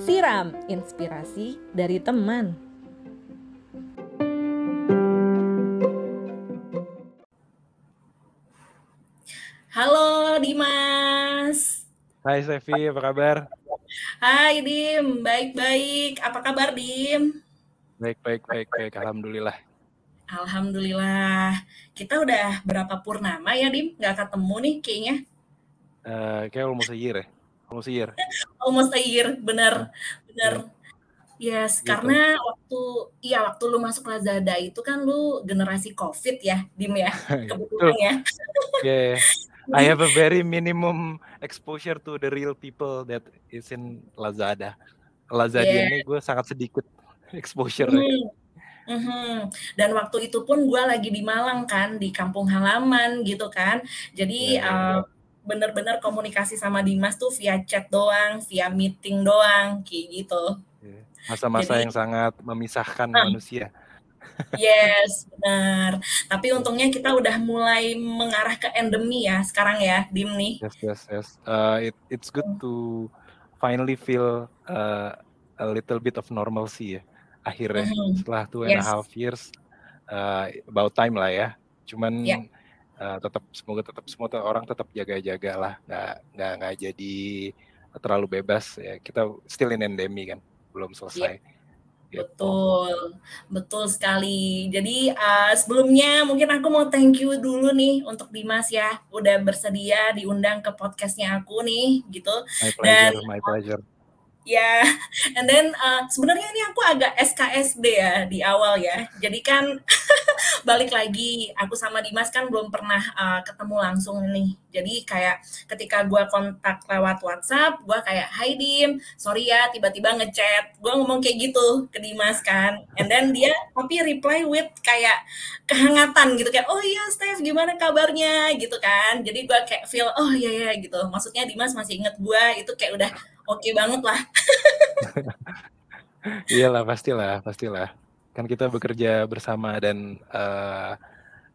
Siram inspirasi dari teman. Halo Dimas. Hai Sevi, apa kabar? Hai Dim, baik-baik. Apa kabar Dim? Baik, baik, baik, baik. Alhamdulillah. Alhamdulillah. Kita udah berapa purnama ya Dim? Gak ketemu nih kayaknya. Uh, kayak almost a year ya. Almost a year. almost a year, bener, bener. Yeah. Yes, gitu. karena waktu iya waktu lu masuk Lazada itu kan lu generasi COVID ya, Dim ya, kebetulan ya. yeah. I have a very minimum exposure to the real people that is in Lazada. Lazada yeah. ini gue sangat sedikit exposure. Hmm. Mm -hmm. Dan waktu itu pun gue lagi di Malang kan, di kampung halaman gitu kan. Jadi yeah. uh, bener-bener komunikasi sama Dimas tuh via chat doang, via meeting doang, kayak gitu. Masa-masa yang sangat memisahkan uh, manusia. Yes, benar. Tapi untungnya kita udah mulai mengarah ke endemi ya sekarang ya, Dim nih. Yes, yes, yes. Uh, it, it's good to finally feel uh, a little bit of normalcy ya. Akhirnya mm -hmm. setelah two and yes. a half years, uh, about time lah ya. Cuman yeah uh, tetap semoga tetap semua orang tetap jaga-jaga lah nggak nggak nggak jadi terlalu bebas ya kita still in endemi kan belum iya. selesai yeah. Gitu. Betul, betul sekali. Jadi uh, sebelumnya mungkin aku mau thank you dulu nih untuk Dimas ya, udah bersedia diundang ke podcastnya aku nih, gitu. My pleasure, Dan, my pleasure. Ya, yeah. and then uh, sebenarnya ini aku agak SKSD ya di awal ya. Jadi kan balik lagi, aku sama Dimas kan belum pernah uh, ketemu langsung nih. Jadi kayak ketika gue kontak lewat WhatsApp, gue kayak, Hai Dim, sorry ya tiba-tiba ngechat. Gue ngomong kayak gitu ke Dimas kan. And then dia tapi reply with kayak kehangatan gitu kayak, oh iya Steph gimana kabarnya gitu kan. Jadi gue kayak feel, oh iya iya gitu. Maksudnya Dimas masih inget gue, itu kayak udah oke okay banget lah. Iyalah pastilah, pastilah. Kan kita bekerja bersama dan uh,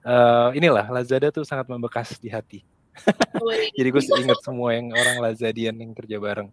uh, inilah Lazada tuh sangat membekas di hati. Jadi gue ingat semua yang orang Lazadian yang kerja bareng.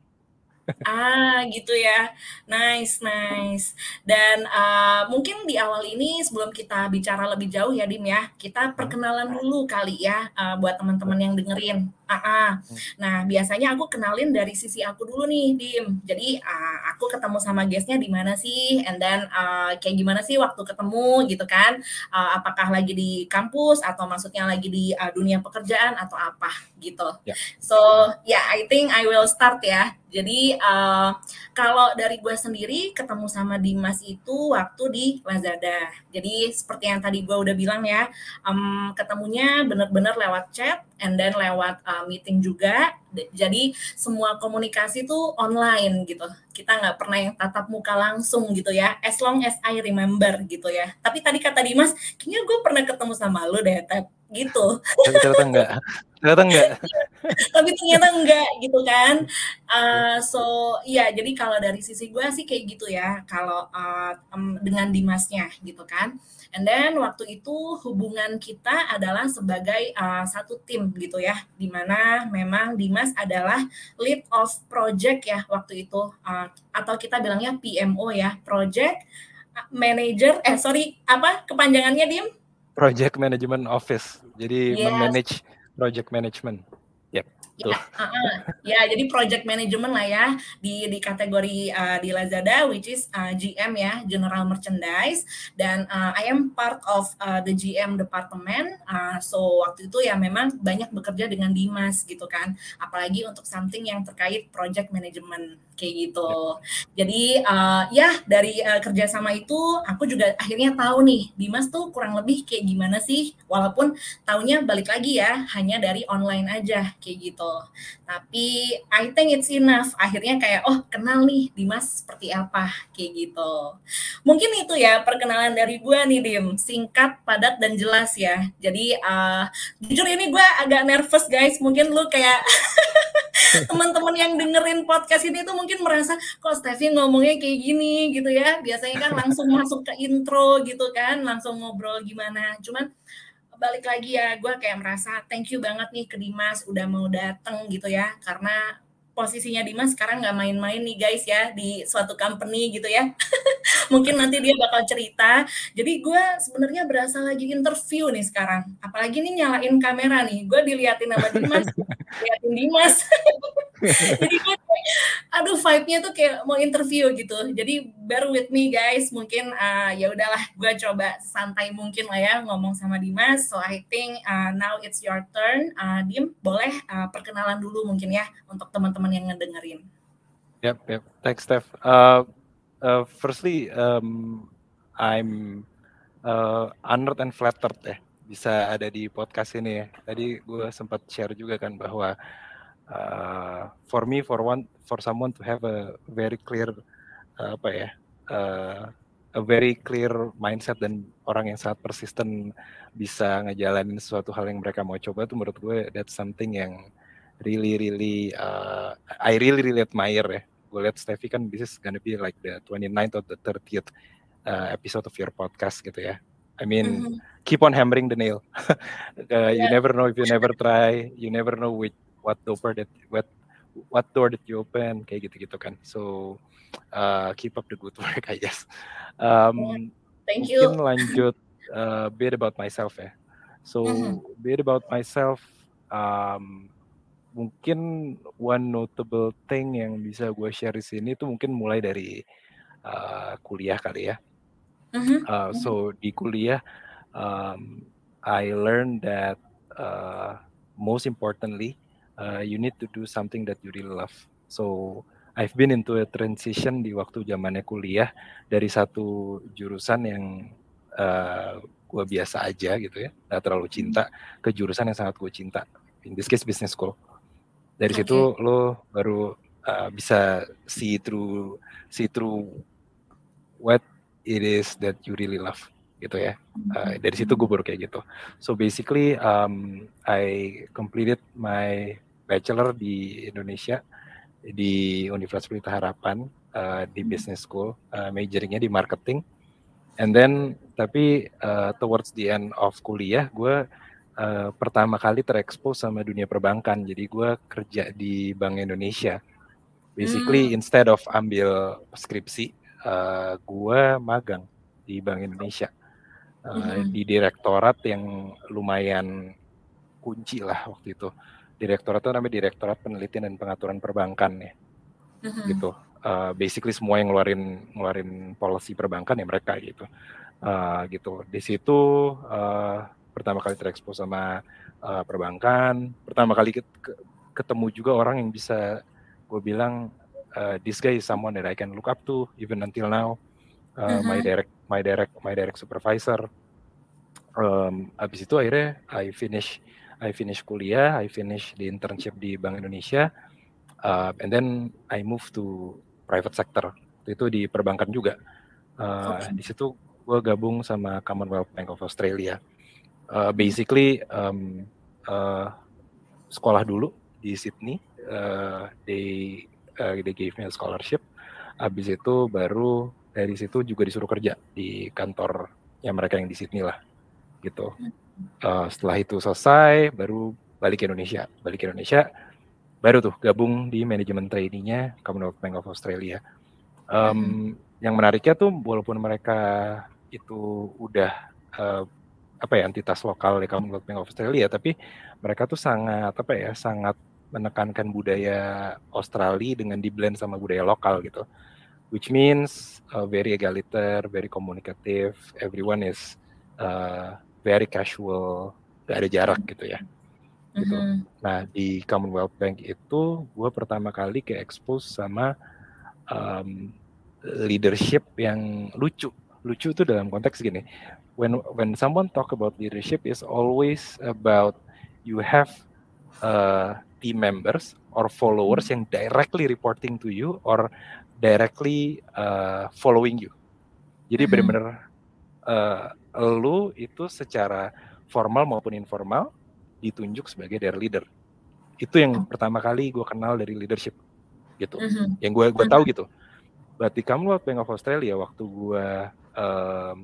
Ah, gitu ya. Nice, nice. Dan uh, mungkin di awal ini sebelum kita bicara lebih jauh ya, Dim ya, kita perkenalan dulu kali ya uh, buat teman-teman yang dengerin. Ah, ah. Nah, biasanya aku kenalin dari sisi aku dulu nih, Dim. Jadi uh, aku ketemu sama guestnya di mana sih, and then uh, kayak gimana sih waktu ketemu gitu kan? Uh, apakah lagi di kampus atau maksudnya lagi di uh, dunia pekerjaan atau apa gitu. Yeah. So, yeah, I think I will start ya. Jadi uh, kalau dari gue sendiri ketemu sama Dimas itu waktu di Lazada. Jadi seperti yang tadi gue udah bilang ya, um, ketemunya bener-bener lewat chat and then lewat uh, meeting juga. Jadi semua komunikasi tuh online gitu. Kita nggak pernah yang tatap muka langsung gitu ya. As long as I remember gitu ya. Tapi tadi kata Dimas, kayaknya gue pernah ketemu sama lu deh, Tep. Gitu. Tapi ternyata enggak. Ternyata enggak. Tapi ternyata enggak gitu kan. Uh, so iya, jadi kalau dari sisi gue sih kayak gitu ya. Kalau uh, um, dengan Dimasnya gitu kan. And then waktu itu hubungan kita adalah sebagai uh, satu tim gitu ya, di mana memang Dimas adalah lead of project ya waktu itu, uh, atau kita bilangnya PMO ya, project manager, eh sorry apa kepanjangannya Dim? Project Management Office, jadi yes. manage project management. Ya, uh, uh, ya jadi project management lah ya di di kategori uh, di Lazada which is uh, GM ya General Merchandise. Dan uh, I am part of uh, the GM department. Uh, so waktu itu ya memang banyak bekerja dengan Dimas gitu kan. Apalagi untuk something yang terkait project management kayak gitu. Ya. jadi uh, ya dari uh, kerjasama itu aku juga akhirnya tahu nih Dimas tuh kurang lebih kayak gimana sih? Walaupun tahunya balik lagi ya hanya dari online aja kayak gitu tapi I think it's enough. Akhirnya kayak oh kenal nih Dimas seperti apa kayak gitu. Mungkin itu ya perkenalan dari gue nih Dim. Singkat, padat dan jelas ya. Jadi uh, jujur ini gue agak nervous guys. Mungkin lu kayak teman-teman yang dengerin podcast ini tuh mungkin merasa kok Steffi ngomongnya kayak gini gitu ya. Biasanya kan langsung masuk ke intro gitu kan, langsung ngobrol gimana. Cuman balik lagi ya, gue kayak merasa thank you banget nih ke Dimas udah mau dateng gitu ya, karena posisinya Dimas sekarang nggak main-main nih guys ya di suatu company gitu ya. Mungkin nanti dia bakal cerita. Jadi gue sebenarnya berasa lagi interview nih sekarang. Apalagi nih nyalain kamera nih. Gue diliatin sama Dimas, liatin Dimas. Jadi gue aduh vibe-nya tuh kayak mau interview gitu. Jadi bear with me guys. Mungkin uh, ya udahlah gue coba santai mungkin lah ya ngomong sama Dimas. So I think uh, now it's your turn. Uh, Dim, boleh uh, perkenalan dulu mungkin ya untuk teman-teman yang ngedengerin. Yep, yep. Thanks, Steph. Uh, uh, firstly, um, I'm uh, honored and flattered ya bisa ada di podcast ini ya. Tadi gue sempat share juga kan bahwa uh, for me for one for someone to have a very clear uh, apa ya uh, a very clear mindset dan orang yang sangat persisten bisa ngejalanin sesuatu hal yang mereka mau coba tuh menurut gue that's something yang really really uh, I really really admire ya gue lihat Steffi kan this is gonna be like the 29th or the 30th uh, episode of your podcast gitu ya I mean mm -hmm. keep on hammering the nail uh, yeah. you never know if you never try you never know which what door that what what door that you open kayak gitu-gitu kan. So uh, keep up the good work I guess. Um, thank you. mungkin lanjut uh, bit about myself ya. So mm-hmm. bit about myself um, mungkin one notable thing yang bisa gue share di sini itu mungkin mulai dari uh, kuliah kali ya. Mm-hmm. uh, so di kuliah um, I learned that uh, most importantly uh, you need to do something that you really love. So I've been into a transition di waktu zamannya kuliah dari satu jurusan yang uh, gue biasa aja gitu ya, nggak terlalu cinta, ke jurusan yang sangat gue cinta. In this case business school. Dari okay. situ lo baru uh, bisa see through see through what it is that you really love gitu ya. Uh, dari situ gue baru kayak gitu. So basically um, I completed my bachelor di Indonesia di Universitas Pelita Harapan uh, di hmm. business school, uh, majoringnya di marketing. And then tapi uh, towards the end of kuliah, gue uh, pertama kali terekspos sama dunia perbankan. Jadi gue kerja di Bank Indonesia. Basically hmm. instead of ambil skripsi, uh, gue magang di Bank Indonesia. Uh, hmm. di direktorat yang lumayan kunci lah waktu itu direktorat itu namanya Direktorat Penelitian dan Pengaturan Perbankan ya. Uh-huh. Gitu. Uh, basically semua yang ngeluarin ngeluarin policy perbankan ya mereka gitu. Uh, gitu. Di situ uh, pertama kali terekspos sama uh, perbankan, pertama kali ketemu juga orang yang bisa gue bilang uh, this guy is someone that I can look up to even until now. Uh, uh-huh. my direct my direct my direct supervisor. Um, abis itu akhirnya I finish I finish kuliah, I finish di internship di Bank Indonesia, uh, and then I move to private sector. Itu di perbankan juga. Uh, okay. Di situ gue gabung sama Commonwealth Bank of Australia. Uh, basically um, uh, sekolah dulu di Sydney. Uh, they uh, they gave me a scholarship. Abis itu baru dari situ juga disuruh kerja di kantor yang mereka yang di Sydney lah, gitu. Uh, setelah itu selesai baru balik ke Indonesia balik ke Indonesia baru tuh gabung di manajemen trainingnya Commonwealth Bank of Australia um, hmm. yang menariknya tuh walaupun mereka itu udah uh, apa ya entitas lokal di Commonwealth Bank of Australia tapi mereka tuh sangat apa ya sangat menekankan budaya Australia dengan diblend sama budaya lokal gitu which means uh, very egaliter very communicative everyone is uh, very casual, gak ada jarak gitu ya. Gitu. Mm -hmm. Nah di Commonwealth Bank itu gue pertama kali ke expose sama um, leadership yang lucu. Lucu itu dalam konteks gini, when when someone talk about leadership is always about you have uh, team members or followers yang directly reporting to you or directly uh, following you. Jadi mm -hmm. benar-benar uh, lu itu secara formal maupun informal ditunjuk sebagai their leader. Itu yang pertama kali gue kenal dari leadership gitu. Mm -hmm. Yang gue gue tahu gitu. Berarti kamu waktu Bank of Australia waktu gue um,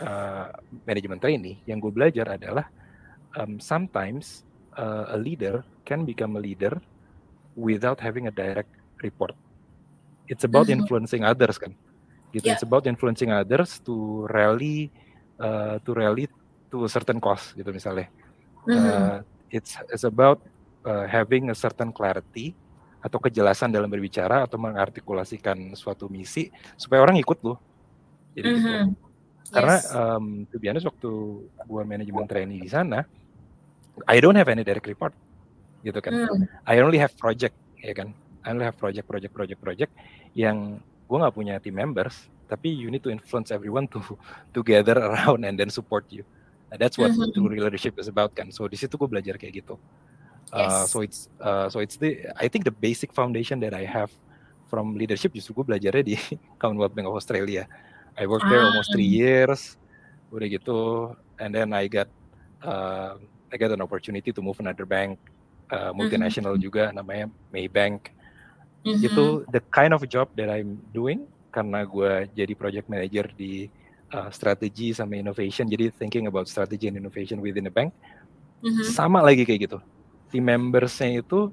uh, manajemen trainee, yang gue belajar adalah um, sometimes uh, a leader can become a leader without having a direct report. It's about mm -hmm. influencing others kan, gitu. Yeah. It's about influencing others to rally, uh, to rally to a certain cause gitu misalnya. Mm -hmm. uh, it's it's about uh, having a certain clarity atau kejelasan dalam berbicara atau mengartikulasikan suatu misi supaya orang ikut loh. Jadi mm -hmm. gitu. Mm-hmm. Karena yes. um, to be honest waktu gua manajemen training di sana, I don't have any direct report gitu kan. Mm. I only have project ya kan. I only have project, project, project, project yang gua nggak punya team members, tapi you need to influence everyone to to gather around and then support you. And that's what mm -hmm. true leadership is about kan. So di situ gue belajar kayak gitu. Uh, so it's uh, so it's the I think the basic foundation that I have from leadership justru gue belajarnya di Commonwealth Bank of Australia. I worked there almost three ah. years, udah gitu, and then I got uh, I got an opportunity to move another bank, uh, multinational mm-hmm. juga namanya Maybank. Mm-hmm. Itu the kind of job that I'm doing karena gue jadi project manager di uh, strategy sama innovation, jadi thinking about strategy and innovation within the bank. Mm-hmm. Sama lagi kayak gitu team membersnya itu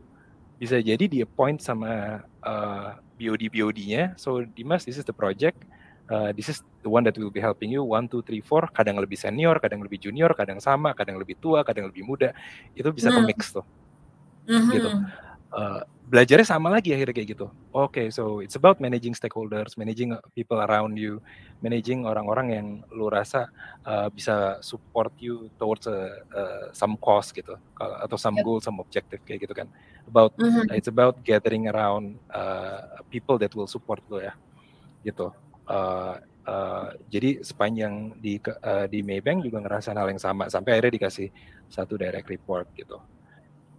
bisa jadi di appoint sama uh, BOD BOD-nya. So Dimas, this is the project. Uh, this is the one that will be helping you one two three four kadang lebih senior kadang lebih junior kadang sama kadang lebih tua kadang lebih muda itu bisa mm. ke mix tuh mm -hmm. gitu uh, belajarnya sama lagi akhirnya kayak gitu. Oke, okay, so it's about managing stakeholders, managing people around you, managing orang-orang yang lu rasa uh, bisa support you towards a, uh, some cause gitu, atau some goal, some objective kayak gitu kan. About mm -hmm. it's about gathering around uh, people that will support lu ya, gitu. Uh, uh, jadi sepanjang di uh, di Maybank juga ngerasain hal yang sama sampai akhirnya dikasih satu direct report gitu.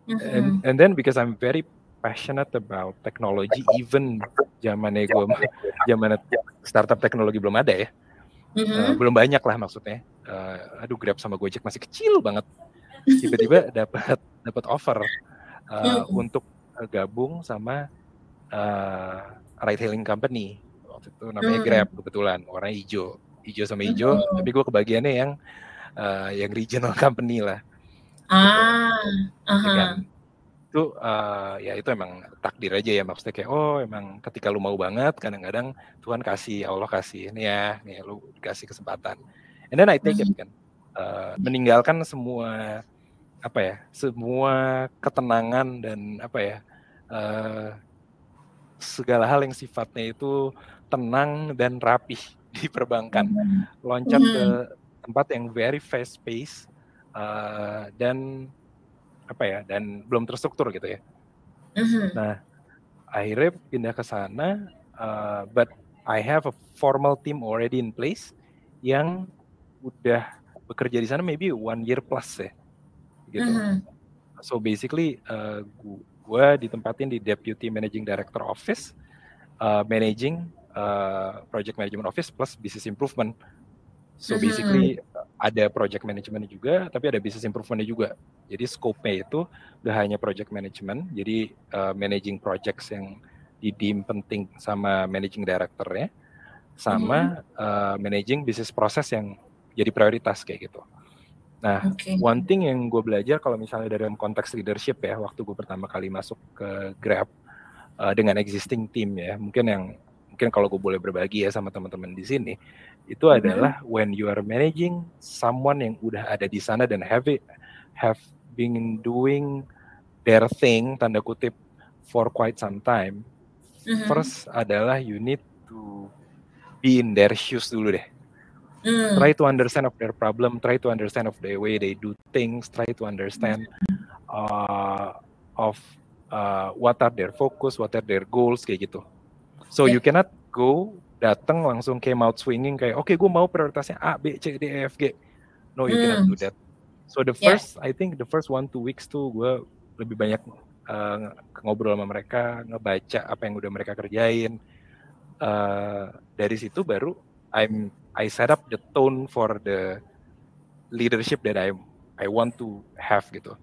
Mm -hmm. And and then because I'm very passionate about technology even zaman gue zaman startup teknologi belum ada ya mm-hmm. uh, belum banyak lah maksudnya uh, aduh Grab sama Gojek masih kecil banget tiba-tiba dapat dapat offer uh, mm-hmm. untuk gabung sama uh, ride hailing company waktu itu namanya mm-hmm. Grab kebetulan orang hijau hijau sama hijau mm-hmm. tapi gue kebagiannya yang uh, yang regional company lah ah gitu. uh-huh itu uh, ya itu emang takdir aja ya maksudnya kayak oh emang ketika lu mau banget kadang-kadang Tuhan kasih Allah kasih ini ya nih lu dikasih kesempatan and then I take it hmm. kan uh, meninggalkan semua apa ya semua ketenangan dan apa ya uh, segala hal yang sifatnya itu tenang dan rapih di perbankan hmm. loncat ke hmm. tempat yang very fast pace uh, dan apa ya dan belum terstruktur gitu ya. Mm-hmm. Nah akhirnya pindah ke sana, uh, but I have a formal team already in place yang udah bekerja di sana maybe one year plus ya, gitu. Mm-hmm. So basically uh, gue ditempatin di Deputy Managing Director Office, uh, managing uh, Project Management Office plus Business Improvement. So mm-hmm. Ada project management juga, tapi ada business improvement juga. Jadi scope-nya itu gak hanya project management, jadi uh, managing projects yang didim penting sama managing director-nya, sama mm-hmm. uh, managing business proses yang jadi prioritas kayak gitu. Nah, okay. one thing yang gue belajar kalau misalnya dalam konteks leadership ya, waktu gue pertama kali masuk ke Grab uh, dengan existing team ya, mungkin yang mungkin kalau gue boleh berbagi ya sama teman-teman di sini, itu mm-hmm. adalah when you are managing someone yang udah ada di sana dan have it, have been doing their thing tanda kutip for quite some time. Mm-hmm. First adalah you need to be in their shoes dulu deh. Mm. Try to understand of their problem, try to understand of the way they do things, try to understand uh, of uh, what are their focus, what are their goals kayak gitu. So yeah. you cannot go datang langsung came out swinging kayak oke okay, gue mau prioritasnya A B C D E F G no you hmm. cannot do that so the first yeah. I think the first one two weeks tuh gue lebih banyak uh, ngobrol sama mereka ngebaca apa yang udah mereka kerjain uh, dari situ baru I'm I set up the tone for the leadership that I I want to have gitu.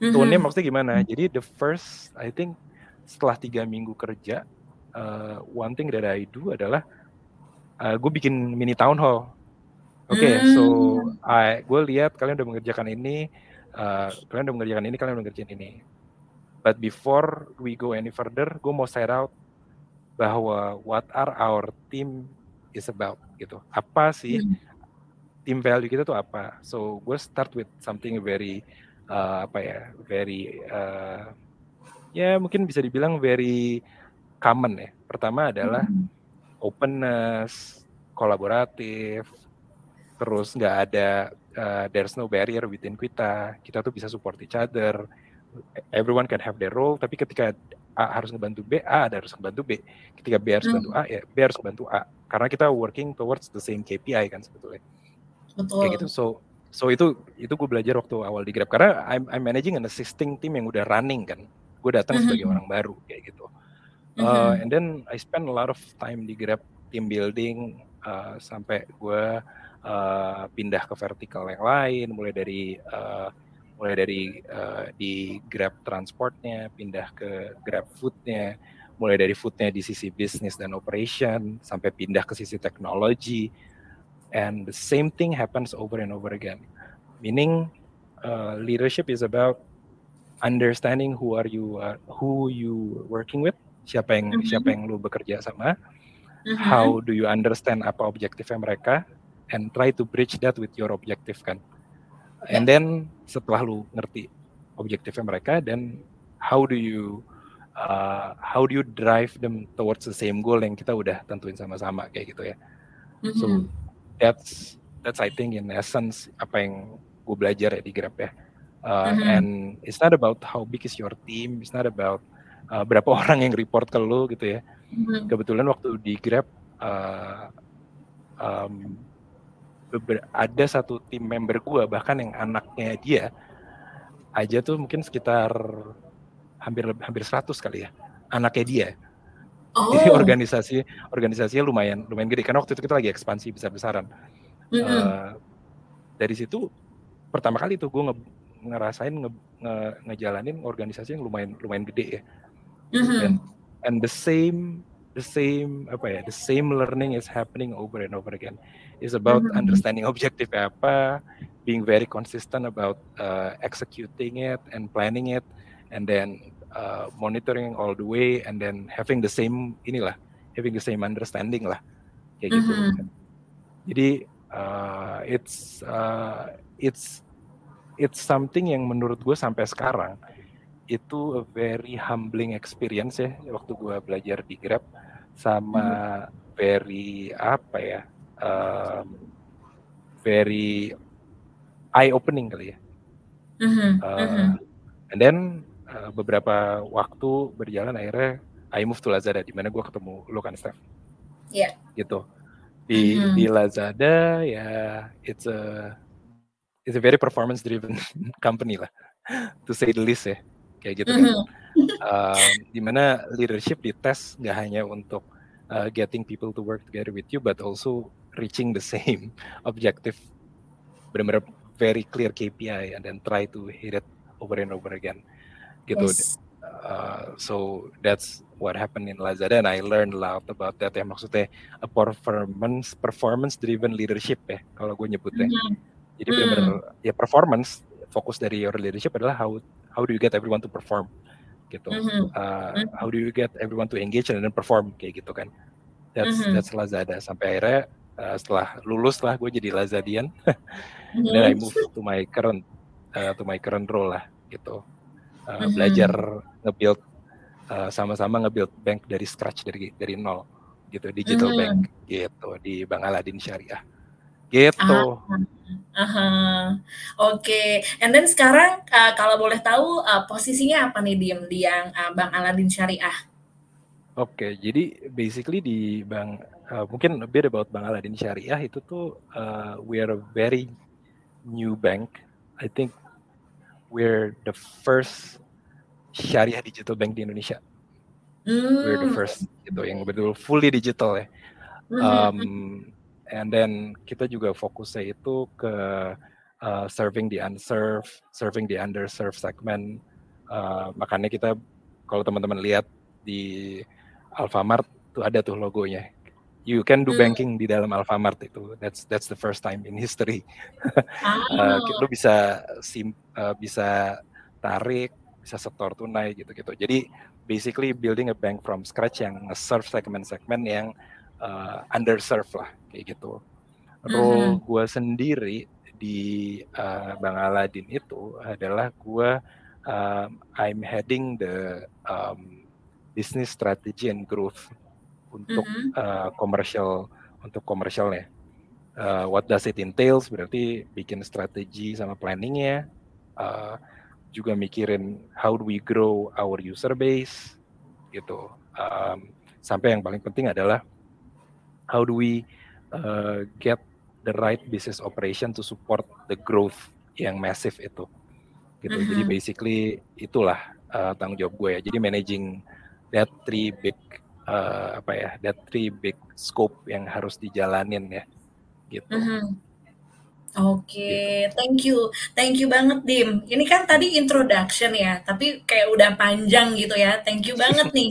Mm-hmm. Tone-nya maksudnya gimana? Jadi the first I think setelah tiga minggu kerja uh, one thing that I do adalah uh, gue bikin mini town hall Oke, okay, so hmm. I gue lihat kalian udah mengerjakan ini, uh, kalian udah mengerjakan ini, kalian udah mengerjakan ini. But before we go any further, gue mau share out bahwa what are our team is about gitu. Apa sih hmm. team value kita tuh apa? So gue start with something very uh, apa ya, very uh, ya mungkin bisa dibilang very common ya. Pertama adalah hmm. openness, kolaboratif, terus nggak ada uh, there's no barrier within kita. Kita tuh bisa support each other. Everyone can have their role tapi ketika A harus ngebantu B A ada harus ngebantu B. Ketika B harus bantu A ya B harus bantu A. Karena kita working towards the same KPI kan sebetulnya. Betul. kayak gitu. So so itu itu gue belajar waktu awal di Grab. Karena I'm, I'm managing an existing team yang udah running kan. Gue datang mm -hmm. sebagai orang baru kayak gitu uh, mm -hmm. and then I spend a lot of time di Grab team building uh, sampai gue uh, pindah ke vertikal yang lain, mulai dari uh, mulai dari uh, di Grab transportnya, pindah ke Grab foodnya, mulai dari foodnya di sisi bisnis dan operation, sampai pindah ke sisi teknologi, and the same thing happens over and over again. Meaning, uh, leadership is about understanding who are you, uh, who you working with, siapa yang mm -hmm. siapa yang lu bekerja sama, mm -hmm. how do you understand apa objektifnya mereka, and try to bridge that with your objective kan. And then setelah lu ngerti objektifnya mereka, then how do you uh, how do you drive them towards the same goal yang kita udah tentuin sama-sama kayak gitu ya. Mm-hmm. So that's that's I think in essence apa yang gue belajar ya di Grab ya. Uh, mm-hmm. And it's not about how big is your team, it's not about uh, berapa orang yang report ke lu gitu ya. Mm-hmm. Kebetulan waktu di Grab uh, um, ada satu tim member gue bahkan yang anaknya dia aja tuh mungkin sekitar hampir hampir 100 kali ya anaknya dia oh. jadi organisasi organisasinya lumayan lumayan gede karena waktu itu kita lagi ekspansi besar besaran mm -hmm. uh, dari situ pertama kali tuh gue nge, ngerasain nge, nge, ngejalanin organisasi yang lumayan lumayan gede ya mm -hmm. and, and the same the same apa ya the same learning is happening over and over again is about mm-hmm. understanding objective apa being very consistent about uh, executing it and planning it and then uh, monitoring all the way and then having the same inilah having the same understanding lah kayak gitu mm-hmm. jadi uh, it's uh, it's it's something yang menurut gue sampai sekarang itu a very humbling experience ya waktu gue belajar di Grab sama hmm. very apa ya um, very eye opening kali ya. Mm-hmm. Uh, mm-hmm. And then uh, beberapa waktu berjalan akhirnya I move to Lazada di mana gue ketemu lo kan Steph. Iya. Yeah. Gitu. Di mm-hmm. di Lazada ya it's a it's a very performance driven company lah to say the least ya kayak gitu kan. uh, di mana leadership dites nggak hanya untuk uh, getting people to work together with you, but also reaching the same objective, benar-benar very clear KPI, and then try to hit it over and over again, gitu. Yes. Uh, so that's what happened in Lazada, and I learned a lot about that. Ya maksudnya a performance performance driven leadership ya, kalau gue nyebutnya. Mm -hmm. Jadi benar-benar mm. ya performance fokus dari your leadership adalah how how do you get everyone to perform gitu. Mm-hmm. Uh, how do you get everyone to engage and then perform kayak gitu kan? That's mm-hmm. that's Lazada. Sampai akhirnya uh, setelah lulus lah gue jadi Lazadian. mm-hmm. Then I move to my current uh, to my current role lah gitu. Uh, mm-hmm. Belajar nge-build uh, sama-sama nge-build bank dari scratch dari dari nol gitu digital mm-hmm. bank gitu di Bang Aladin Syariah gitu. Ah. Uh-huh. Oke, okay. and then sekarang uh, kalau boleh tahu uh, posisinya apa nih Dim di yang uh, Bang Aladin Syariah? Oke, okay, jadi basically di Bang uh, mungkin a bit about Bang Aladin Syariah itu tuh uh, we are a very new bank. I think we're the first syariah digital bank di Indonesia. Mm. We're the hmm. first gitu yang betul fully digital ya. Mm-hmm. Um, and then kita juga fokusnya itu ke uh, serving the unserved, serving the underserved segment. Uh, makanya kita kalau teman-teman lihat di Alfamart tuh ada tuh logonya. You can do hmm. banking di dalam Alfamart itu. That's that's the first time in history. Uh, lu bisa sim uh, bisa tarik bisa setor tunai gitu-gitu. Jadi basically building a bank from scratch yang serve segmen-segmen yang uh, underserved lah kayak gitu role mm-hmm. gue sendiri di uh, Bang Aladin itu adalah gue um, I'm heading the um, business strategy and growth untuk mm-hmm. uh, commercial untuk komersialnya. Uh, what does it entails? Berarti bikin strategi sama planningnya, uh, juga mikirin how do we grow our user base, gitu. Um, sampai yang paling penting adalah how do we uh, get the right business operation to support the growth yang massive itu, gitu. Mm-hmm. Jadi basically itulah uh, tanggung jawab gue ya. Jadi managing that three big uh, apa ya that three big scope yang harus dijalanin ya gitu. Mm -hmm. Oke, okay, gitu. thank you, thank you banget Dim. Ini kan tadi introduction ya, tapi kayak udah panjang gitu ya. Thank you banget nih.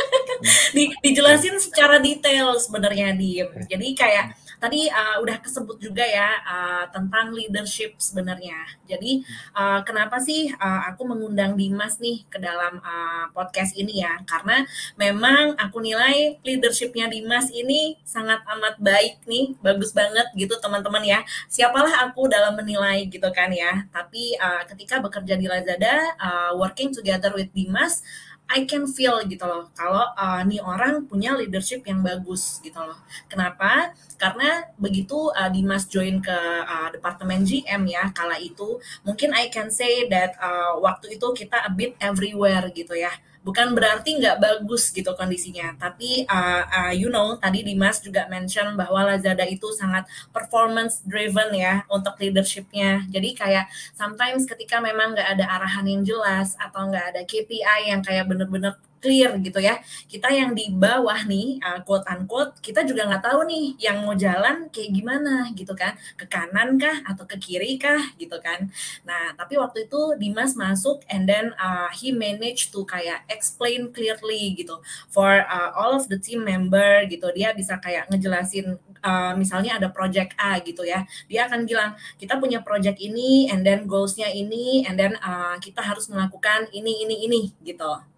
Di, dijelasin secara detail sebenarnya Dim. Jadi kayak tadi uh, udah kesebut juga ya uh, tentang leadership sebenarnya. Jadi uh, kenapa sih uh, aku mengundang Dimas nih ke dalam uh, podcast ini ya? Karena memang aku nilai leadershipnya Dimas ini sangat amat baik nih, bagus banget gitu teman-teman ya. Siapalah aku dalam menilai gitu kan ya. Tapi uh, ketika bekerja di Lazada, uh, working together with Dimas, I can feel gitu loh kalau uh, nih orang punya leadership yang bagus gitu loh. Kenapa? Karena begitu uh, Dimas join ke uh, departemen GM ya kala itu mungkin I can say that uh, waktu itu kita a bit everywhere gitu ya bukan berarti nggak bagus gitu kondisinya. Tapi uh, uh, you know tadi Dimas juga mention bahwa Lazada itu sangat performance driven ya untuk leadershipnya. Jadi kayak sometimes ketika memang nggak ada arahan yang jelas atau nggak ada KPI yang kayak bener-bener clear gitu ya. Kita yang di bawah nih, uh, quote unquote, kita juga nggak tahu nih yang mau jalan kayak gimana gitu kan. Ke kanan kah atau ke kiri kah gitu kan. Nah, tapi waktu itu Dimas masuk and then uh, he managed to kayak explain clearly gitu for uh, all of the team member gitu. Dia bisa kayak ngejelasin uh, misalnya ada project A gitu ya. Dia akan bilang, kita punya project ini and then goals-nya ini and then uh, kita harus melakukan ini ini ini gitu.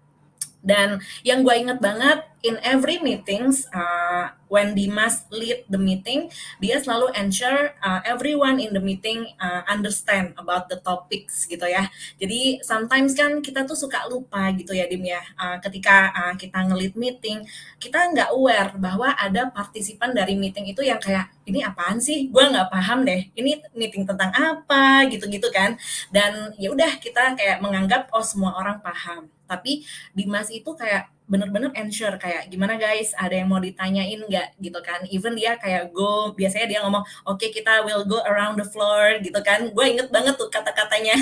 Dan yang gue inget banget in every meetings uh, when Dimas lead the meeting, dia selalu ensure uh, everyone in the meeting uh, understand about the topics gitu ya. Jadi sometimes kan kita tuh suka lupa gitu ya Dim ya. Uh, ketika uh, kita ngelit meeting, kita nggak aware bahwa ada partisipan dari meeting itu yang kayak ini apaan sih? Gue nggak paham deh. Ini meeting tentang apa gitu-gitu kan. Dan ya udah kita kayak menganggap oh semua orang paham tapi Dimas itu kayak bener-bener ensure kayak gimana guys? Ada yang mau ditanyain nggak? Gitu kan. Even dia kayak go biasanya dia ngomong oke okay, kita will go around the floor. Gitu kan. Gue inget banget tuh kata-katanya.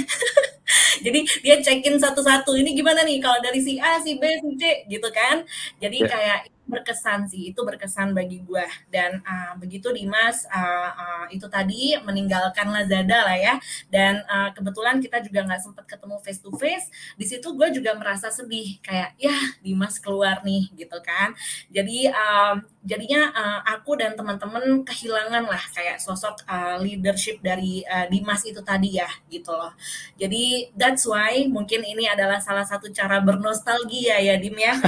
Jadi dia cekin satu-satu ini gimana nih? Kalau dari si A si B si C. Gitu kan. Jadi yeah. kayak berkesan sih itu berkesan bagi gue dan uh, begitu Dimas uh, uh, itu tadi meninggalkan Lazada lah ya. Dan uh, kebetulan kita juga nggak sempat ketemu face to face di situ gue juga merasa sedih kayak ya Dimas keluar nih gitu kan. Jadi uh, jadinya uh, aku dan teman-teman kehilangan lah kayak sosok uh, leadership dari uh, Dimas itu tadi ya gitu loh jadi that's why mungkin ini adalah salah satu cara bernostalgia ya Dim ya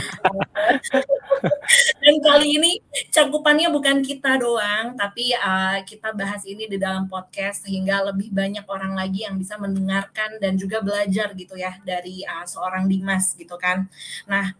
Dan kali ini cakupannya bukan kita doang, tapi uh, kita bahas ini di dalam podcast sehingga lebih banyak orang lagi yang bisa mendengarkan dan juga belajar gitu ya dari uh, seorang Dimas gitu kan. Nah,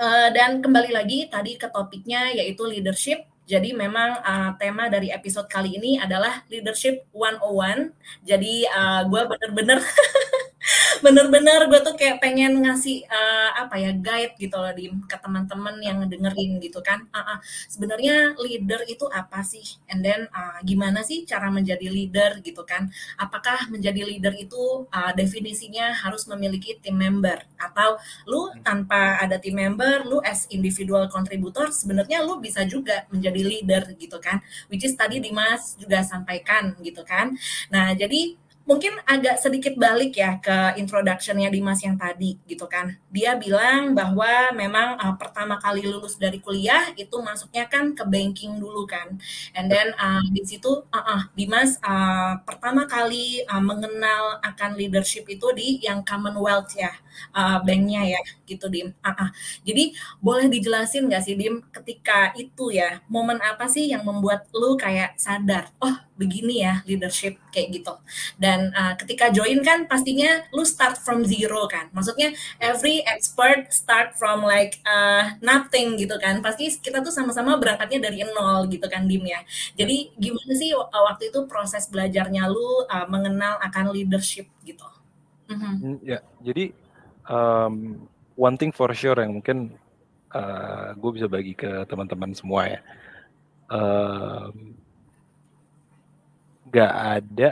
uh, dan kembali lagi tadi ke topiknya yaitu leadership. Jadi memang uh, tema dari episode kali ini adalah leadership 101. Jadi uh, gue bener-bener bener-bener gue tuh kayak pengen ngasih uh, apa ya guide gitu loh di ke teman-teman yang dengerin gitu kan. Uh, uh, sebenarnya leader itu apa sih? And then uh, gimana sih cara menjadi leader gitu kan? Apakah menjadi leader itu uh, definisinya harus memiliki tim member? Atau lu tanpa ada tim member lu as individual contributor sebenarnya lu bisa juga menjadi leader gitu kan? Which is tadi Dimas juga sampaikan gitu kan. Nah jadi mungkin agak sedikit balik ya ke introductionnya Dimas yang tadi gitu kan. Dia bilang bahwa memang uh, pertama kali lulus dari kuliah itu masuknya kan ke banking dulu kan. And then uh, di situ uh, uh, Dimas uh, pertama kali uh, mengenal akan leadership itu di yang Commonwealth ya, uh, banknya ya gitu Dim. Uh, uh. Jadi boleh dijelasin nggak sih Dim ketika itu ya momen apa sih yang membuat lu kayak sadar, oh begini ya leadership kayak gitu. Dan uh, ketika join kan pastinya lu start from zero kan. Maksudnya every expert start from like uh, nothing gitu kan. Pasti kita tuh sama-sama berangkatnya dari nol gitu kan Dim ya. Jadi gimana sih waktu itu proses belajarnya lu uh, mengenal akan leadership gitu? Mm-hmm. Ya, jadi um, one thing for sure yang mungkin uh, gue bisa bagi ke teman-teman semua ya. Um, gak ada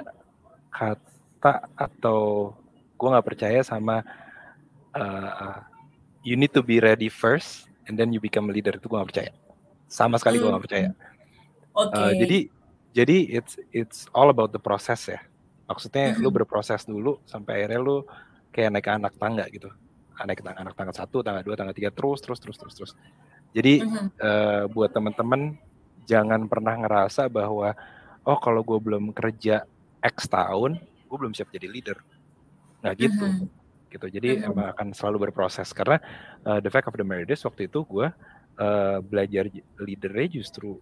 kata atau gue nggak percaya sama uh, you need to be ready first and then you become a leader itu gue nggak percaya sama sekali gue nggak percaya okay. uh, jadi jadi it's it's all about the process ya maksudnya mm-hmm. lu berproses dulu sampai akhirnya lu kayak naik anak tangga gitu naik tangga anak tangga satu tangga dua tangga tiga terus terus terus terus terus jadi mm-hmm. uh, buat teman-teman jangan pernah ngerasa bahwa oh kalau gue belum kerja X tahun, gue belum siap jadi leader. Nggak gitu. Mm -hmm. gitu. Jadi -hmm. emang akan selalu berproses. Karena uh, the fact of the matter is waktu itu gue uh, belajar leadernya justru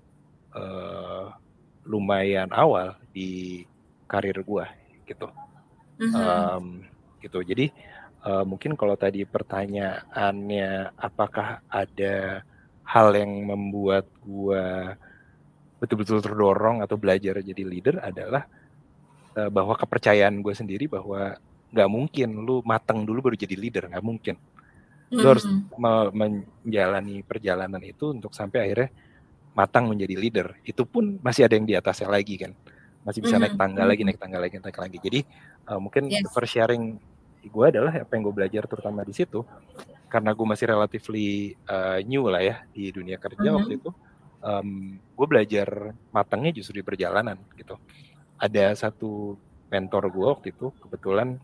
uh, lumayan awal di karir gue gitu. -hmm. um, gitu. Jadi uh, mungkin kalau tadi pertanyaannya apakah ada hal yang membuat gue betul-betul terdorong atau belajar jadi leader adalah uh, bahwa kepercayaan gue sendiri bahwa nggak mungkin lu matang dulu baru jadi leader nggak mungkin lu mm-hmm. harus menjalani perjalanan itu untuk sampai akhirnya matang menjadi leader itu pun masih ada yang di atasnya lagi kan masih bisa mm-hmm. naik tangga lagi naik tangga lagi naik lagi jadi uh, mungkin yes. first sharing gue adalah apa yang gue belajar terutama di situ karena gue masih relatively uh, new lah ya di dunia kerja mm-hmm. waktu itu um, gue belajar matangnya justru di perjalanan gitu. Ada satu mentor gue waktu itu kebetulan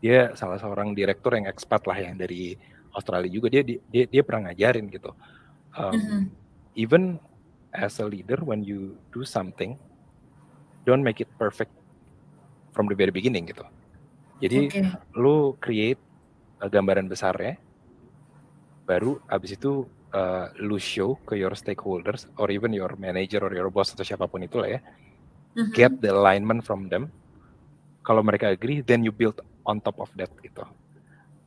dia salah seorang direktur yang ekspat lah yang dari Australia juga dia dia dia pernah ngajarin gitu. Um, mm-hmm. Even as a leader when you do something, don't make it perfect from the very beginning gitu. Jadi okay. lu create uh, gambaran besarnya, baru abis itu uh, lu show ke your stakeholders or even your manager or your boss atau siapa pun itu lah ya mm-hmm. get the alignment from them kalau mereka agree then you build on top of that gitu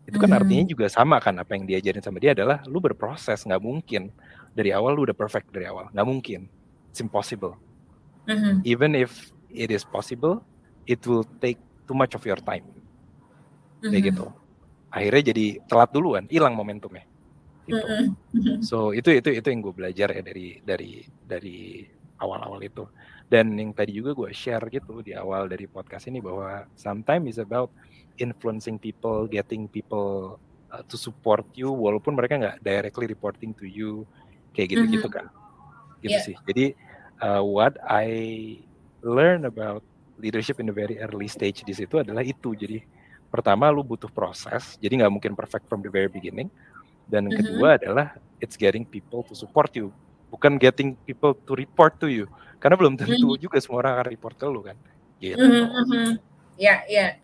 itu kan mm-hmm. artinya juga sama kan apa yang diajarin sama dia adalah lu berproses nggak mungkin dari awal lu udah perfect dari awal nggak mungkin it's impossible mm-hmm. even if it is possible it will take too much of your time. Kayak gitu akhirnya jadi telat duluan hilang momentumnya gitu. So itu itu itu yang gue belajar ya dari dari dari awal-awal itu. Dan yang tadi juga gue share gitu di awal dari podcast ini bahwa sometimes is about influencing people, getting people uh, to support you walaupun mereka nggak directly reporting to you kayak gitu-gitu kan. Gitu yeah. sih. Jadi uh, what I learn about leadership in the very early stage di situ adalah itu. Jadi pertama lu butuh proses, jadi nggak mungkin perfect from the very beginning dan mm-hmm. kedua adalah it's getting people to support you, bukan getting people to report to you. Karena belum tentu mm-hmm. juga semua orang akan report ke lu kan. Gitu. Mm-hmm. Ya, ya.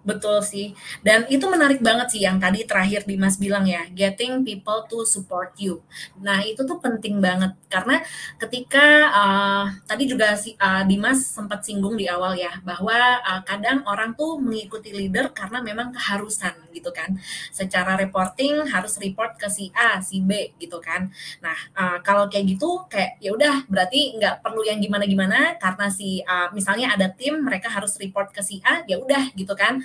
Betul sih. Dan itu menarik banget sih yang tadi terakhir Dimas bilang ya, getting people to support you. Nah, itu tuh penting banget karena ketika uh, tadi juga si uh, Dimas sempat singgung di awal ya bahwa uh, kadang orang tuh mengikuti leader karena memang keharusan gitu kan. Secara reporting harus report ke si A, si B gitu kan. Nah, uh, kalau kayak gitu kayak ya udah berarti nggak perlu yang gimana-gimana karena si uh, misalnya ada tim mereka harus report ke si A, ya udah gitu kan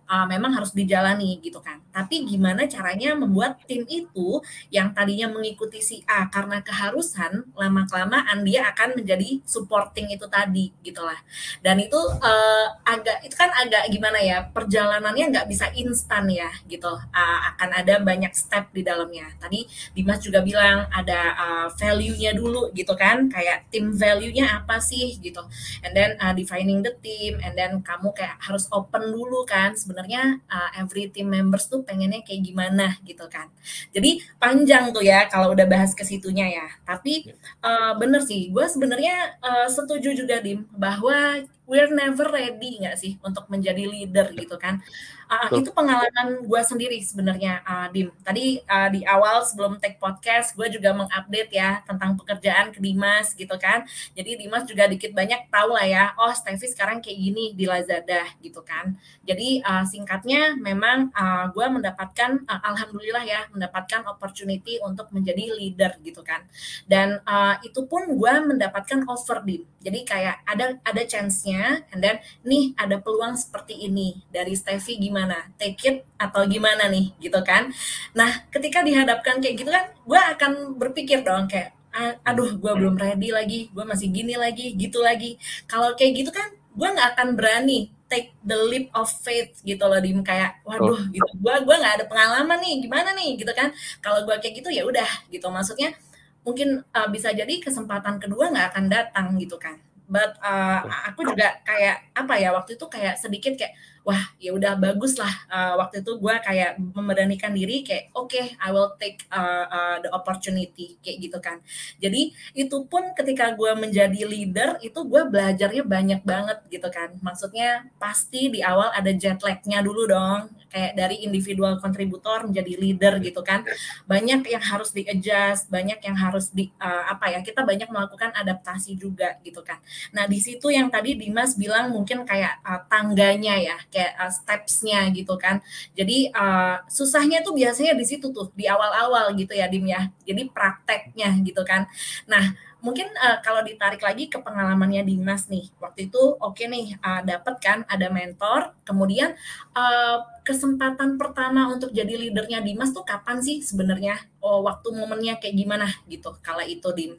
uh, memang harus dijalani gitu kan. Tapi gimana caranya membuat tim itu yang tadinya mengikuti si A karena keharusan lama kelamaan dia akan menjadi supporting itu tadi gitulah. Dan itu uh, agak itu kan agak gimana ya perjalanannya nggak bisa instan ya gitu. Uh, akan ada banyak step di dalamnya. Tadi Dimas juga bilang ada uh, value-nya dulu gitu kan kayak tim value-nya apa sih gitu. And then uh, defining the team and then kamu kayak harus open dulu kan sebenarnya uh, every team members tuh pengennya kayak gimana gitu kan. Jadi panjang tuh ya kalau udah bahas ke situnya ya. Tapi uh, bener sih gue sebenarnya uh, setuju juga dim bahwa we're never ready nggak sih untuk menjadi leader gitu kan uh, itu pengalaman gue sendiri sebenarnya uh, Dim. Tadi uh, di awal sebelum take podcast gue juga mengupdate ya tentang pekerjaan ke Dimas gitu kan. Jadi Dimas juga dikit banyak tahu lah ya. Oh Steffi sekarang kayak gini di Lazada gitu kan. Jadi uh, singkatnya memang uh, gue mendapatkan uh, alhamdulillah ya mendapatkan opportunity untuk menjadi leader gitu kan. Dan uh, itu pun gue mendapatkan offer Dim. Jadi kayak ada ada chance-nya and then nih ada peluang seperti ini dari Steffi gimana gimana take it atau gimana nih gitu kan. Nah ketika dihadapkan kayak gitu kan gue akan berpikir dong kayak aduh gue belum ready lagi gue masih gini lagi gitu lagi. Kalau kayak gitu kan gue nggak akan berani take the leap of faith gitu loh dim. Kayak waduh oh. gitu. Gue gue nggak ada pengalaman nih gimana nih gitu kan. Kalau gue kayak gitu ya udah gitu. Maksudnya mungkin uh, bisa jadi kesempatan kedua nggak akan datang gitu kan. But uh, aku juga kayak apa ya waktu itu kayak sedikit kayak wah ya udah bagus lah uh, waktu itu gue kayak memberanikan diri kayak oke okay, I will take uh, uh, the opportunity kayak gitu kan. Jadi itu pun ketika gue menjadi leader itu gue belajarnya banyak banget gitu kan. Maksudnya pasti di awal ada jet lagnya dulu dong kayak dari individual kontributor menjadi leader gitu kan. Banyak yang harus di adjust banyak yang harus di uh, apa ya kita banyak melakukan adaptasi juga gitu kan. Nah di situ yang tadi Dimas bilang mungkin kayak uh, tangganya ya kayak uh, stepsnya gitu kan. Jadi uh, susahnya tuh biasanya di situ tuh di awal-awal gitu ya Dim ya. Jadi prakteknya gitu kan. Nah mungkin uh, kalau ditarik lagi ke pengalamannya Dimas nih waktu itu oke okay nih uh, dapat kan ada mentor kemudian uh, kesempatan pertama untuk jadi leadernya Dimas tuh kapan sih sebenarnya oh waktu momennya kayak gimana gitu kala itu Dim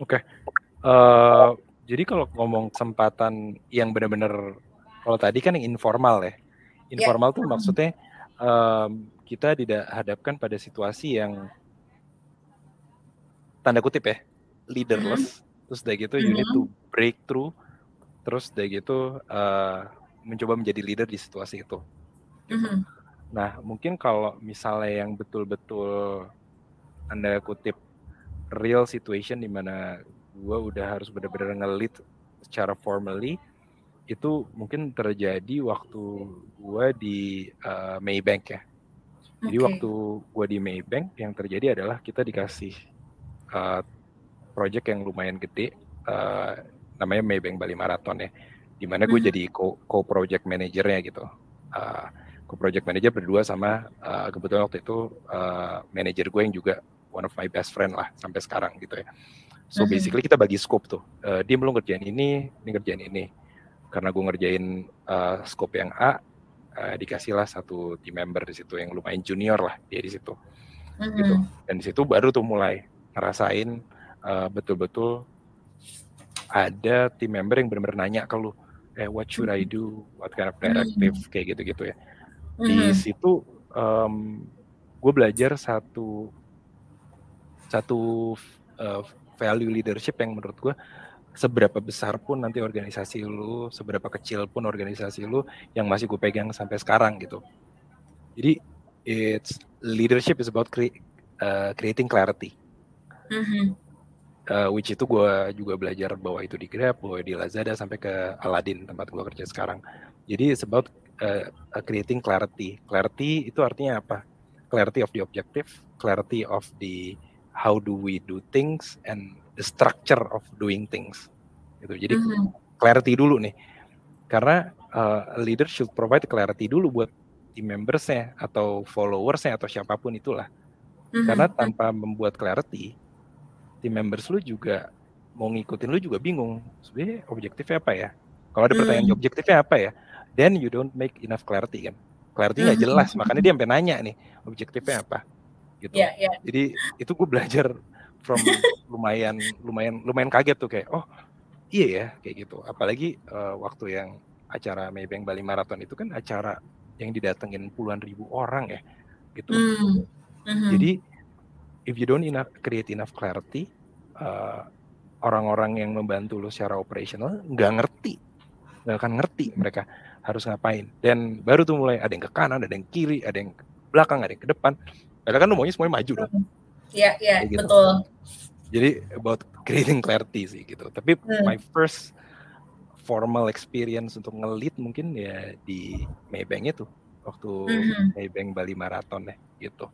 oke okay. uh, jadi kalau ngomong kesempatan yang benar-benar kalau tadi kan yang informal ya. ya. Informal yeah. tuh maksudnya um, kita tidak hadapkan pada situasi yang tanda kutip ya leaderless. Mm-hmm. Terus dari gitu mm-hmm. you need to break through. Terus dari gitu uh, mencoba menjadi leader di situasi itu. Gitu. Mm-hmm. Nah mungkin kalau misalnya yang betul-betul anda kutip real situation di mana gue udah harus benar-benar ngelit secara formally itu mungkin terjadi waktu gue di uh, Maybank ya. Jadi okay. waktu gue di Maybank yang terjadi adalah kita dikasih uh, project yang lumayan gede, uh, namanya Maybank Bali Marathon ya, di mana gue hmm. jadi co, co project manajernya gitu. Uh, co project manager berdua sama uh, kebetulan waktu itu uh, manajer gue yang juga one of my best friend lah sampai sekarang gitu ya. So hmm. basically kita bagi scope tuh, uh, dia belum ngerjain ini, ini ngerjain ini karena gue ngerjain uh, scope yang A uh, dikasihlah satu team member di situ yang lumayan junior lah dia di situ mm-hmm. gitu dan di situ baru tuh mulai ngerasain uh, betul-betul ada team member yang benar-benar nanya ke lu eh what should I do what kind of directive mm-hmm. kayak gitu-gitu ya di mm-hmm. situ um, gue belajar satu satu uh, value leadership yang menurut gue seberapa besar pun nanti organisasi lu, seberapa kecil pun organisasi lu yang masih gue pegang sampai sekarang gitu. Jadi it's leadership is about cre uh, creating clarity. Mm -hmm. Uh, which itu gue juga belajar bahwa itu di Grab, bahwa di Lazada sampai ke Aladdin tempat gue kerja sekarang. Jadi about uh, creating clarity. Clarity itu artinya apa? Clarity of the objective, clarity of the how do we do things, and the structure of doing things gitu jadi mm-hmm. clarity dulu nih karena uh, leader should provide clarity dulu buat team membersnya atau followersnya atau siapa pun itulah mm-hmm. karena tanpa membuat clarity team members lu juga mau ngikutin lu juga bingung. Sebenarnya objektifnya apa ya? Kalau ada pertanyaan mm-hmm. objektifnya apa ya? Then you don't make enough clarity kan? Clarity nggak mm -hmm. jelas makanya dia sampai nanya nih objektifnya apa? Gitu. Yeah, yeah. jadi itu gue belajar from lumayan lumayan lumayan kaget tuh kayak oh iya ya kayak gitu. Apalagi uh, waktu yang acara Maybank Bali Marathon itu kan acara yang didatengin puluhan ribu orang ya gitu. Mm -hmm. jadi if you don't enough create enough clarity uh, orang-orang yang membantu lo secara operasional nggak ngerti nggak akan ngerti mereka harus ngapain dan baru tuh mulai ada yang ke kanan ada yang kiri ada yang ke belakang ada yang ke depan padahal kan lo maunya semuanya maju dong iya iya gitu. betul jadi about creating clarity sih gitu tapi hmm. my first formal experience untuk ngelit mungkin ya di Maybank itu waktu mm-hmm. Maybank Bali Marathon ya gitu.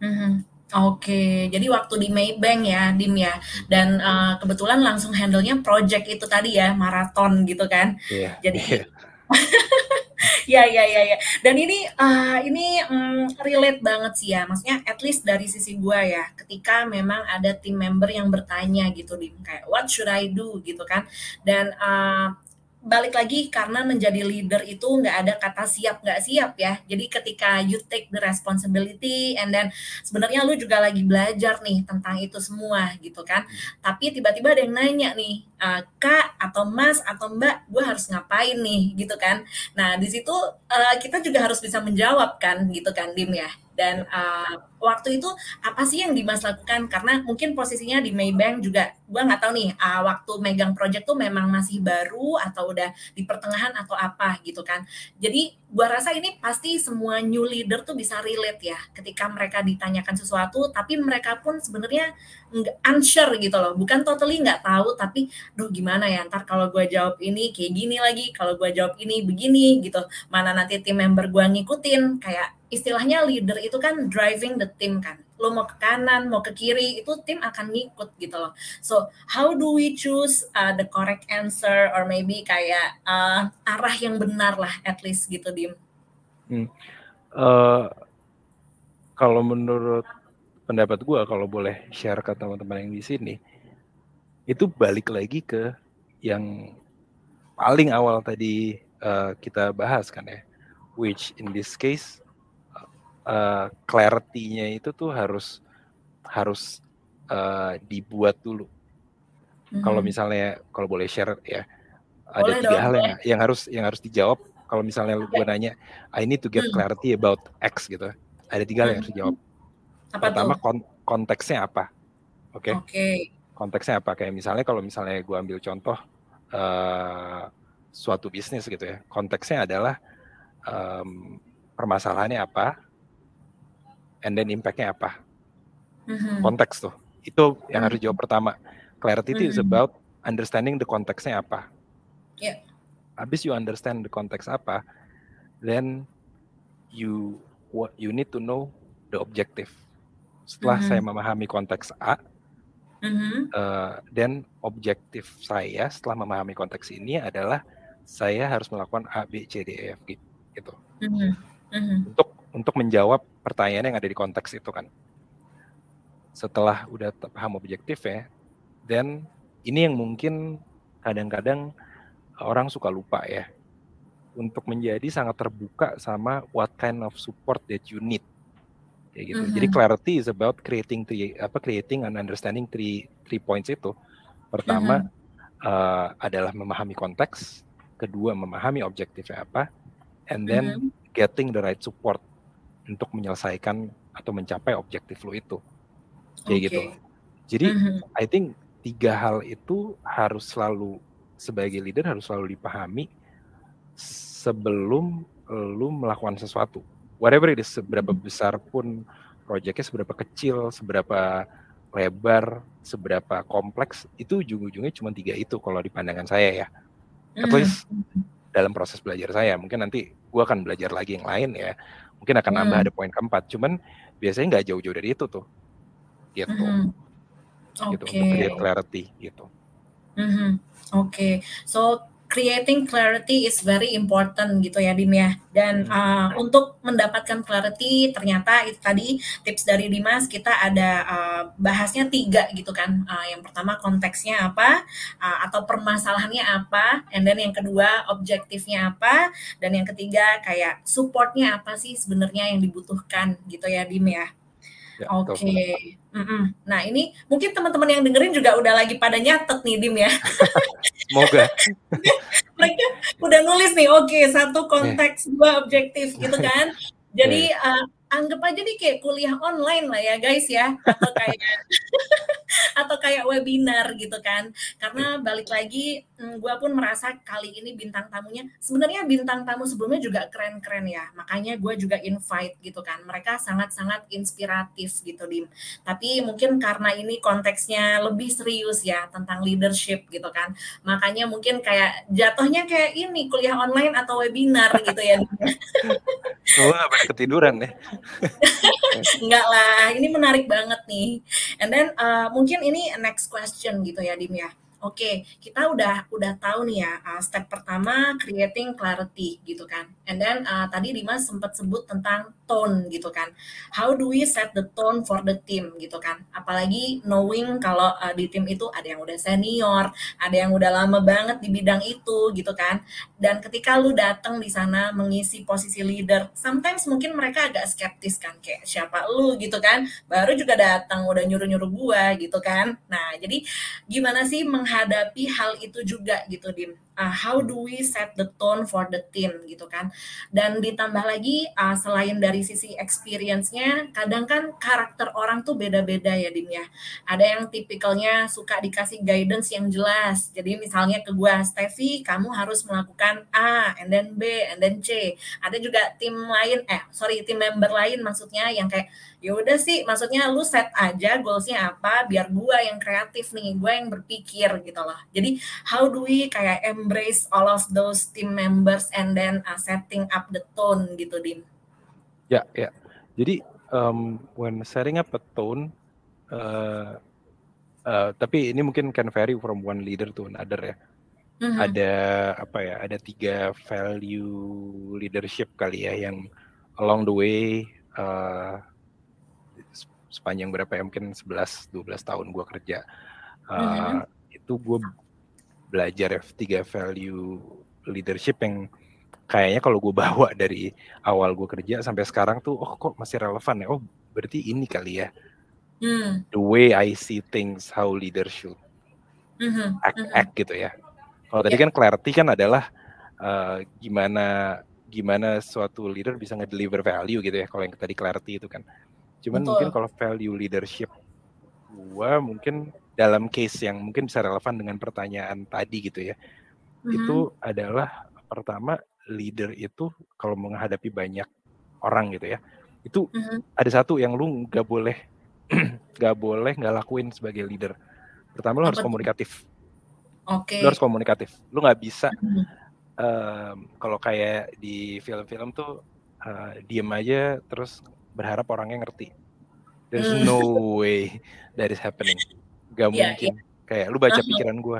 Mm-hmm. Oke, jadi waktu di Maybank ya, Dim ya, dan uh, kebetulan langsung handle-nya project itu tadi ya, maraton gitu kan. Iya. Jadi, yeah. ya ya ya ya. Dan ini uh, ini um, relate banget sih ya, maksudnya at least dari sisi gua ya, ketika memang ada tim member yang bertanya gitu, Dim, kayak what should I do gitu kan, dan uh, balik lagi karena menjadi leader itu nggak ada kata siap nggak siap ya. Jadi ketika you take the responsibility and then sebenarnya lu juga lagi belajar nih tentang itu semua gitu kan. Tapi tiba-tiba ada yang nanya nih, uh, kak atau mas atau mbak, gue harus ngapain nih gitu kan. Nah di situ uh, kita juga harus bisa menjawab kan gitu kan, Dim ya. Dan uh, waktu itu apa sih yang Dimas lakukan? Karena mungkin posisinya di Maybank juga, gue nggak tahu nih, uh, waktu megang project tuh memang masih baru atau udah di pertengahan atau apa gitu kan. Jadi gue rasa ini pasti semua new leader tuh bisa relate ya, ketika mereka ditanyakan sesuatu, tapi mereka pun sebenarnya unsure gitu loh, bukan totally nggak tahu, tapi, duh gimana ya, ntar kalau gue jawab ini kayak gini lagi, kalau gue jawab ini begini gitu, mana nanti tim member gue ngikutin, kayak istilahnya leader itu kan driving the team kan. Lo mau ke kanan, mau ke kiri, itu tim akan ngikut gitu loh. So, how do we choose uh, the correct answer or maybe kayak uh, arah yang benar lah at least gitu, Dim? Hmm. Uh, kalau menurut pendapat gue, kalau boleh share ke teman-teman yang di sini, itu balik lagi ke yang paling awal tadi uh, kita bahas kan ya, which in this case uh, clarity-nya itu tuh harus harus uh, dibuat dulu. Mm-hmm. Kalau misalnya kalau boleh share ya ada boleh tiga dong, hal yang yang harus yang harus dijawab. Kalau misalnya lu gue nanya, I need to get mm. clarity about X gitu. Ada tiga hal yang harus dijawab. Apa Pertama kon konteksnya apa? Oke. Okay? Oke. Okay. Konteksnya apa? Kayak misalnya kalau misalnya gue ambil contoh uh, suatu bisnis gitu ya. Konteksnya adalah um, permasalahannya apa, and then impactnya apa mm-hmm. konteks tuh itu yang harus dijawab pertama clarity mm-hmm. is about understanding the konteksnya apa yeah. habis you understand the konteks apa then you what you need to know the objective setelah mm-hmm. saya memahami konteks A mm-hmm. uh, dan objektif saya setelah memahami konteks ini adalah saya harus melakukan A B C D E F gitu mm-hmm. Mm-hmm. untuk untuk menjawab pertanyaan yang ada di konteks itu kan. Setelah udah paham objektif ya, dan ini yang mungkin kadang-kadang orang suka lupa ya. Untuk menjadi sangat terbuka sama what kind of support that you need. Kayak gitu. Mm-hmm. Jadi clarity is about creating three, apa creating and understanding three three points itu. Pertama mm-hmm. uh, adalah memahami konteks, kedua memahami objektifnya apa, and then mm-hmm. getting the right support untuk menyelesaikan atau mencapai objektif lo itu kayak okay. gitu jadi mm-hmm. I think tiga hal itu harus selalu sebagai leader harus selalu dipahami sebelum lo melakukan sesuatu whatever it is seberapa mm-hmm. besar pun proyeknya seberapa kecil seberapa lebar seberapa kompleks itu ujung-ujungnya cuma tiga itu kalau di pandangan saya ya at mm-hmm. least dalam proses belajar saya mungkin nanti gue akan belajar lagi yang lain ya mungkin akan nambah hmm. ada poin keempat cuman biasanya nggak jauh-jauh dari itu tuh gitu hmm. gitu okay. untuk create clarity gitu mm-hmm. oke okay. so creating clarity is very important gitu ya Dim ya. Dan uh, untuk mendapatkan clarity ternyata itu tadi tips dari Dimas kita ada uh, bahasnya tiga gitu kan. Uh, yang pertama konteksnya apa uh, atau permasalahannya apa, and then yang kedua objektifnya apa, dan yang ketiga kayak supportnya apa sih sebenarnya yang dibutuhkan gitu ya Dim ya. Ya, Oke. Okay. Mm -mm. Nah ini mungkin teman-teman yang dengerin juga udah lagi pada nyatet nih Dim ya. Semoga. Mereka udah nulis nih, oke okay, satu konteks, dua objektif gitu kan. Jadi uh, anggap aja nih kayak kuliah online lah ya guys ya. Atau kayak atau kayak webinar gitu kan. Karena balik lagi hmm, gue pun merasa kali ini bintang tamunya sebenarnya bintang tamu sebelumnya juga keren-keren ya. Makanya gue juga invite gitu kan. Mereka sangat-sangat inspiratif gitu dim. Tapi mungkin karena ini konteksnya lebih serius ya tentang leadership gitu kan. Makanya mungkin kayak jatuhnya kayak ini kuliah online atau webinar gitu ya gak ketiduran deh. Enggak lah, ini menarik banget nih. And then uh, mungkin ini next question gitu ya Dim ya. Oke, kita udah udah tahu nih ya uh, step pertama creating clarity gitu kan. And then uh, tadi Dimas sempat sebut tentang tone gitu kan. How do we set the tone for the team gitu kan. Apalagi knowing kalau uh, di tim itu ada yang udah senior, ada yang udah lama banget di bidang itu gitu kan. Dan ketika lu datang di sana mengisi posisi leader, sometimes mungkin mereka agak skeptis kan kayak siapa lu gitu kan. Baru juga datang udah nyuruh-nyuruh gua gitu kan. Nah, jadi gimana sih meng menghadapi hal itu juga gitu Dim. Uh, how do we set the tone for the team gitu kan. Dan ditambah lagi uh, selain dari sisi experience-nya, kadang kan karakter orang tuh beda-beda ya Dim ya. Ada yang tipikalnya suka dikasih guidance yang jelas. Jadi misalnya ke gua, Steffi, kamu harus melakukan A, and then B, and then C. Ada juga tim lain, eh sorry tim member lain maksudnya yang kayak ya udah sih maksudnya lu set aja goalsnya apa biar gua yang kreatif nih gua yang berpikir gitu loh jadi how do we kayak embrace all of those team members and then uh, setting up the tone gitu dim ya ya jadi um, when setting up a tone uh, uh, tapi ini mungkin can vary from one leader to another ya Mm-hmm. ada apa ya ada tiga value leadership kali ya yang along the way uh, sepanjang berapa ya mungkin 11 12 tahun gue kerja uh, mm-hmm. itu gue belajar ya tiga value leadership yang kayaknya kalau gue bawa dari awal gue kerja sampai sekarang tuh oh kok masih relevan ya oh berarti ini kali ya mm. the way I see things how leader should mm-hmm. act, mm-hmm. act gitu ya kalau yeah. tadi kan clarity kan adalah uh, gimana gimana suatu leader bisa ngedeliver value gitu ya kalau yang tadi clarity itu kan Cuman Betul. mungkin kalau value leadership gua mungkin dalam case yang mungkin bisa relevan dengan pertanyaan tadi gitu ya. Mm-hmm. Itu adalah pertama leader itu kalau menghadapi banyak orang gitu ya. Itu mm-hmm. ada satu yang lu nggak boleh nggak boleh nggak lakuin sebagai leader. Pertama lu harus komunikatif. Oke. Okay. Lu harus komunikatif. Lu nggak bisa mm-hmm. um, kalau kayak di film-film tuh uh, diem aja terus berharap orangnya ngerti. There's hmm. no way that is happening. Gak yeah, mungkin. Yeah. Kayak lu baca uh-huh. pikiran gue.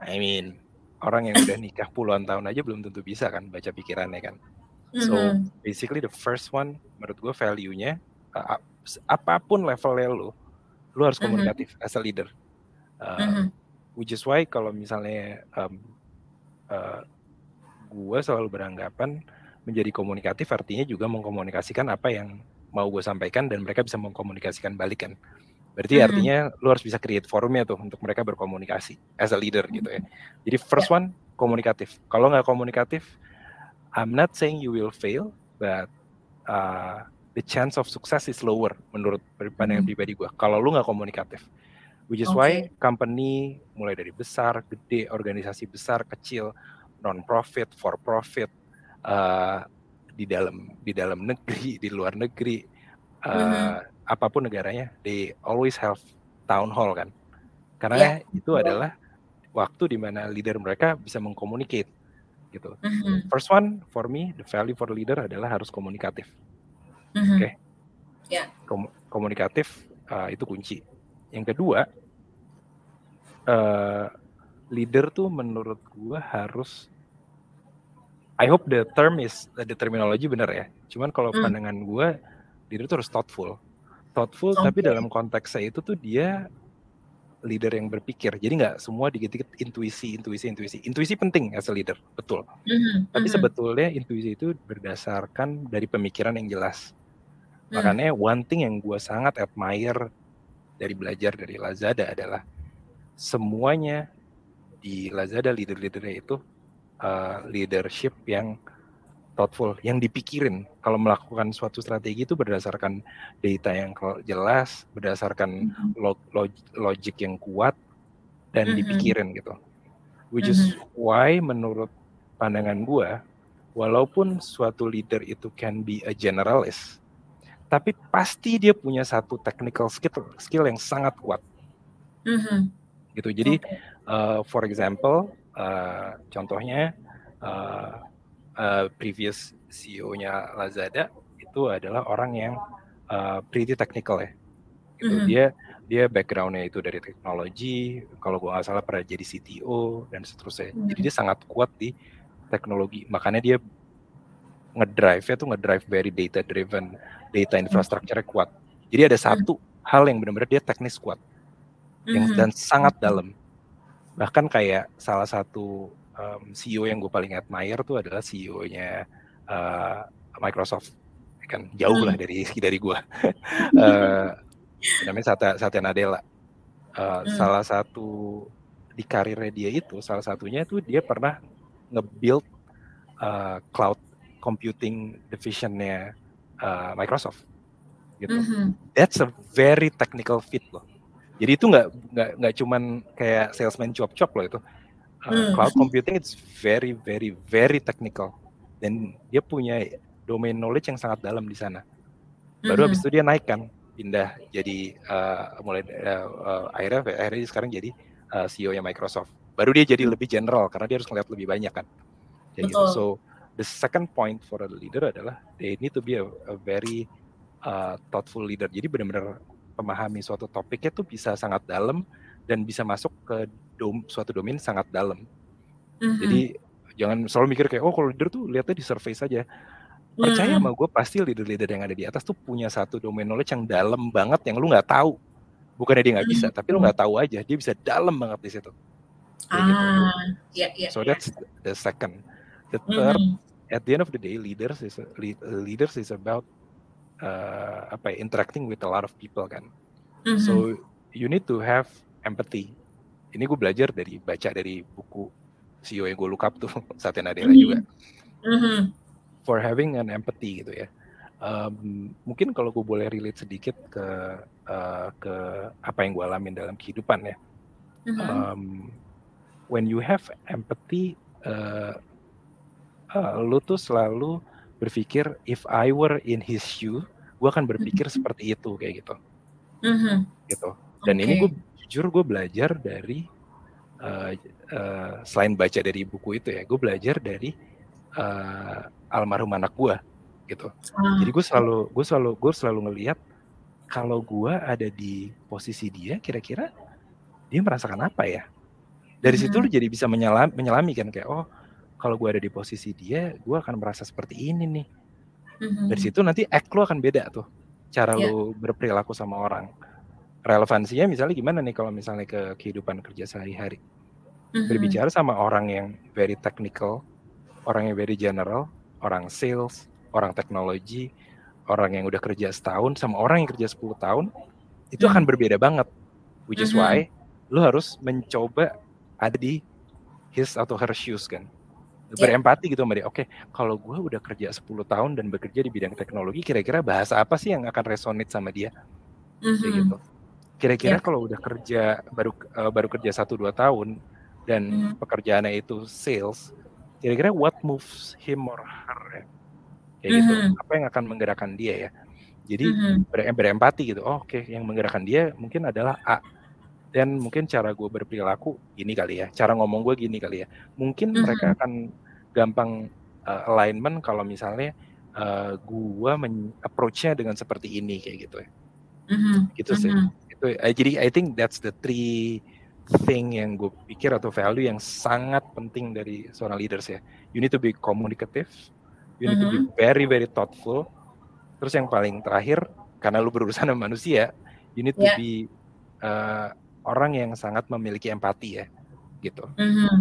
I mean, orang yang udah nikah puluhan tahun aja belum tentu bisa kan baca pikirannya kan. So mm-hmm. basically the first one menurut gue value-nya uh, apa pun levelnya lu, lu harus mm-hmm. komunikatif uh-huh. as a leader. Uh, uh-huh. Which is why kalau misalnya um, uh, gue selalu beranggapan menjadi komunikatif artinya juga mengkomunikasikan apa yang mau gue sampaikan dan mereka bisa mengkomunikasikan balik kan. Berarti hmm. artinya lu harus bisa create forumnya tuh untuk mereka berkomunikasi as a leader gitu ya. Jadi first one komunikatif. Kalau nggak komunikatif, I'm not saying you will fail, but uh, the chance of success is lower menurut pandangan hmm. pribadi gue. Kalau lu nggak komunikatif, which is okay. why company mulai dari besar, gede, organisasi besar, kecil, non profit, for profit, uh, di dalam di dalam negeri di luar negeri uh, mm-hmm. Apa pun negaranya they always have town hall kan karena yeah. itu adalah waktu di mana leader mereka bisa mengkomunikasi gitu mm-hmm. first one for me the value for leader adalah harus komunikatif mm-hmm. oke okay? yeah. Kom- komunikatif uh, itu kunci yang kedua uh, leader tuh menurut gue harus I hope the term is the terminology benar ya. Cuman kalau hmm. pandangan gue, leader itu harus thoughtful, thoughtful. Okay. Tapi dalam konteksnya itu tuh dia leader yang berpikir. Jadi nggak semua dikit-dikit intuisi, intuisi, intuisi. Intuisi penting as a leader, betul. Mm-hmm. Tapi mm-hmm. sebetulnya intuisi itu berdasarkan dari pemikiran yang jelas. Mm. Makanya one thing yang gue sangat admire dari belajar dari Lazada adalah semuanya di Lazada leader-leadernya itu uh, leadership yang thoughtful, yang dipikirin. Kalau melakukan suatu strategi itu berdasarkan data yang jelas, berdasarkan mm-hmm. log log logic yang kuat dan mm-hmm. dipikirin gitu. Which mm-hmm. is why menurut pandangan gua, walaupun suatu leader itu can be a generalist, tapi pasti dia punya satu technical skill skill yang sangat kuat. Mm-hmm. Gitu. Jadi, okay. uh, for example, uh, contohnya uh, uh, previous CEO-nya Lazada itu adalah orang yang uh, pretty technical ya. Gitu. Mm-hmm. Dia dia backgroundnya itu dari teknologi, kalau gue nggak salah pernah jadi CTO dan seterusnya. Mm-hmm. Jadi dia sangat kuat di teknologi. Makanya dia ngedrive-nya tuh ngedrive very data driven, data infrastructure kuat. Jadi ada satu mm-hmm. hal yang benar-benar dia teknis kuat, yang mm-hmm. dan sangat dalam bahkan kayak salah satu um, CEO yang gue paling admire tuh adalah CEO-nya uh, Microsoft kan jauh lah hmm. dari dari gue uh, namanya Satya, Satya Nadella uh, hmm. salah satu di karirnya dia itu salah satunya tuh dia pernah nge-build uh, cloud computing divisionnya uh, Microsoft gitu. Mm -hmm. That's a very technical fit loh. Jadi itu nggak nggak nggak cuman kayak salesman cuap-cuap loh itu. Uh, hmm. Cloud computing it's very very very technical dan dia punya domain knowledge yang sangat dalam di sana. Baru hmm. habis itu dia naik kan, pindah jadi uh, mulai uh, uh, akhirnya akhirnya sekarang jadi uh, CEO nya Microsoft. Baru dia jadi lebih general karena dia harus ngeliat lebih banyak kan. Jadi gitu. So the second point for a leader adalah they need to be a, a very uh, thoughtful leader. Jadi benar-benar memahami suatu topiknya tuh bisa sangat dalam dan bisa masuk ke dom, suatu domain sangat dalam. Mm-hmm. Jadi jangan selalu mikir kayak oh kalau leader tuh lihatnya di survei saja. Percaya mm-hmm. sama gue pasti leader-leader yang ada di atas tuh punya satu domain knowledge yang dalam banget yang lu nggak tahu. Bukannya dia nggak bisa, mm-hmm. tapi lu nggak tahu aja dia bisa dalam banget di situ. Gitu. Ah, gitu. ya, ya. So that's the second. The third, mm-hmm. at the end of the day, leaders is leaders is about uh, apa ya, interacting with a lot of people kan. Mm-hmm. So you need to have empathy. Ini gue belajar dari baca dari buku CEO yang gue look up tuh Satya Nadella mm-hmm. juga. Mm-hmm. For having an empathy gitu ya. Um, mungkin kalau gue boleh relate sedikit ke uh, ke apa yang gue alamin dalam kehidupan ya. Mm-hmm. Um, when you have empathy, uh, uh, lu tuh selalu berpikir if I were in his shoe, gue akan berpikir mm-hmm. seperti itu kayak gitu, mm-hmm. gitu. Dan okay. ini gue jujur gue belajar dari uh, uh, selain baca dari buku itu ya, gue belajar dari uh, almarhum anak gue, gitu. Ah. Jadi gue selalu gue selalu gue selalu ngelihat kalau gue ada di posisi dia, kira-kira dia merasakan apa ya? Dari mm-hmm. situ lu jadi bisa menyelam, menyelami kan kayak oh kalau gue ada di posisi dia, gue akan merasa seperti ini nih. Mm-hmm. Dari situ nanti act lo akan beda tuh, cara yeah. lo berperilaku sama orang. Relevansinya misalnya gimana nih kalau misalnya ke kehidupan kerja sehari-hari. Mm-hmm. Berbicara sama orang yang very technical, orang yang very general, orang sales, orang teknologi, orang yang udah kerja setahun sama orang yang kerja 10 tahun, itu mm-hmm. akan berbeda banget. Which is mm-hmm. why lo harus mencoba ada di his atau her shoes kan yeah. berempati gitu sama dia. Oke, okay, kalau gue udah kerja 10 tahun dan bekerja di bidang teknologi, kira-kira bahasa apa sih yang akan resonate sama dia? Mm-hmm. gitu. Kira-kira yeah. kalau udah kerja baru uh, baru kerja satu dua tahun dan mm-hmm. pekerjaannya itu sales, kira-kira what moves him or her ya? Kayak mm-hmm. gitu. Apa yang akan menggerakkan dia ya? Jadi mm-hmm. ber berempati gitu. Oh, Oke, okay, yang menggerakkan dia mungkin adalah A dan mungkin cara gue berperilaku gini kali ya cara ngomong gue gini kali ya mungkin mm-hmm. mereka akan gampang uh, alignment kalau misalnya uh, gue approach-nya dengan seperti ini kayak gitu ya mm-hmm. gitu sih mm-hmm. Itu uh, jadi I think that's the three thing yang gue pikir atau value yang sangat penting dari seorang leaders ya. You need to be communicative, you need mm -hmm. to be mm-hmm. very very thoughtful. Terus yang paling terakhir, karena lu berurusan sama manusia, you need yeah. to be uh, orang yang sangat memiliki empati ya, gitu. Mm -hmm.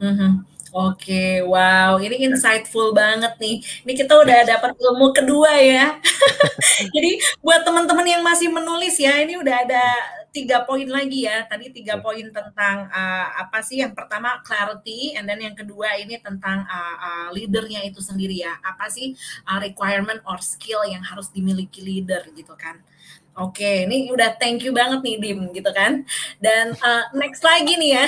Mm -hmm. Oke, wow, ini insightful banget nih. Ini kita udah dapat ilmu kedua ya. Jadi buat teman-teman yang masih menulis ya, ini udah ada tiga poin lagi ya. Tadi tiga iya. poin tentang uh, apa sih? Yang pertama clarity, and then yang kedua ini tentang uh, uh, leadernya itu sendiri ya. Apa sih uh, requirement or skill yang harus dimiliki leader gitu kan? Oke, ini udah thank you banget nih Dim gitu kan. Dan uh, next lagi nih ya.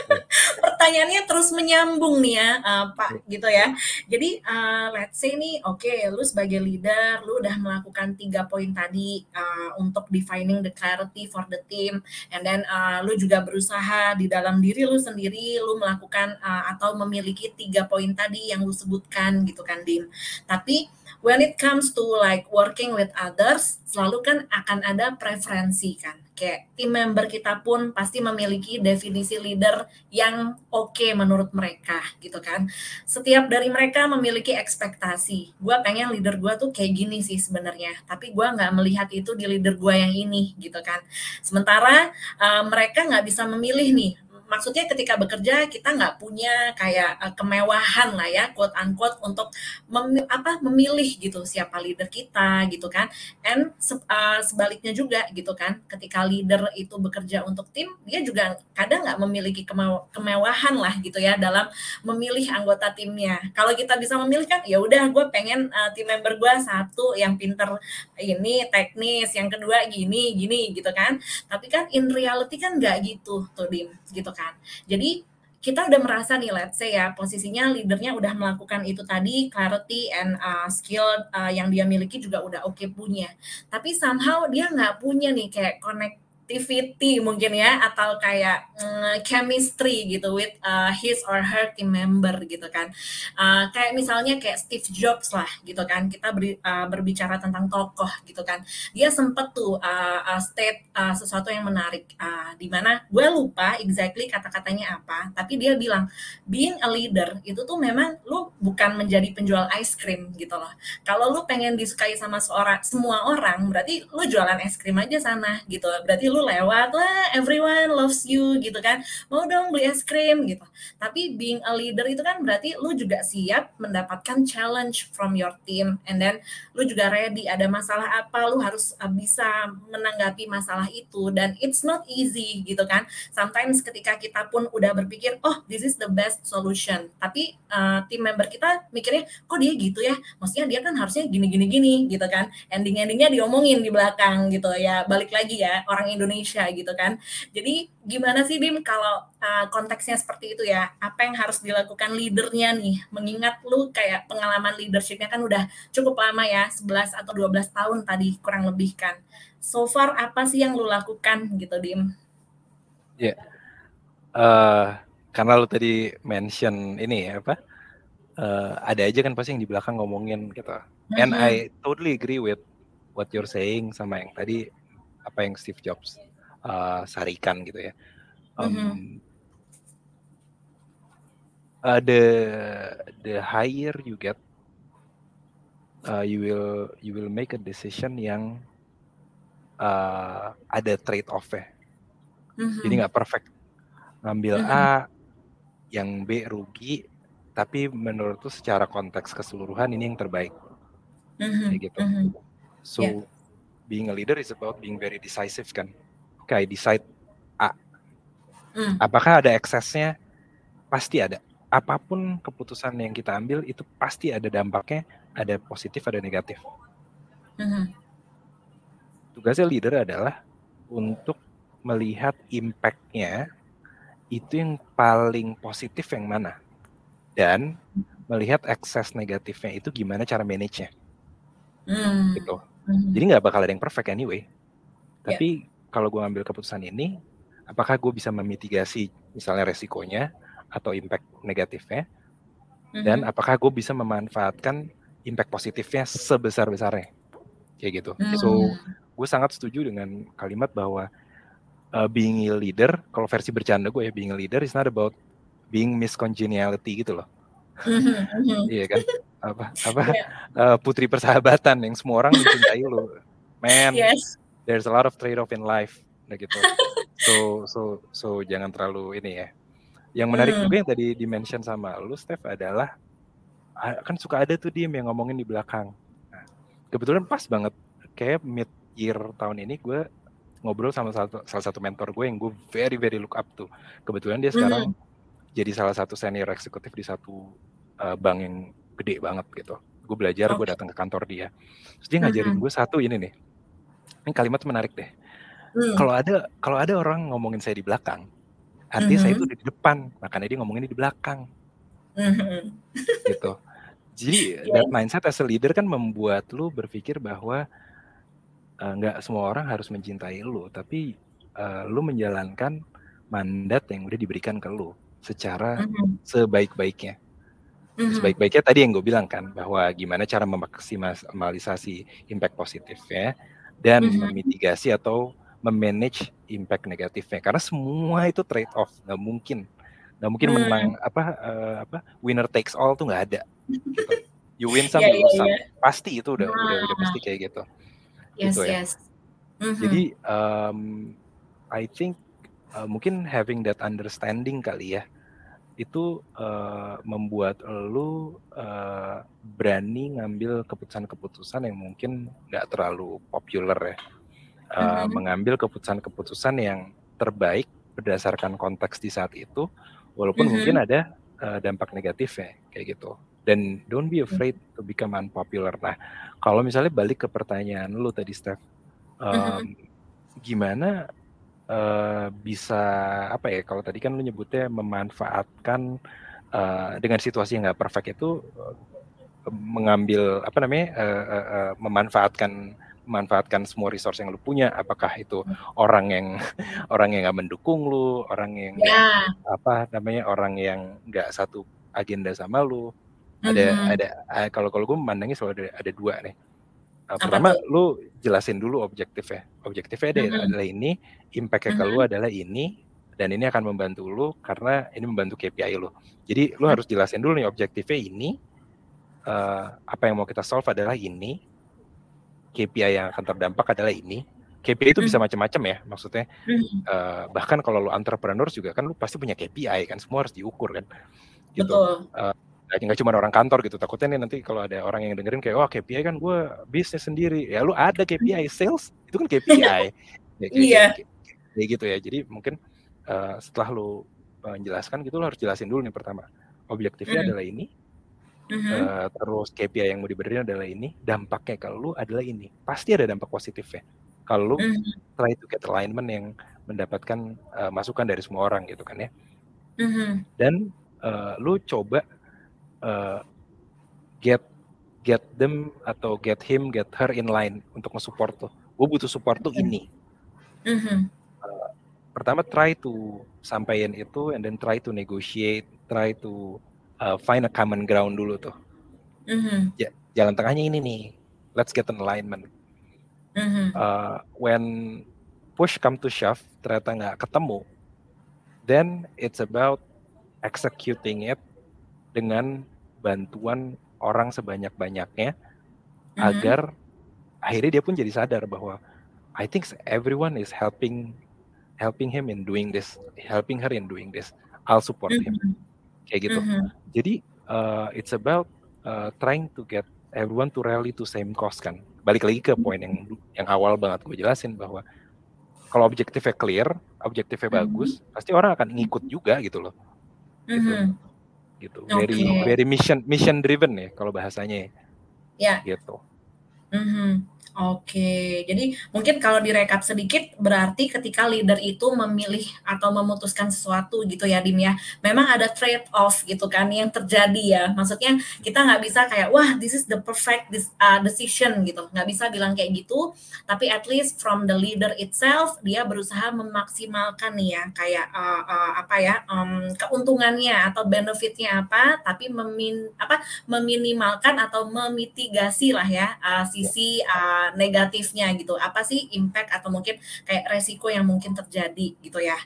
Pertanyaannya terus menyambung nih ya, uh, Pak gitu ya. Jadi uh, let's say nih, oke, okay, lu sebagai leader, lu udah melakukan tiga poin tadi uh, untuk defining the clarity for the team, and then uh, lu juga berusaha di dalam diri lu sendiri, lu melakukan uh, atau memiliki tiga poin tadi yang lu sebutkan gitu kan, Dim. Tapi when it comes to like working with others, selalu kan akan ada preferensi kan. Kayak tim member kita pun pasti memiliki definisi leader yang oke okay menurut mereka gitu kan. Setiap dari mereka memiliki ekspektasi. Gue pengen leader gue tuh kayak gini sih sebenarnya. Tapi gue nggak melihat itu di leader gue yang ini gitu kan. Sementara uh, mereka nggak bisa memilih nih maksudnya ketika bekerja kita nggak punya kayak uh, kemewahan lah ya quote unquote untuk mem, apa memilih gitu siapa leader kita gitu kan. And se, uh, sebaliknya juga gitu kan ketika leader itu bekerja untuk tim dia juga kadang nggak memiliki kemewahan lah gitu ya dalam memilih anggota timnya. Kalau kita bisa memilih kan ya udah gue pengen uh, tim member gue satu yang pinter ini teknis yang kedua gini gini gitu kan. Tapi kan in reality kan nggak gitu tuh dim gitu kan. Jadi kita udah merasa nih let's say ya posisinya leadernya udah melakukan itu tadi clarity and uh, skill uh, yang dia miliki juga udah oke okay punya. Tapi somehow dia nggak punya nih kayak connect connectivity mungkin ya atau kayak mm, chemistry gitu with uh, his or her team member gitu kan. Uh, kayak misalnya kayak Steve Jobs lah gitu kan. Kita ber, uh, berbicara tentang tokoh gitu kan. Dia sempet tuh uh, uh, state uh, sesuatu yang menarik. Uh, di mana gue lupa exactly kata-katanya apa tapi dia bilang being a leader itu tuh memang lu bukan menjadi penjual ice cream gitu loh. Kalau lu pengen disukai sama seorang semua orang berarti lu jualan es krim aja sana gitu. Berarti lu lewat lah everyone loves you gitu kan. Mau dong beli es krim gitu. Tapi being a leader itu kan berarti lu juga siap mendapatkan challenge from your team and then lu juga ready ada masalah apa lu harus uh, bisa menanggapi masalah itu dan it's not easy gitu kan. Sometimes ketika kita pun udah berpikir oh this is the best solution tapi uh, tim member kita mikirnya kok dia gitu ya? Maksudnya dia kan harusnya gini gini gini gitu kan. Ending endingnya diomongin di belakang gitu ya. Balik lagi ya orang Indonesia Indonesia gitu kan. Jadi gimana sih Dim kalau uh, konteksnya seperti itu ya? Apa yang harus dilakukan leadernya nih? Mengingat lu kayak pengalaman leadershipnya kan udah cukup lama ya, 11 atau 12 tahun tadi kurang lebih kan. So far apa sih yang lu lakukan gitu Dim? Ya, yeah. uh, karena lu tadi mention ini ya apa? Uh, ada aja kan pasti yang di belakang ngomongin gitu. And mm -hmm. I totally agree with what you're saying sama yang tadi apa yang Steve Jobs uh, sarikan gitu ya. Um, mm-hmm. uh, the the higher you get, uh, you will you will make a decision yang uh, ada trade off ya. Mm-hmm. Jadi nggak perfect ngambil mm-hmm. A yang B rugi, tapi menurut tuh secara konteks keseluruhan ini yang terbaik. Mm-hmm. Kayak gitu. Mm-hmm. So yeah being a leader is about being very decisive kan. Kayak decide A. Hmm. Apakah ada eksesnya? Pasti ada. Apa pun keputusan yang kita ambil itu pasti ada dampaknya, ada positif, ada negatif. Hmm. Tugasnya leader adalah untuk melihat impact-nya itu yang paling positif yang mana dan melihat ekses negatifnya itu gimana cara manage-nya. Hmm. Gitu. Hmm. Jadi nggak bakal ada yang perfect anyway. Ya. Tapi yeah. kalau gue ngambil keputusan ini, apakah gue bisa memitigasi misalnya resikonya atau impact negatifnya, mm-hmm. dan apakah gue bisa memanfaatkan impact positifnya sebesar besarnya, kayak gitu. Mm-hmm. So gue sangat setuju dengan kalimat bahwa uh, being a leader, kalau versi bercanda gue ya being a leader is not about being miscongeniality gitu loh. Iya kan? Apa apa yeah. uh, putri persahabatan yang semua orang mencintai lo. Man, yes. there's a lot of trade off in life nah gitu. So so so jangan terlalu ini ya. Yang menarik mm. juga yang tadi dimention sama lu Steph adalah kan suka ada tuh diem yang ngomongin di belakang. Nah, kebetulan pas banget kayak mid year tahun ini gue ngobrol sama salah satu, salah satu mentor gue yang gue very very look up tuh. Kebetulan dia sekarang mm jadi salah satu senior eksekutif di satu uh, bank yang gede banget gitu. Gue belajar, okay. gue datang ke kantor dia. Terus dia ngajarin gue satu ini nih. Ini kalimat menarik deh. Mm. Kalau ada kalau ada orang ngomongin saya di belakang, artinya -hmm. saya itu di depan, makanya dia ngomongin di belakang. -hmm. gitu. Jadi yeah. that mindset as a leader kan membuat lu berpikir bahwa uh, nggak semua orang harus mencintai lu, tapi uh, lu menjalankan mandat yang udah diberikan ke lu secara mm-hmm. sebaik-baiknya. Mm-hmm. Sebaik-baiknya tadi yang gue bilang kan bahwa gimana cara memaksimalisasi impact positif ya dan mm-hmm. memitigasi atau memanage impact negatifnya karena semua itu trade off nggak mungkin nggak mungkin mm. menang apa uh, apa winner takes all tuh nggak ada gitu. you win some yeah, you lose yeah, some yeah. pasti itu udah, nah. udah udah pasti kayak gitu yes, gitu ya yes. Mm-hmm. jadi um, I think uh, mungkin having that understanding kali ya itu uh, membuat lu uh, berani ngambil keputusan-keputusan yang mungkin nggak terlalu populer ya uh, mm-hmm. mengambil keputusan-keputusan yang terbaik berdasarkan konteks di saat itu walaupun mm-hmm. mungkin ada uh, dampak negatif ya kayak gitu dan don't be afraid mm-hmm. to become unpopular nah kalau misalnya balik ke pertanyaan lu tadi Steph um, mm-hmm. gimana uh, bisa apa ya kalau tadi kan lu nyebutnya memanfaatkan uh, dengan situasi yang nggak perfect itu uh, mengambil apa namanya uh, uh, uh, memanfaatkan memanfaatkan semua resource yang lu punya apakah itu orang yang orang yang nggak mendukung lu orang yang yeah. apa namanya orang yang nggak satu agenda sama lu ada mm -hmm. ada kalau kalau gue memandangnya selalu ada ada dua nih Uh, pertama tuh? lu jelasin dulu objektifnya. Objektifnya mm -hmm. adalah ini, impact-nya mm -hmm. ke lu adalah ini dan ini akan membantu lu karena ini membantu KPI lu. Jadi lu harus jelasin dulu nih objektifnya ini uh, apa yang mau kita solve adalah ini. KPI yang akan terdampak adalah ini. KPI itu bisa macam-macam ya, maksudnya uh, bahkan kalau lu entrepreneur juga kan lu pasti punya KPI kan, semua harus diukur kan. Gitu. Betul. Uh, nggak cuma orang kantor gitu takutnya nih nanti kalau ada orang yang dengerin kayak wah oh, KPI kan gue bisnis sendiri. Ya lu ada KPI sales itu kan KPI ya, kayak, iya. kayak, kayak gitu ya. Jadi mungkin uh, setelah lu menjelaskan gitu lu harus jelasin dulu nih pertama. Objektifnya mm. adalah ini mm-hmm. uh, terus KPI yang mau diberikan adalah ini. Dampaknya kalau lu adalah ini. Pasti ada dampak positif ya kalau lu mm-hmm. try to get alignment yang mendapatkan uh, masukan dari semua orang gitu kan ya. Mm-hmm. dan uh, lu coba uh, get get them atau get him get her in line untuk nge-support tuh gue butuh support tuh ini mm-hmm. uh, pertama try to sampaikan itu and then try to negotiate try to uh, find a common ground dulu tuh mm-hmm. ja, jalan tengahnya ini nih let's get an alignment mm-hmm. uh, when push come to shove ternyata nggak ketemu then it's about executing it dengan bantuan orang sebanyak-banyaknya mm-hmm. agar akhirnya dia pun jadi sadar bahwa I think everyone is helping helping him in doing this, helping her in doing this. I'll support mm-hmm. him. Kayak gitu. Mm-hmm. Jadi uh, it's about uh, trying to get everyone to rally to same cause kan. Balik lagi ke poin yang yang awal banget gue jelasin bahwa kalau objektifnya clear, objektifnya mm-hmm. bagus, pasti orang akan ngikut juga gitu loh. Gitu. Mm-hmm gitu. Okay. Very very mission mission driven ya kalau bahasanya ya. Ya. Gitu. Mm -hmm. Oke, jadi mungkin kalau direkap sedikit berarti ketika leader itu memilih atau memutuskan sesuatu gitu ya Dim ya, memang ada trade off gitu kan yang terjadi ya. Maksudnya kita nggak bisa kayak wah this is the perfect this, uh, decision gitu, nggak bisa bilang kayak gitu. Tapi at least from the leader itself dia berusaha memaksimalkan nih ya kayak uh, uh, apa ya um, keuntungannya atau benefitnya apa, tapi memin apa meminimalkan atau memitigasi lah ya uh, sisi uh, negatifnya gitu. Apa sih impact atau mungkin kayak resiko yang mungkin terjadi gitu ya.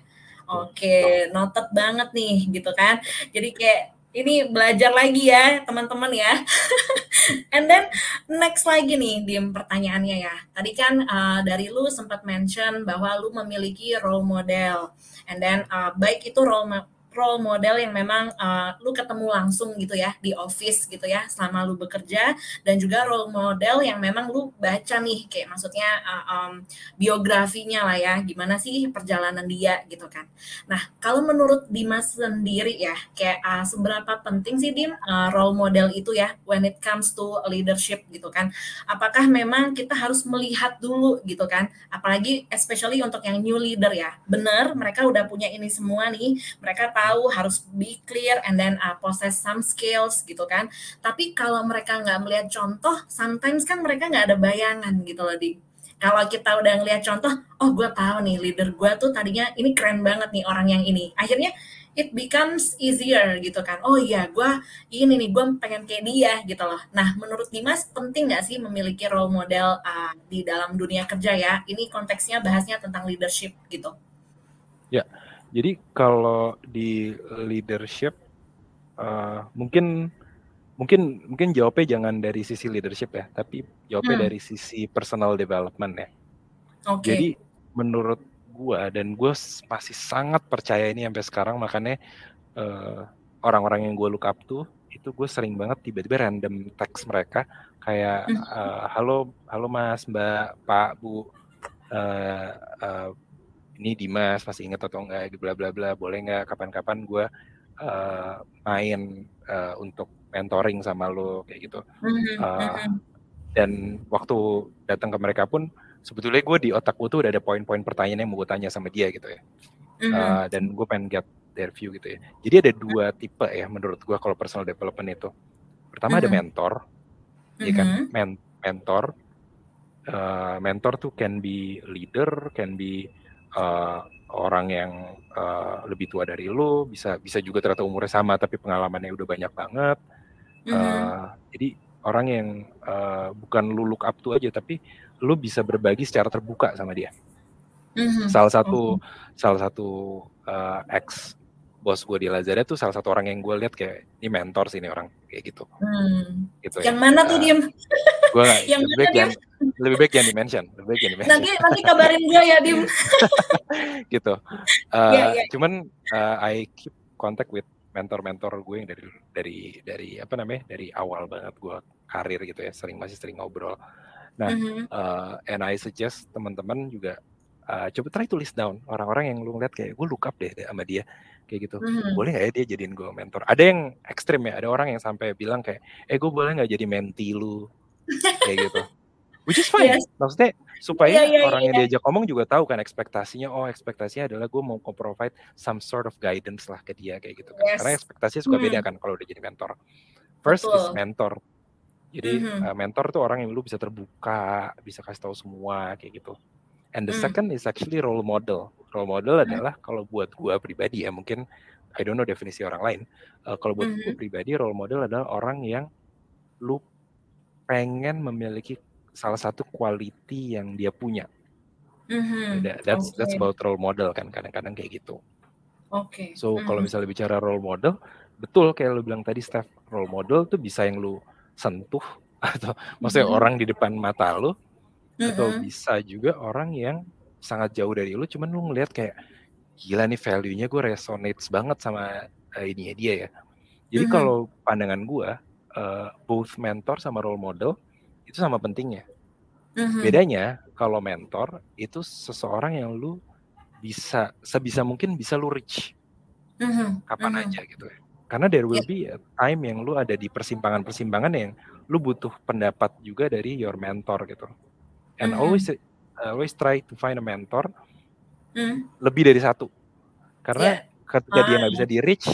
Oke, noted banget nih gitu kan. Jadi kayak ini belajar lagi ya teman-teman ya. And then next lagi nih di pertanyaannya ya. Tadi kan uh, dari lu sempat mention bahwa lu memiliki role model. And then uh, baik itu role role model yang memang uh, lu ketemu langsung gitu ya di office gitu ya selama lu bekerja dan juga role model yang memang lu baca nih kayak maksudnya uh, um, biografinya lah ya gimana sih perjalanan dia gitu kan. Nah kalau menurut Dimas sendiri ya kayak uh, seberapa penting sih Dim uh, role model itu ya when it comes to leadership gitu kan. Apakah memang kita harus melihat dulu gitu kan apalagi especially untuk yang new leader ya. Benar mereka udah punya ini semua nih mereka harus be clear and then uh, possess some skills gitu kan tapi kalau mereka nggak melihat contoh sometimes kan mereka nggak ada bayangan gitu loh di kalau kita udah ngeliat contoh oh gue tahu nih leader gue tuh tadinya ini keren banget nih orang yang ini akhirnya it becomes easier gitu kan. Oh iya, gue ini nih, gue pengen kayak dia gitu loh. Nah, menurut Dimas penting nggak sih memiliki role model uh, di dalam dunia kerja ya? Ini konteksnya bahasnya tentang leadership gitu. Ya, jadi kalau di leadership uh, mungkin mungkin mungkin jawabnya jangan dari sisi leadership ya, tapi jawabnya hmm. dari sisi personal development ya. Okay. Jadi menurut gua dan gue masih sangat percaya ini sampai sekarang makanya uh, orang-orang yang gue look up tuh itu gue sering banget tiba-tiba random teks mereka kayak uh, halo halo mas mbak pak bu uh, uh, ini Dimas masih inget atau enggak bla bla bla boleh nggak kapan-kapan gue uh, main uh, untuk mentoring sama lo kayak gitu. Uh, dan waktu datang ke mereka pun sebetulnya gue di otak gue tuh udah ada poin-poin pertanyaan yang mau gue tanya sama dia gitu ya. Uh, dan gue pengen get their view gitu ya. Jadi ada dua tipe ya menurut gue kalau personal development itu. Pertama ada mentor ya kan? Men mentor uh, mentor tuh can be leader can be uh, orang yang uh, lebih tua dari lo bisa bisa juga ternyata umurnya sama tapi pengalamannya udah banyak banget uh, mm-hmm. jadi orang yang uh, bukan lu look up to aja tapi lu bisa berbagi secara terbuka sama dia mm-hmm. salah satu mm-hmm. salah satu uh, ex bos gue di Lazada tuh salah satu orang yang gue lihat kayak ini mentor sih ini orang kayak gitu. Hmm. Gitu ya. Yang mana tuh uh, diem? Gue yang lebih baik yang lebih baik yang dimention, lebih baik yang dimention. Nanti nanti kabarin gue ya dim. gitu. Uh, yeah, yeah. Cuman uh, I keep contact with mentor-mentor gue yang dari dari dari apa namanya dari awal banget gue karir gitu ya sering masih sering ngobrol. Nah, mm -hmm. uh, and I suggest teman-teman juga uh, coba try tulis down orang-orang yang lu ngeliat kayak gue look up deh, deh sama dia kayak gitu hmm. boleh nggak ya dia jadiin gue mentor ada yang ekstrim ya ada orang yang sampai bilang kayak eh gue boleh nggak jadi menti lu kayak gitu which is fine yes. maksudnya supaya yeah, yeah, orang yeah. yang diajak ngomong juga tahu kan ekspektasinya oh ekspektasinya adalah gue mau provide some sort of guidance lah ke dia kayak gitu kan yes. karena ekspektasinya suka hmm. beda kan kalau udah jadi mentor first Betul. is mentor jadi mm -hmm. uh, mentor tuh orang yang lu bisa terbuka bisa kasih tahu semua kayak gitu And the mm. second is actually role model. Role model mm. adalah kalau buat gua pribadi ya mungkin I don't know definisi orang lain. Uh, kalau buat mm. gue pribadi role model adalah orang yang lu pengen memiliki salah satu quality yang dia punya. Mm-hmm. That's okay. that's about role model kan kadang-kadang kayak gitu. Oke. Okay. So mm. kalau misalnya bicara role model, betul kayak lu bilang tadi Steph, role model tuh bisa yang lu sentuh atau maksudnya mm-hmm. orang di depan mata lu mm-hmm. atau bisa juga orang yang sangat jauh dari lu cuman lu ngelihat kayak gila nih value-nya gue resonates banget sama uh, ini dia ya jadi mm-hmm. kalau pandangan gue uh, both mentor sama role model itu sama pentingnya mm-hmm. bedanya kalau mentor itu seseorang yang lu bisa sebisa mungkin bisa lu reach mm-hmm. kapan mm-hmm. aja gitu ya karena there will yeah. be a time yang lu ada di persimpangan-persimpangan yang lu butuh pendapat juga dari your mentor gitu and mm -hmm. always uh, always try to find a mentor mm. lebih dari satu karena yeah. ketika ah, dia nggak bisa di reach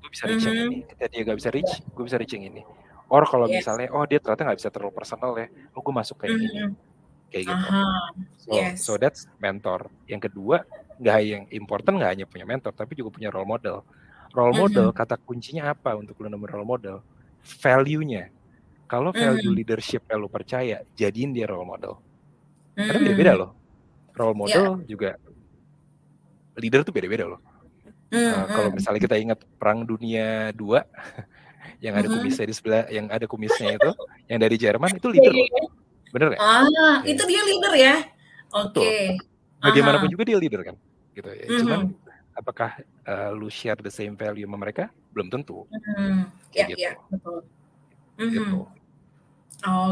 gue bisa reach mm -hmm. yang ini ketika dia nggak bisa reach gue bisa reach yang ini or kalau yes. misalnya oh dia ternyata nggak bisa terlalu personal ya oh gue masuk kayak mm -hmm. ini kayak gitu uh-huh. so yes. so that's mentor yang kedua nggak yang important nggak hanya punya mentor tapi juga punya role model role model mm -hmm. kata kuncinya apa untuk lu nemuin role model value-nya kalau value Mhm. leadership lu percaya, jadiin dia role model. Karena Mmm. beda-beda loh. Role Iya. model juga leader tuh beda-beda loh. Uh, kalau misalnya kita ingat Perang Dunia II, yang ada Mhm. kumisnya di sebelah yang ada kumisnya itu, yang dari Jerman itu leader loh. iya. Bener nggak? Ah, Iya. itu dia leader ya? Oke. Bagaimanapun Aha. juga dia leader kan, gitu ya. Cuman Mhm. apakah, eee, lu share the same value sama mereka? Belum tentu. Kayak iya, gitu. betul. Gitu. Mhm.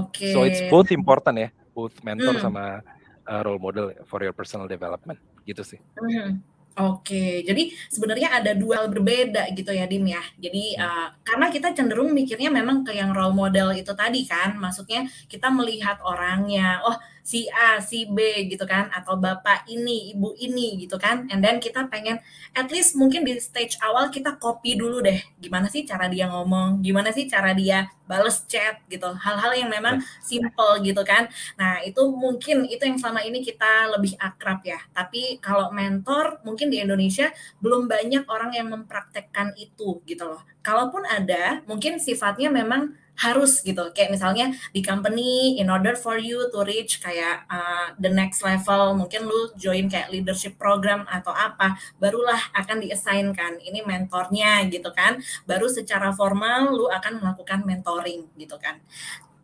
Oke. So it's both important ya, both mentor Mmm. sama, eee, role model for your personal development, gitu sih. Mhm. Oke, jadi sebenarnya ada 2 hal berbeda gitu ya, Dim, ya. Jadi, Hmm. eee, karena kita cenderung mikirnya memang ke yang role model itu tadi kan, maksudnya kita melihat orangnya, oh si A, si B gitu kan, atau bapak ini, ibu ini gitu kan, and then kita pengen at least mungkin di stage awal kita copy dulu deh, gimana sih cara dia ngomong, gimana sih cara dia bales chat gitu, hal-hal yang memang Ya. simple gitu kan. Nah, itu mungkin itu yang selama ini kita lebih akrab ya. Tapi kalau mentor mungkin di Indonesia belum banyak orang yang mempraktekkan itu gitu loh. Kalaupun ada, mungkin sifatnya memang harus gitu. Kayak misalnya di company in order for you to reach kayak, eee, the next level, mungkin lu join kayak leadership program atau apa, barulah akan di-assign kan, ini mentornya gitu kan. Baru secara formal lu akan melakukan mentoring gitu kan.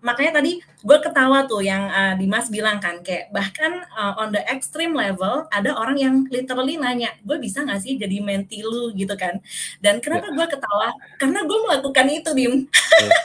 Makanya tadi gue ketawa tuh yang, eee, Dimas bilang kan, kayak bahkan, eee, on the extreme level ada orang yang literally nanya, "Gue bisa nggak sih jadi mentee lu?" Gitu kan. Dan Ya. kenapa gue ketawa, karena gue melakukan itu, Dim. Iya.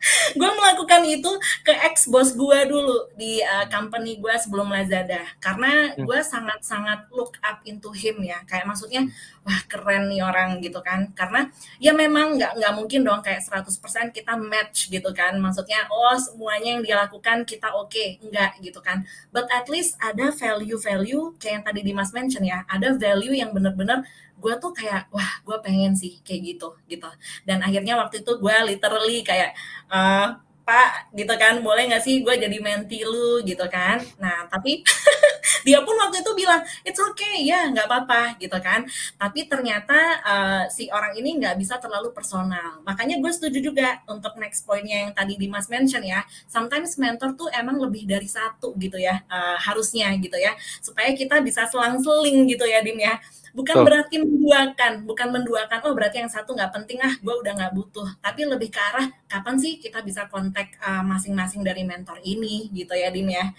Gue melakukan itu ke ex bos gue dulu di, eee, company gue sebelum Lazada. Karena Hmm. gue sangat-sangat look up into him ya, kayak maksudnya, wah keren nih orang gitu kan. Karena ya memang nggak nggak mungkin dong kayak 100% kita match gitu kan, maksudnya, oh semuanya yang dia lakukan kita oke, enggak gitu kan. But at least ada value-value kayak yang tadi Dimas mention ya, ada value yang bener-bener gue tuh kayak, wah gue pengen sih kayak gitu, gitu. Dan akhirnya waktu itu gue literally kayak, eee, "Pak," gitu kan, "boleh nggak sih gue jadi mentee lu?" Gitu kan. Nah, tapi dia pun waktu itu bilang, "It's okay, ya nggak apa-apa," gitu kan. Tapi ternyata, eee, si orang ini nggak bisa terlalu personal. Makanya gue setuju juga untuk next point-nya yang tadi Dimas mention ya, sometimes mentor tuh emang lebih dari satu gitu ya, eee, harusnya gitu ya, supaya kita bisa selang-seling gitu ya, Dim, ya. Bukan Betul. berarti menduakan, bukan menduakan, "Oh berarti yang satu nggak penting ah, gue udah nggak butuh." Tapi lebih ke arah, kapan sih kita bisa kontak, eee, masing-masing dari mentor ini gitu ya, Dim, ya.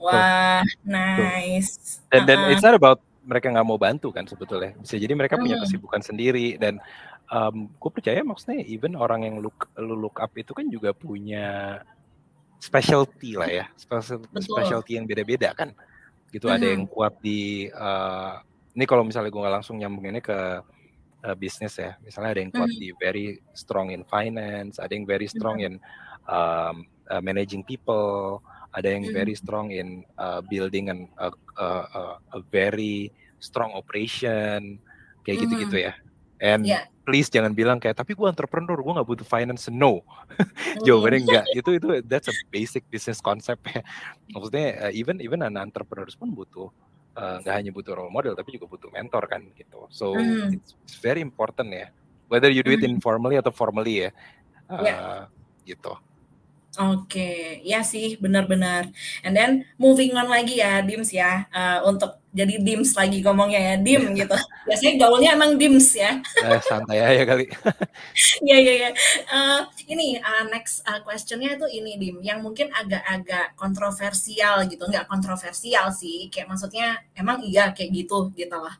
Wah, Betul. nice. Dan dan Heeh. it's not about mereka nggak mau bantu kan sebetulnya. Bisa jadi mereka punya Mmm. kesibukan sendiri dan, mmm, gue percaya maksudnya even orang yang look lu look up itu kan juga punya specialty lah ya, special Betul. specialty yang beda-beda kan, gitu. Ada yang Mhm. kuat di, eee, ini kalau misalnya gue nggak langsung nyambunginnya ke, eee, bisnis ya, misalnya ada yang kuat Mhm. di very strong in finance, ada yang very strong Mhm. in, mmm, eee, managing people, ada yang very Mhm. strong in, eee, building an a a a a very strong operation, kayak gitu-gitu Mhm. ya. And Iya. please jangan bilang kayak, "Tapi gue entrepreneur, gue nggak butuh finance." No, Mhm. jawabannya enggak. Itu itu that's a basic business concept ya. Maksudnya, eee, even even an entrepreneurs pun butuh, eee, nggak hanya butuh role model, tapi juga butuh mentor kan gitu. So Mhm. it's it's very important ya, whether you do it Mhm. informally atau formally ya, Iya. eee, gitu. Oke, iya sih, benar benar. And then moving on lagi ya, Dims ya, eee, untuk jadi Dims lagi ngomongnya ya, Dim gitu. Biasanya gaulnya emang Dims ya. Eh, santai aja kali. Iya iya iya. Eee, ini, eee, next, eee, question-nya itu ini, Dim, yang mungkin agak-agak kontroversial gitu, nggak kontroversial sih, kayak maksudnya emang iya kayak gitu, gitu loh.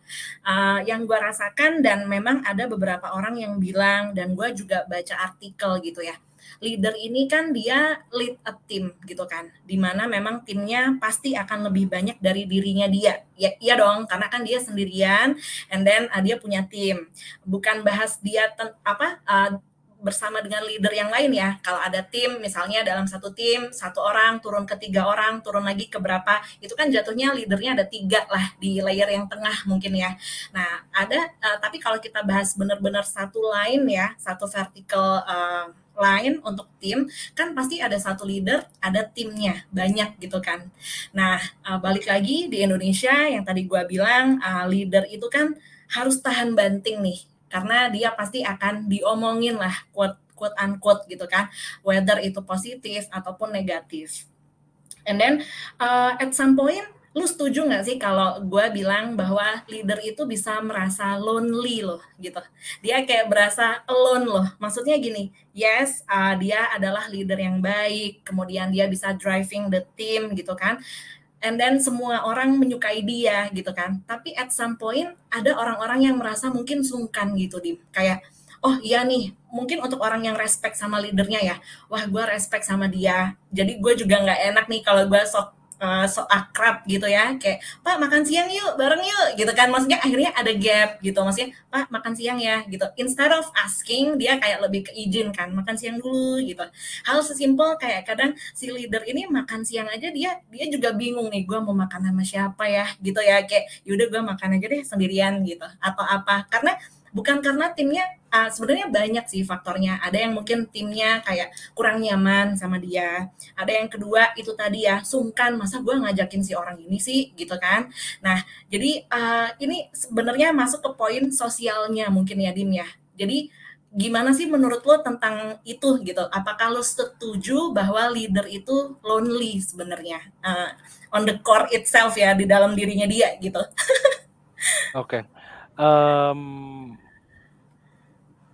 Eee, yang gue rasakan dan memang ada beberapa orang yang bilang dan gue juga baca artikel gitu ya, leader ini kan dia lead a team gitu kan, di mana memang timnya pasti akan lebih banyak dari dirinya dia. Ya iya dong, karena kan dia sendirian and then, eee, dia punya tim. Bukan bahas dia ten apa, eee, bersama dengan leader yang lain ya. Kalau ada tim, misalnya dalam satu tim, 1 orang turun ke 3 orang, turun lagi ke berapa, itu kan jatuhnya leader-nya ada 3 lah di layer yang tengah mungkin ya. Nah, ada eee, tapi kalau kita bahas bener-bener satu line ya, satu vertical, eee, line untuk tim, kan pasti ada satu leader, ada timnya, banyak gitu kan. Nah, eee, balik lagi di Indonesia yang tadi gue bilang, eee, leader itu kan harus tahan banting nih, karena dia pasti akan diomongin lah quote quote unquote gitu kan whether itu positif ataupun negatif and then uh, at some point lu setuju nggak sih kalau gue bilang bahwa leader itu bisa merasa lonely loh gitu? Dia kayak berasa alone loh. Maksudnya gini yes uh, dia adalah leader yang baik kemudian dia bisa driving the team gitu kan? And then semua orang menyukai dia gitu kan? Tapi at some point ada orang-orang yang merasa mungkin sungkan gitu di kayak oh iya nih mungkin untuk orang yang respect sama leadernya ya. Wah gue respect sama dia. Jadi gue juga nggak enak nih kalau gue sok uh, so akrab gitu ya kayak pak makan siang yuk bareng yuk gitu kan. Maksudnya akhirnya ada gap gitu maksudnya pak makan siang ya gitu. Instead of asking dia kayak lebih ke izin kan makan siang dulu gitu. Hal sesimpel kayak kadang si leader ini makan siang aja dia dia juga bingung nih gue mau makan sama siapa ya? Gitu ya kayak yaudah gue makan aja deh sendirian gitu. Atau apa. Karena bukan karena timnya uh, sebenarnya banyak sih faktornya. Ada yang mungkin timnya kayak kurang nyaman sama dia. Ada yang kedua itu tadi ya sungkan masa gue ngajakin si orang ini sih gitu kan. Nah jadi uh, ini sebenarnya masuk ke poin sosialnya mungkin ya Dim ya. Jadi gimana sih menurut lo tentang itu gitu? Apakah lo setuju bahwa leader itu lonely sebenarnya uh, on the core itself ya di dalam dirinya dia gitu? Oke. Okay. Um,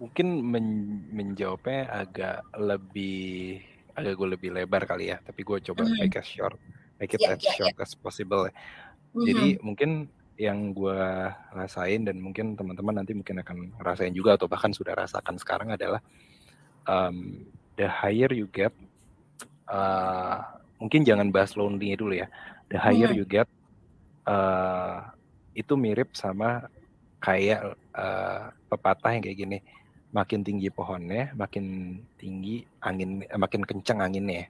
mungkin men menjawabnya agak lebih agak gue lebih lebar kali ya, tapi gue coba mm. make it short, make it yeah, as yeah, short yeah. as possible ya. Mm-hmm. Jadi mungkin yang gue rasain dan mungkin teman-teman nanti mungkin akan rasain juga atau bahkan sudah rasakan sekarang adalah um, the higher you get, uh, mungkin jangan bahas lonely dulu ya. The higher mm-hmm. you get, uh, itu mirip sama kayak uh, pepatah yang kayak gini makin tinggi pohonnya, makin tinggi angin, eh, makin kencang anginnya.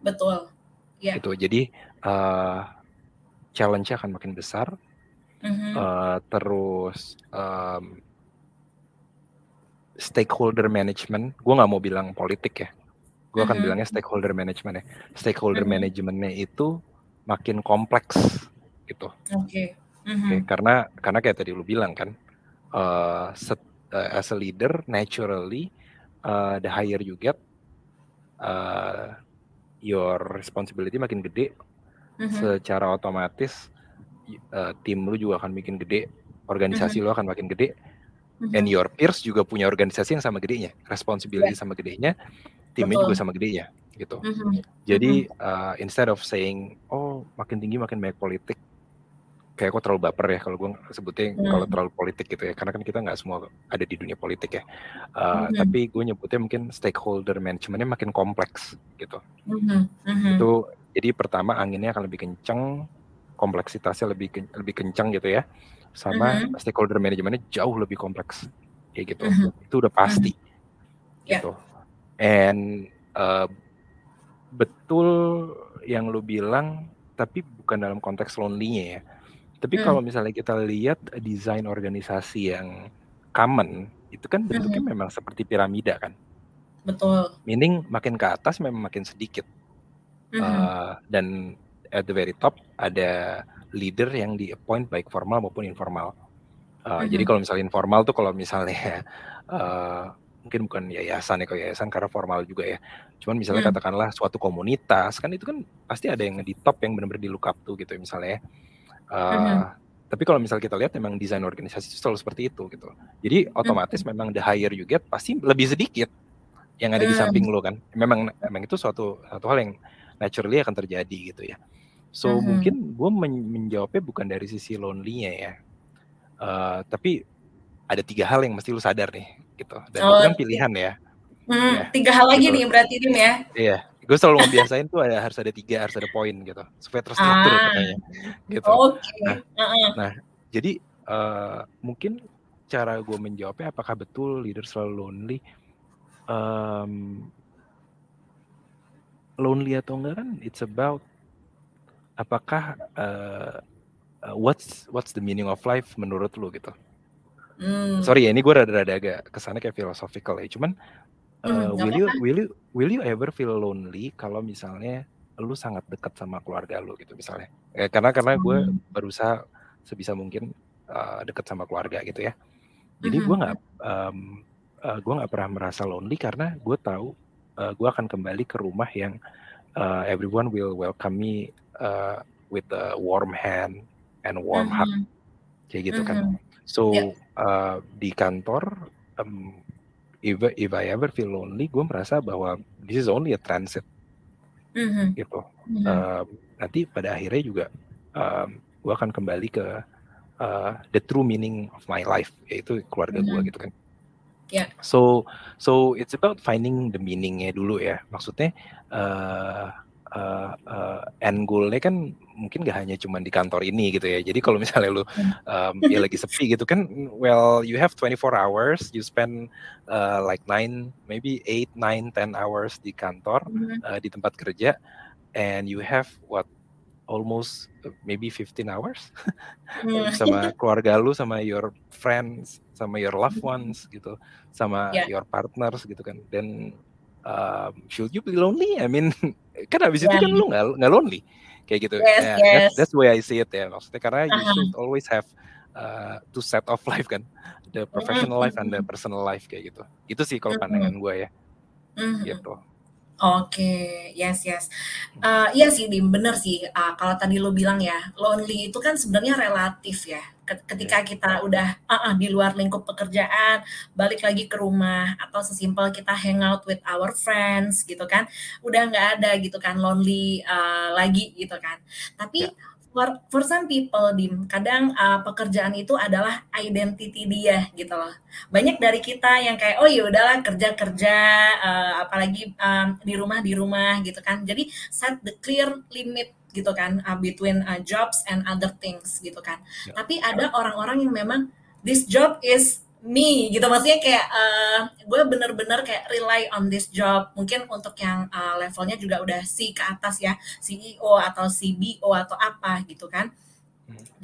Betul. Ya. Itu jadi uh, challenge akan makin besar. Mm-hmm. Uh, terus um, stakeholder management, gue nggak mau bilang politik ya, gue akan mm-hmm. bilangnya stakeholder management ya. Stakeholder mm-hmm. managementnya itu makin kompleks gitu. Oke. Okay. Mm-hmm. Okay, karena karena kayak tadi lu bilang kan, uh, set, uh, as a leader naturally uh, the higher you get uh, your responsibility makin gede mm-hmm. secara otomatis uh, tim lu juga akan makin gede organisasi mm-hmm. lu akan makin gede mm-hmm. and your peers juga punya organisasi yang sama gedenya responsibility yeah. sama gedenya timnya Betul. juga sama gedenya gitu mm-hmm. jadi uh, instead of saying oh makin tinggi makin banyak politik kayak kok terlalu baper ya kalau gue sebutnya hmm. kalau terlalu politik gitu ya karena kan kita nggak semua ada di dunia politik ya uh, hmm. tapi gue nyebutnya mungkin stakeholder managementnya makin kompleks gitu hmm. Hmm. itu jadi pertama anginnya akan lebih kencang kompleksitasnya lebih lebih kencang gitu ya sama hmm. stakeholder manajemennya jauh lebih kompleks kayak gitu hmm. itu udah pasti hmm. gitu yeah. and uh, betul yang lu bilang tapi bukan dalam konteks lonely-nya ya tapi hmm. kalau misalnya kita lihat desain organisasi yang common, itu kan bentuknya hmm. memang seperti piramida kan. Betul. Meaning makin ke atas memang makin sedikit. Hmm. Uh, dan at the very top ada leader yang di appoint baik formal maupun informal. Uh, hmm. Jadi kalau misalnya informal tuh kalau misalnya uh, mungkin bukan yayasan ya kalau yayasan karena formal juga ya. Cuman misalnya hmm. katakanlah suatu komunitas kan itu kan pasti ada yang di top yang benar-benar di look up tuh gitu misalnya ya. Uh, Tapi kalau misal kita lihat memang desain organisasi itu selalu seperti itu gitu. Jadi otomatis hmm. memang the higher you get pasti lebih sedikit yang ada di samping lo kan. Memang memang itu suatu satu hal yang naturally akan terjadi gitu ya. So hmm. mungkin gue men menjawabnya bukan dari sisi lonely-nya ya. Uh, tapi ada tiga hal yang mesti lu sadar nih gitu. Dan oh, itu kan pilihan ya. Hmm, ya, tiga hal lagi gitu. nih berarti Dim ya. Iya, gue selalu ngebiasain tuh ada harus ada tiga harus ada poin gitu supaya terstruktur ah, katanya gitu okay. nah, uh-uh. nah jadi uh, mungkin cara gue menjawabnya apakah betul leader selalu lonely um, lonely atau enggak kan it's about apakah uh, uh, what's what's the meaning of life menurut lo gitu Hmm. Sorry ya, ini gue rada-rada agak ke sana kayak philosophical ya. Cuman Uh, will you will you will you ever feel lonely kalau misalnya lu sangat dekat sama keluarga lu gitu misalnya? Eh, karena karena gue hmm. berusaha sebisa mungkin uh, dekat sama keluarga gitu ya. Jadi gue nggak um, uh, gue nggak pernah merasa lonely karena gue tahu uh, gue akan kembali ke rumah yang uh, everyone will welcome me uh, with a warm hand and warm mm -hmm. heart kayak gitu mm -hmm. kan so yeah. uh, di kantor um, if if I ever feel lonely gue merasa bahwa this is only a transit mm -hmm. gitu mm -hmm. uh, nanti pada akhirnya juga um, gue akan kembali ke uh, the true meaning of my life yaitu keluarga mm -hmm. gue gitu kan Yeah. So so it's about finding the meaningnya dulu ya. Maksudnya uh, uh, uh, end goalnya kan mungkin gak hanya cuma di kantor ini gitu ya. Jadi kalau misalnya lu um, ya lagi sepi gitu kan, well you have 24 hours, you spend uh, like 9, maybe 8, 9, 10 hours di kantor, mm uh, di tempat kerja, and you have what almost maybe 15 hours hmm. sama keluarga lu sama your friends sama your loved ones gitu sama yeah. your partners gitu kan dan um, should you be lonely I mean kan habis yeah. itu kan lu nggak lonely kayak gitu yes, yeah, yes. That's, that's the way I see it ya maksudnya karena uh-huh. you should always have uh, two set of life kan the professional mm -hmm. life and the hmm. personal life kayak gitu itu sih kalau pandangan gue ya mm -hmm. gitu Oke, yes yes. Uh, iya sih Dim, bener sih, uh, kalau tadi lo bilang ya, lonely itu kan sebenarnya relatif ya. Ketika iya. kita udah, uh, uh, di luar lingkup pekerjaan, balik lagi ke rumah, atau sesimpel kita hangout with our friends gitu kan, udah nggak ada gitu kan lonely, uh, lagi gitu kan. Tapi Ya for for some people dim kadang uh, pekerjaan itu adalah identity dia gitu loh banyak dari kita yang kayak oh ya udahlah kerja kerja uh, apalagi um, di rumah di rumah gitu kan jadi set the clear limit gitu kan uh, between uh, jobs and other things gitu kan. Yeah. tapi ada orang-orang yang memang this job is me gitu. Maksudnya kayak uh, gue bener-bener kayak rely on this job. Mungkin untuk yang uh, levelnya juga udah C ke atas ya CEO atau CBO atau apa gitu kan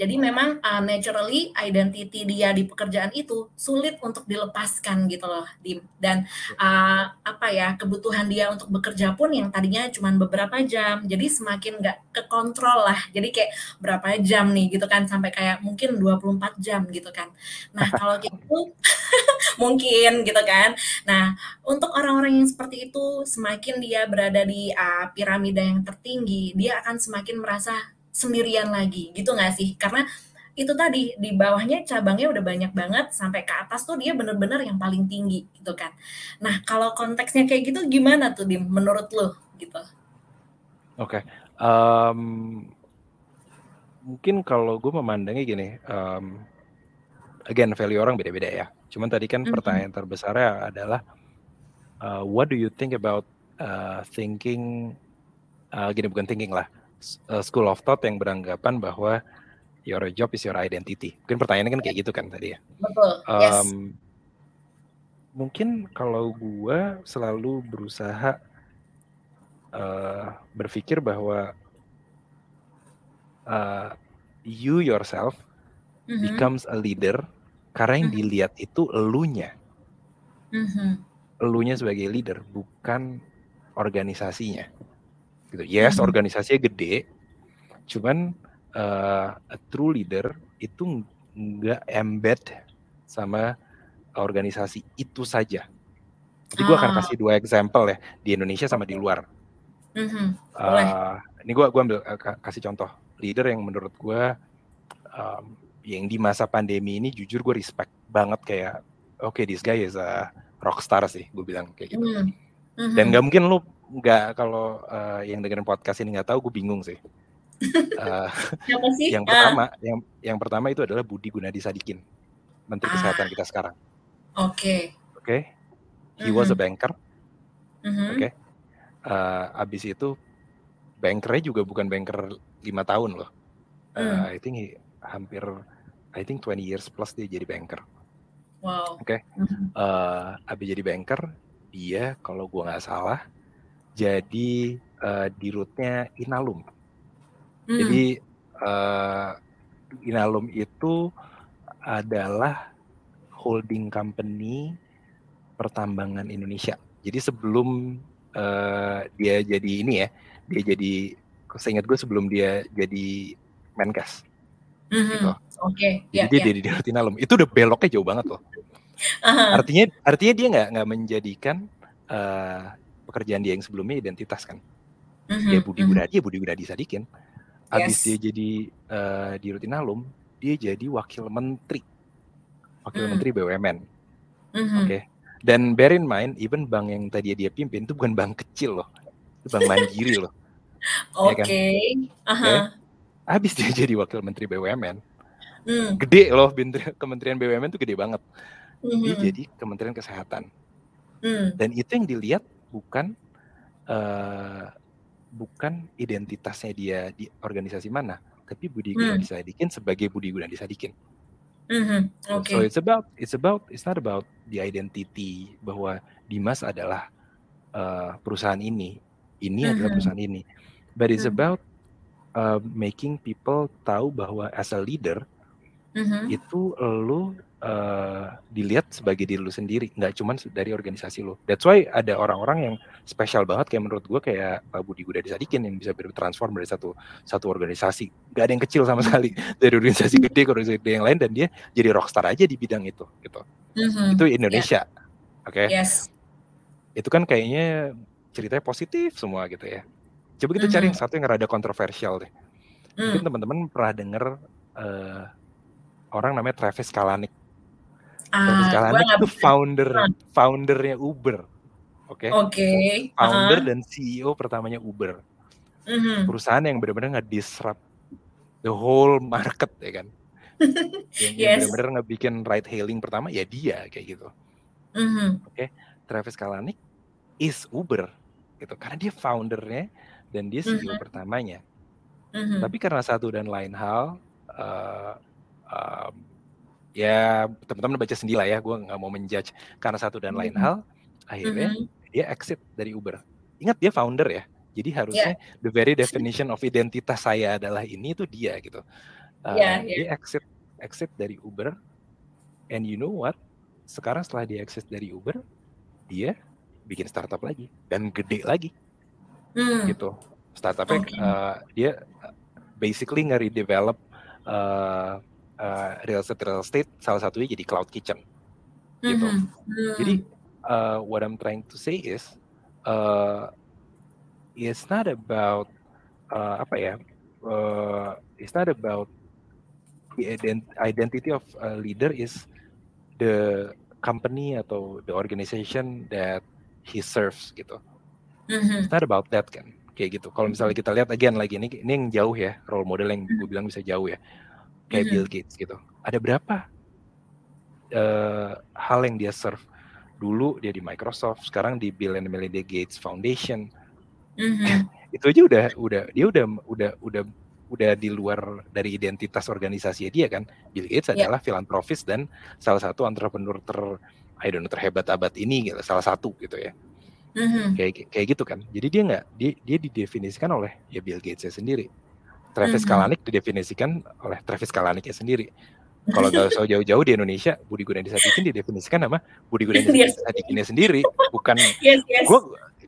jadi memang uh, naturally identity dia di pekerjaan itu sulit untuk dilepaskan gitu loh, Dim. Dan uh, apa ya kebutuhan dia untuk bekerja pun yang tadinya cuma beberapa jam, jadi semakin nggak kekontrol lah. Jadi kayak berapa jam nih gitu kan sampai kayak mungkin 24 jam gitu kan. Nah kalau gitu mungkin gitu kan. Nah untuk orang-orang yang seperti itu semakin dia berada di uh, piramida yang tertinggi, dia akan semakin merasa sendirian lagi gitu nggak sih karena itu tadi di bawahnya cabangnya udah banyak banget sampai ke atas tuh dia bener-bener yang paling tinggi gitu kan nah kalau konteksnya kayak gitu gimana tuh dim menurut lo gitu oke okay. um, mungkin kalau gue memandangnya gini um, again value orang beda-beda ya cuman tadi kan mm -hmm. pertanyaan terbesarnya adalah uh, what do you think about uh, thinking uh, gini bukan thinking lah uh, school of thought yang beranggapan bahwa your job is your identity. Mungkin pertanyaannya kan kayak gitu kan tadi ya. Betul. Um, yes. Mungkin kalau gue selalu berusaha uh, berpikir bahwa uh, you yourself mm-hmm. becomes a leader karena yang mm-hmm. dilihat itu elunya. Mm-hmm. Elunya sebagai leader, bukan organisasinya gitu. Yes, hmm. organisasinya gede, cuman uh, a true leader itu nggak embed sama organisasi itu saja. Jadi gue akan ah. kasih dua example ya di Indonesia sama di luar. Mm-hmm. Uh, ini gue gua ambil uh, kasih contoh leader yang menurut gue um, yang di masa pandemi ini jujur gue respect banget kayak oke okay, this guy is a rockstar sih gue bilang kayak gitu. Mm-hmm. Dan gak mungkin lu nggak kalau uh, yang dengerin podcast ini nggak tahu, gue bingung sih. Uh, sih? Yang pertama, uh. yang yang pertama itu adalah Budi Gunadi Sadikin, Menteri ah. Kesehatan kita sekarang. Oke. Okay. Oke. Okay? He mm -hmm. was a mm-hmm. banker. Mm -hmm. Oke. Okay? Uh, abis itu bankernya juga bukan banker lima tahun loh. Uh, mm. I think he, hampir, I think 20 years plus dia jadi banker. Wow. Oke. Okay? Mm -hmm. uh, abis jadi banker, dia kalau gua nggak salah jadi uh, di rootnya Inalum. Hmm. Jadi uh, Inalum itu adalah holding company pertambangan Indonesia. Jadi sebelum uh, dia jadi ini ya, dia jadi, saya ingat gue sebelum dia jadi Menkes. Mm -hmm. gitu. Oke. Okay. Jadi yeah, dia yeah. di Inalum. Itu udah beloknya jauh banget loh. uh-huh. artinya artinya dia nggak nggak menjadikan uh, pekerjaan dia yang sebelumnya identitas kan uh-huh. dia Budi. Gunadi ya Budi Gunadi Sadikin habis yes. dia jadi uh, di Rutinalum dia jadi wakil menteri wakil uh-huh. menteri BUMN uh-huh. oke okay? dan bear in mind even bank yang tadi dia pimpin itu bukan bank kecil loh itu bank mandiri loh oke okay. ya kan? uh-huh. okay? habis dia jadi wakil menteri BUMN hmm. gede loh kementerian BUMN itu gede banget hmm. dia jadi kementerian kesehatan hmm. dan itu yang dilihat bukan uh, bukan identitasnya dia di organisasi mana tapi Budi Gunadi hmm. Sadikin sebagai Budi Gunadi Sadikin mm-hmm. okay. so it's about it's about it's not about the identity bahwa Dimas adalah uh, perusahaan ini ini mm-hmm. adalah perusahaan ini but it's mm-hmm. about uh, making people tahu bahwa as a leader mm-hmm. itu lu uh, dilihat sebagai diri lu sendiri, nggak cuma dari organisasi lu. That's why ada orang-orang yang spesial banget kayak menurut gue kayak Pak Budi Gunadi Sadikin yang bisa bertransform dari satu satu organisasi. Gak ada yang kecil sama sekali dari organisasi gede ke organisasi gede yang lain dan dia jadi rockstar aja di bidang itu gitu. Mm-hmm. Itu Indonesia. Yeah. Oke. Okay? Yes. Itu kan kayaknya ceritanya positif semua gitu ya. Coba kita mm-hmm. cari yang satu yang rada kontroversial deh. Mm. Mungkin teman-teman pernah denger uh, orang namanya Travis Kalanick. Ah, Kalanick itu founder foundernya Uber. Oke. Okay? Oke. Okay. Founder uh -huh. dan CEO pertamanya Uber. Uh mhm. -huh. Perusahaan yang benar-benar nge-disrupt the whole market ya kan. yang, yes. benar-benar ngebikin ride hailing pertama ya dia kayak gitu. Uh mhm. -huh. Oke. Okay? Travis Kalanick is Uber gitu karena dia foundernya dan dia CEO uh mhm. -huh. pertamanya. Uh -huh. Tapi karena satu dan lain hal uh, um, ya teman-teman baca sendiri lah ya gue nggak mau menjudge karena satu dan lain mm-hmm. hal akhirnya mm-hmm. dia exit dari Uber ingat dia founder ya jadi harusnya yeah. the very definition of identitas saya adalah ini itu dia gitu uh, yeah, yeah. dia exit exit dari Uber and you know what sekarang setelah dia exit dari Uber dia bikin startup lagi dan gede lagi mm. gitu startupnya okay. uh, dia basically nge-redevelop uh, uh, real estate real estate salah satunya jadi cloud kitchen gitu. Mm -hmm. Jadi uh, what I'm trying to say is uh, it's not about uh, apa ya uh, it's not about the identity of a leader is the company atau the organization that he serves gitu. Mm-hmm. It's not about that kan kayak gitu. Kalau misalnya kita lihat again lagi ini ini yang jauh ya role model yang gue bilang bisa jauh ya kayak mm-hmm. Bill Gates gitu. Ada berapa uh, hal yang dia serve? Dulu dia di Microsoft, sekarang di Bill and Melinda Gates Foundation. Mm-hmm. itu aja udah udah dia udah udah udah udah di luar dari identitas organisasi dia kan. Bill Gates yeah. adalah filantropis dan salah satu entrepreneur ter I don't know terhebat abad ini gitu, salah satu gitu ya. Mm-hmm. Kayak kayak gitu kan. Jadi dia nggak dia dia didefinisikan oleh ya Bill Gates sendiri Travis mm-hmm. Kalanick didefinisikan oleh Travis Kalanicknya sendiri. Kalau nggak usah jauh-jauh di Indonesia, Budi Gunadi Sadikin didefinisikan sama Budi Gunadi yes. Sadikinnya sendiri, bukan yes, yes. gue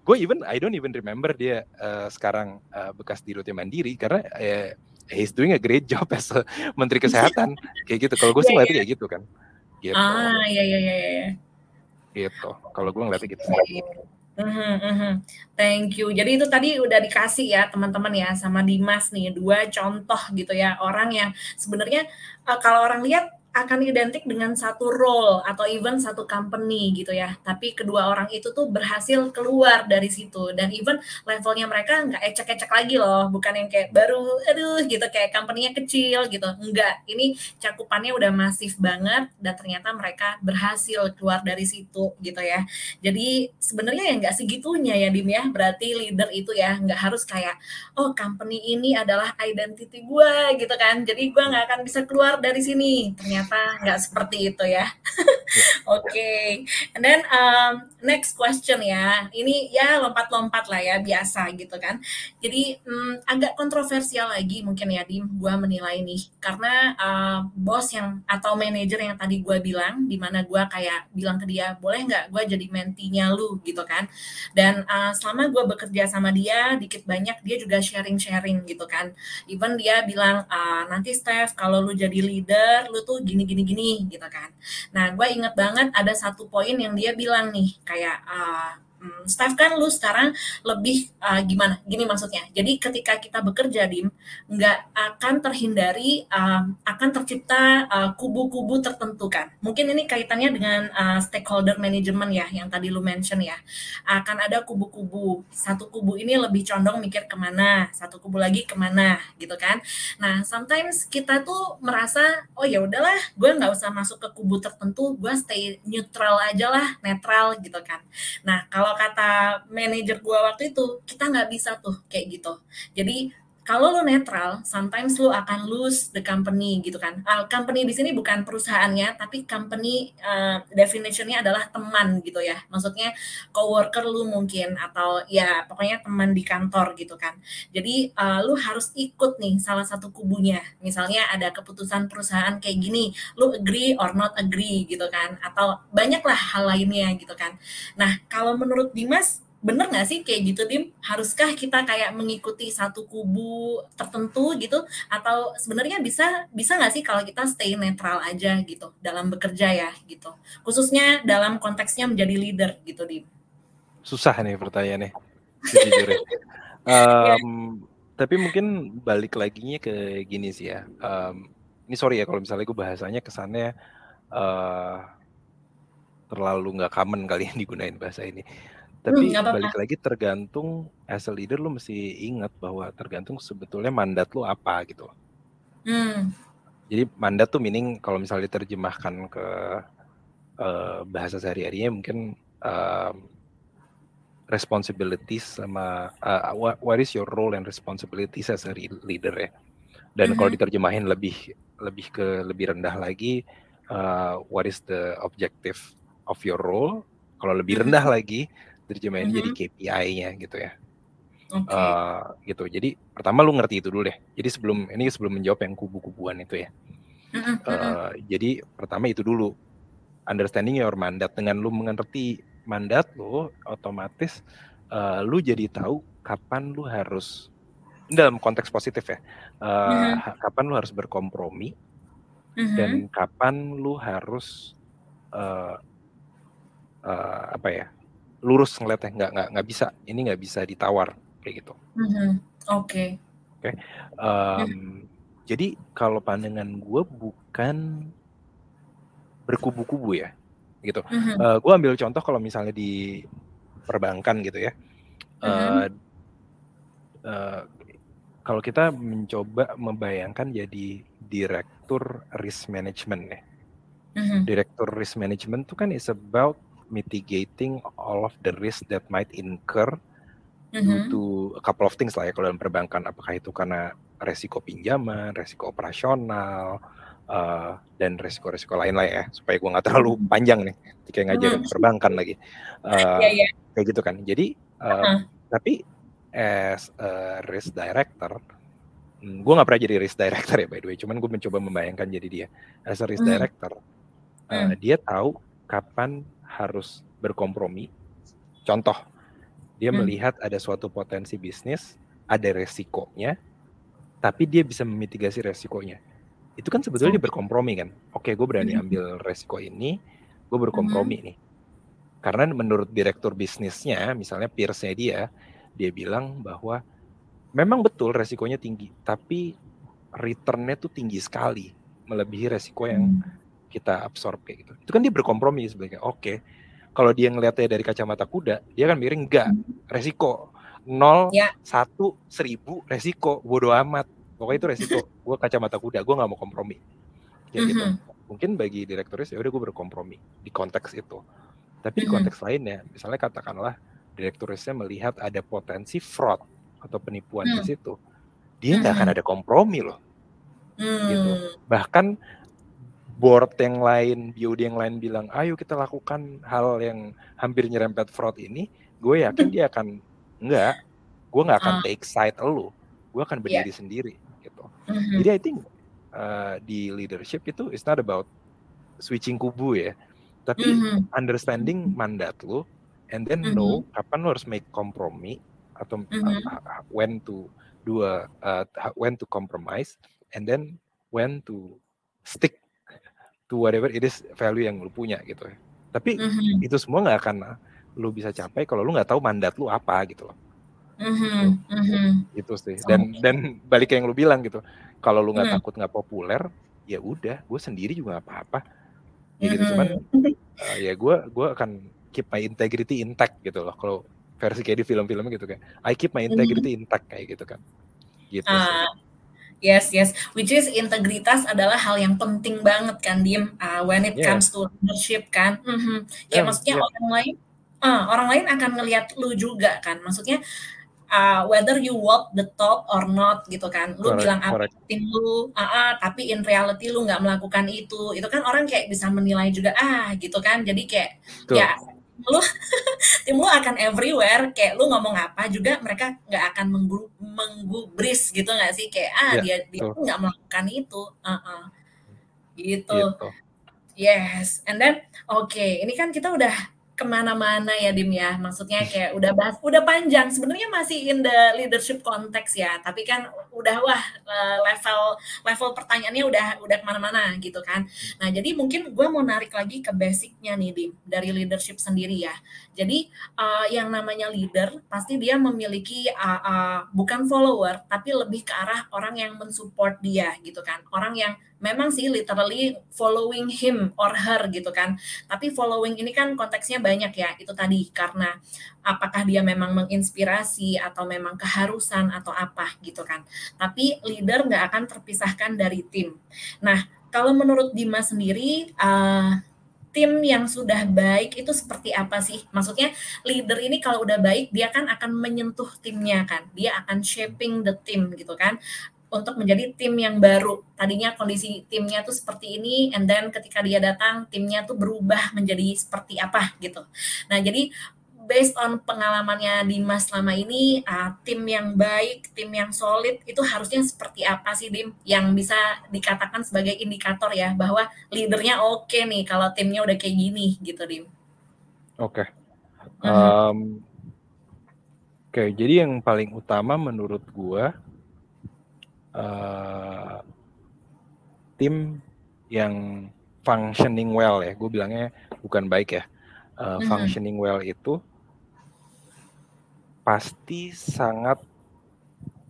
gue even I don't even remember dia uh, sekarang uh, bekas di Rute Mandiri karena uh, he's doing a great job as a Menteri Kesehatan kayak gitu. Kalau gue sih yeah, ngeliatnya yeah. kayak gitu kan. Gitu. Ah iya iya iya. iya. Gitu. Kalau gue ngeliatnya gitu. Thank you. Jadi itu tadi udah dikasih ya teman-teman ya sama Dimas nih dua contoh gitu ya orang yang sebenarnya uh, kalau orang lihat akan identik dengan satu role atau even satu company gitu ya. Tapi kedua orang itu tuh berhasil keluar dari situ dan even levelnya mereka nggak ecek-ecek lagi loh, bukan yang kayak baru aduh gitu kayak company-nya kecil gitu. Enggak, ini cakupannya udah masif banget dan ternyata mereka berhasil keluar dari situ gitu ya. Jadi sebenarnya ya nggak segitunya ya Dim ya. Berarti leader itu ya nggak harus kayak oh company ini adalah identity gue gitu kan. Jadi gue nggak akan bisa keluar dari sini. Ternyata ternyata nggak seperti itu ya. Oke, okay. and then um, next question ya. Ini ya lompat-lompat lah ya biasa gitu kan. Jadi um, agak kontroversial lagi mungkin ya di gue menilai nih karena uh, bos yang atau manajer yang tadi gue bilang, di mana gue kayak bilang ke dia boleh nggak gue jadi mentinya lu gitu kan. Dan uh, selama gue bekerja sama dia dikit banyak dia juga sharing-sharing gitu kan. Even dia bilang uh, nanti Steph kalau lu jadi leader lu tuh gini gini gini gitu kan. Nah gue inget banget ada satu poin yang dia bilang nih kayak uh, hmm, Steph kan lu sekarang lebih uh, gimana? Gini maksudnya. Jadi ketika kita bekerja dim, nggak akan terhindari uh, akan tercipta kubu-kubu uh, tertentu kan. Mungkin ini kaitannya dengan uh, stakeholder management ya, yang tadi lu mention ya. Akan ada kubu-kubu. Satu kubu ini lebih condong mikir ke mana, satu kubu lagi ke mana, gitu kan. Nah, sometimes kita tuh merasa, oh ya udahlah, gue nggak usah masuk ke kubu tertentu, gue stay neutral aja lah, netral gitu kan. Nah, kalau kata manajer gue waktu itu kita nggak bisa tuh kayak gitu. Jadi kalau lo netral, sometimes lo akan lose the company gitu kan. Uh, company di sini bukan perusahaannya, tapi company uh, definitionnya adalah teman gitu ya. Maksudnya coworker lu mungkin atau ya pokoknya teman di kantor gitu kan. Jadi uh, lu harus ikut nih salah satu kubunya. Misalnya ada keputusan perusahaan kayak gini, lu agree or not agree gitu kan. Atau banyaklah hal lainnya gitu kan. Nah kalau menurut Dimas bener nggak sih kayak gitu Dim? Haruskah kita kayak mengikuti satu kubu tertentu gitu? Atau sebenarnya bisa bisa nggak sih kalau kita stay netral aja gitu dalam bekerja ya gitu? Khususnya dalam konteksnya menjadi leader gitu Dim. Susah nih pertanyaannya, sejujurnya. um, yeah. Tapi mungkin balik lagi ke gini sih ya. Um, ini sorry ya kalau misalnya gue bahasanya kesannya uh, terlalu nggak common kali yang digunain bahasa ini. Tapi hmm, balik lagi tergantung as a leader lu mesti ingat bahwa tergantung sebetulnya mandat lu apa gitu. Hmm. Jadi mandat tuh meaning kalau misalnya diterjemahkan ke uh, bahasa sehari-harinya mungkin uh, responsibilities sama uh, what, what is your role and responsibilities as a leader ya. Dan mm-hmm. kalau diterjemahin lebih lebih ke lebih rendah lagi uh, what is the objective of your role? Kalau lebih rendah mm-hmm. lagi terjemahin mm -hmm. jadi KPI-nya gitu ya. Okay. Uh, eh, gitu. Jadi pertama lu ngerti itu dulu deh. Jadi sebelum ini sebelum menjawab yang kubu-kubuan itu ya. Uh, jadi pertama itu dulu understanding your mandat dengan lu mengerti mandat lu otomatis uh, lu jadi tahu kapan lu harus dalam konteks positif ya. Uh, -hmm. kapan lu harus berkompromi -hmm. dan kapan lu harus uh, uh, apa ya? Lurus ngeliatnya nggak nggak nggak bisa ini nggak bisa ditawar kayak gitu. Mm-hmm. Oke. Okay. Oke. Okay. Um. Jadi kalau pandangan gue bukan berkubu-kubu ya, gitu. Mm-hmm. Uh, gue ambil contoh kalau misalnya di perbankan gitu ya. Mm-hmm. Uh, kalau kita mencoba membayangkan jadi direktur risk management ya. Mm-hmm. Direktur risk management itu kan is about mitigating all of the risk that might incur mm-hmm. due to a couple of things lah ya kalau dalam perbankan apakah itu karena resiko pinjaman, resiko operasional, uh, dan resiko-resiko lain lah ya supaya gue nggak terlalu mm-hmm. panjang nih ketika ngajarin mm-hmm. perbankan lagi uh, yeah, yeah. kayak gitu kan jadi uh, uh-huh. tapi as a risk director hmm, gue nggak pernah jadi risk director ya by the way cuman gue mencoba membayangkan jadi dia as a risk mm-hmm. director uh, mm. dia tahu kapan harus berkompromi. Contoh, dia hmm. melihat ada suatu potensi bisnis, ada resikonya, tapi dia bisa memitigasi resikonya. Itu kan sebetulnya dia berkompromi kan. Oke, gue berani hmm. ambil resiko ini, gue berkompromi hmm. nih. Karena menurut direktur bisnisnya, misalnya peersnya dia, dia bilang bahwa memang betul resikonya tinggi, tapi returnnya tuh tinggi sekali, melebihi resiko yang hmm kita absorb kayak gitu. Itu kan dia berkompromi sebenarnya. Oke. Okay. Kalau dia ngeliatnya dari kacamata kuda, dia kan miring enggak, resiko. nol ya. satu seribu resiko, bodo amat. Pokoknya itu resiko. gue kacamata kuda, gue nggak mau kompromi. Kayak mm -hmm. gitu. Mungkin bagi direkturis ya udah gue berkompromi di konteks itu. Tapi di konteks mm -hmm. lainnya, misalnya katakanlah direkturisnya melihat ada potensi fraud atau penipuan mm. di situ, dia nggak mm -hmm. akan ada kompromi loh. Mm. Gitu. Bahkan board yang lain, BOD yang lain bilang, ayo kita lakukan hal yang hampir nyerempet fraud ini, gue yakin dia akan enggak, gue nggak akan uh. take side lu, gue akan berdiri yeah. sendiri gitu. Mm-hmm. Jadi I think uh, di leadership itu it's not about switching kubu ya, tapi mm-hmm. understanding mandat lu, and then mm-hmm. know kapan lu harus make kompromi atau mm-hmm. uh, when to do a uh, when to compromise, and then when to stick to whatever it is value yang lu punya gitu ya. Tapi mm-hmm. itu semua nggak akan lu bisa capai kalau lu nggak tahu mandat lu apa gitu loh. Mm-hmm. Mm-hmm. Itu sih. Dan okay. dan balik yang lu bilang gitu. Kalau lu nggak mm. takut nggak populer, ya udah, gue sendiri juga nggak apa-apa. Ya gitu cuman uh, ya gue gue akan keep my integrity intact gitu loh. Kalau versi kayak di film-film gitu kan. I keep my integrity mm-hmm. intact kayak gitu kan. Gitu uh, sih. Yes, yes. Which is integritas adalah hal yang penting banget kan, Dim. Uh, when it yeah. comes to leadership kan. Mm-hmm. Ya yeah, maksudnya yeah. orang lain, uh, orang lain akan ngelihat lu juga kan. Maksudnya uh, whether you walk the talk or not gitu kan. Lu correct, bilang apa tim lu, uh, uh, tapi in reality lu nggak melakukan itu. Itu kan orang kayak bisa menilai juga ah gitu kan. Jadi kayak Tuh. ya lu tim lu akan everywhere kayak lu ngomong apa juga mereka nggak akan menggu, menggubris gitu nggak sih? Kayak ah ya, dia dia nggak melakukan itu. Uh -uh. gitu. gitu. Yes. And then oke okay, ini kan kita udah ke mana-mana ya Dim ya. Maksudnya kayak udah bahas udah panjang. Sebenarnya masih in the leadership konteks ya. Tapi kan udah wah eh, level level pertanyaannya udah udah ke mana-mana gitu kan. Nah jadi mungkin gue mau narik lagi ke basicnya nih Dim dari leadership sendiri ya jadi uh, yang namanya leader pasti dia memiliki uh, uh, bukan follower tapi lebih ke arah orang yang mensupport dia gitu kan orang yang memang sih literally following him or her gitu kan. Tapi following ini kan konteksnya banyak ya. Itu tadi karena apakah dia memang menginspirasi atau memang keharusan atau apa gitu kan. Tapi leader nggak akan terpisahkan dari tim. Nah, kalau menurut Dimas sendiri uh, tim yang sudah baik itu seperti apa sih? Maksudnya leader ini kalau udah baik dia kan akan menyentuh timnya kan. Dia akan shaping the team gitu kan untuk menjadi tim yang baru. Tadinya kondisi timnya tuh seperti ini, and then ketika dia datang, timnya tuh berubah menjadi seperti apa gitu. Nah, jadi based on pengalamannya Dimas selama ini, uh, tim yang baik, tim yang solid itu harusnya seperti apa sih Dim? Yang bisa dikatakan sebagai indikator ya bahwa leadernya oke okay nih kalau timnya udah kayak gini gitu Dim. Oke. Okay. Um, -huh. Oke, okay, jadi yang paling utama menurut gua uh, tim yang functioning well ya, gue bilangnya bukan baik ya. Uh. Functioning well itu pasti sangat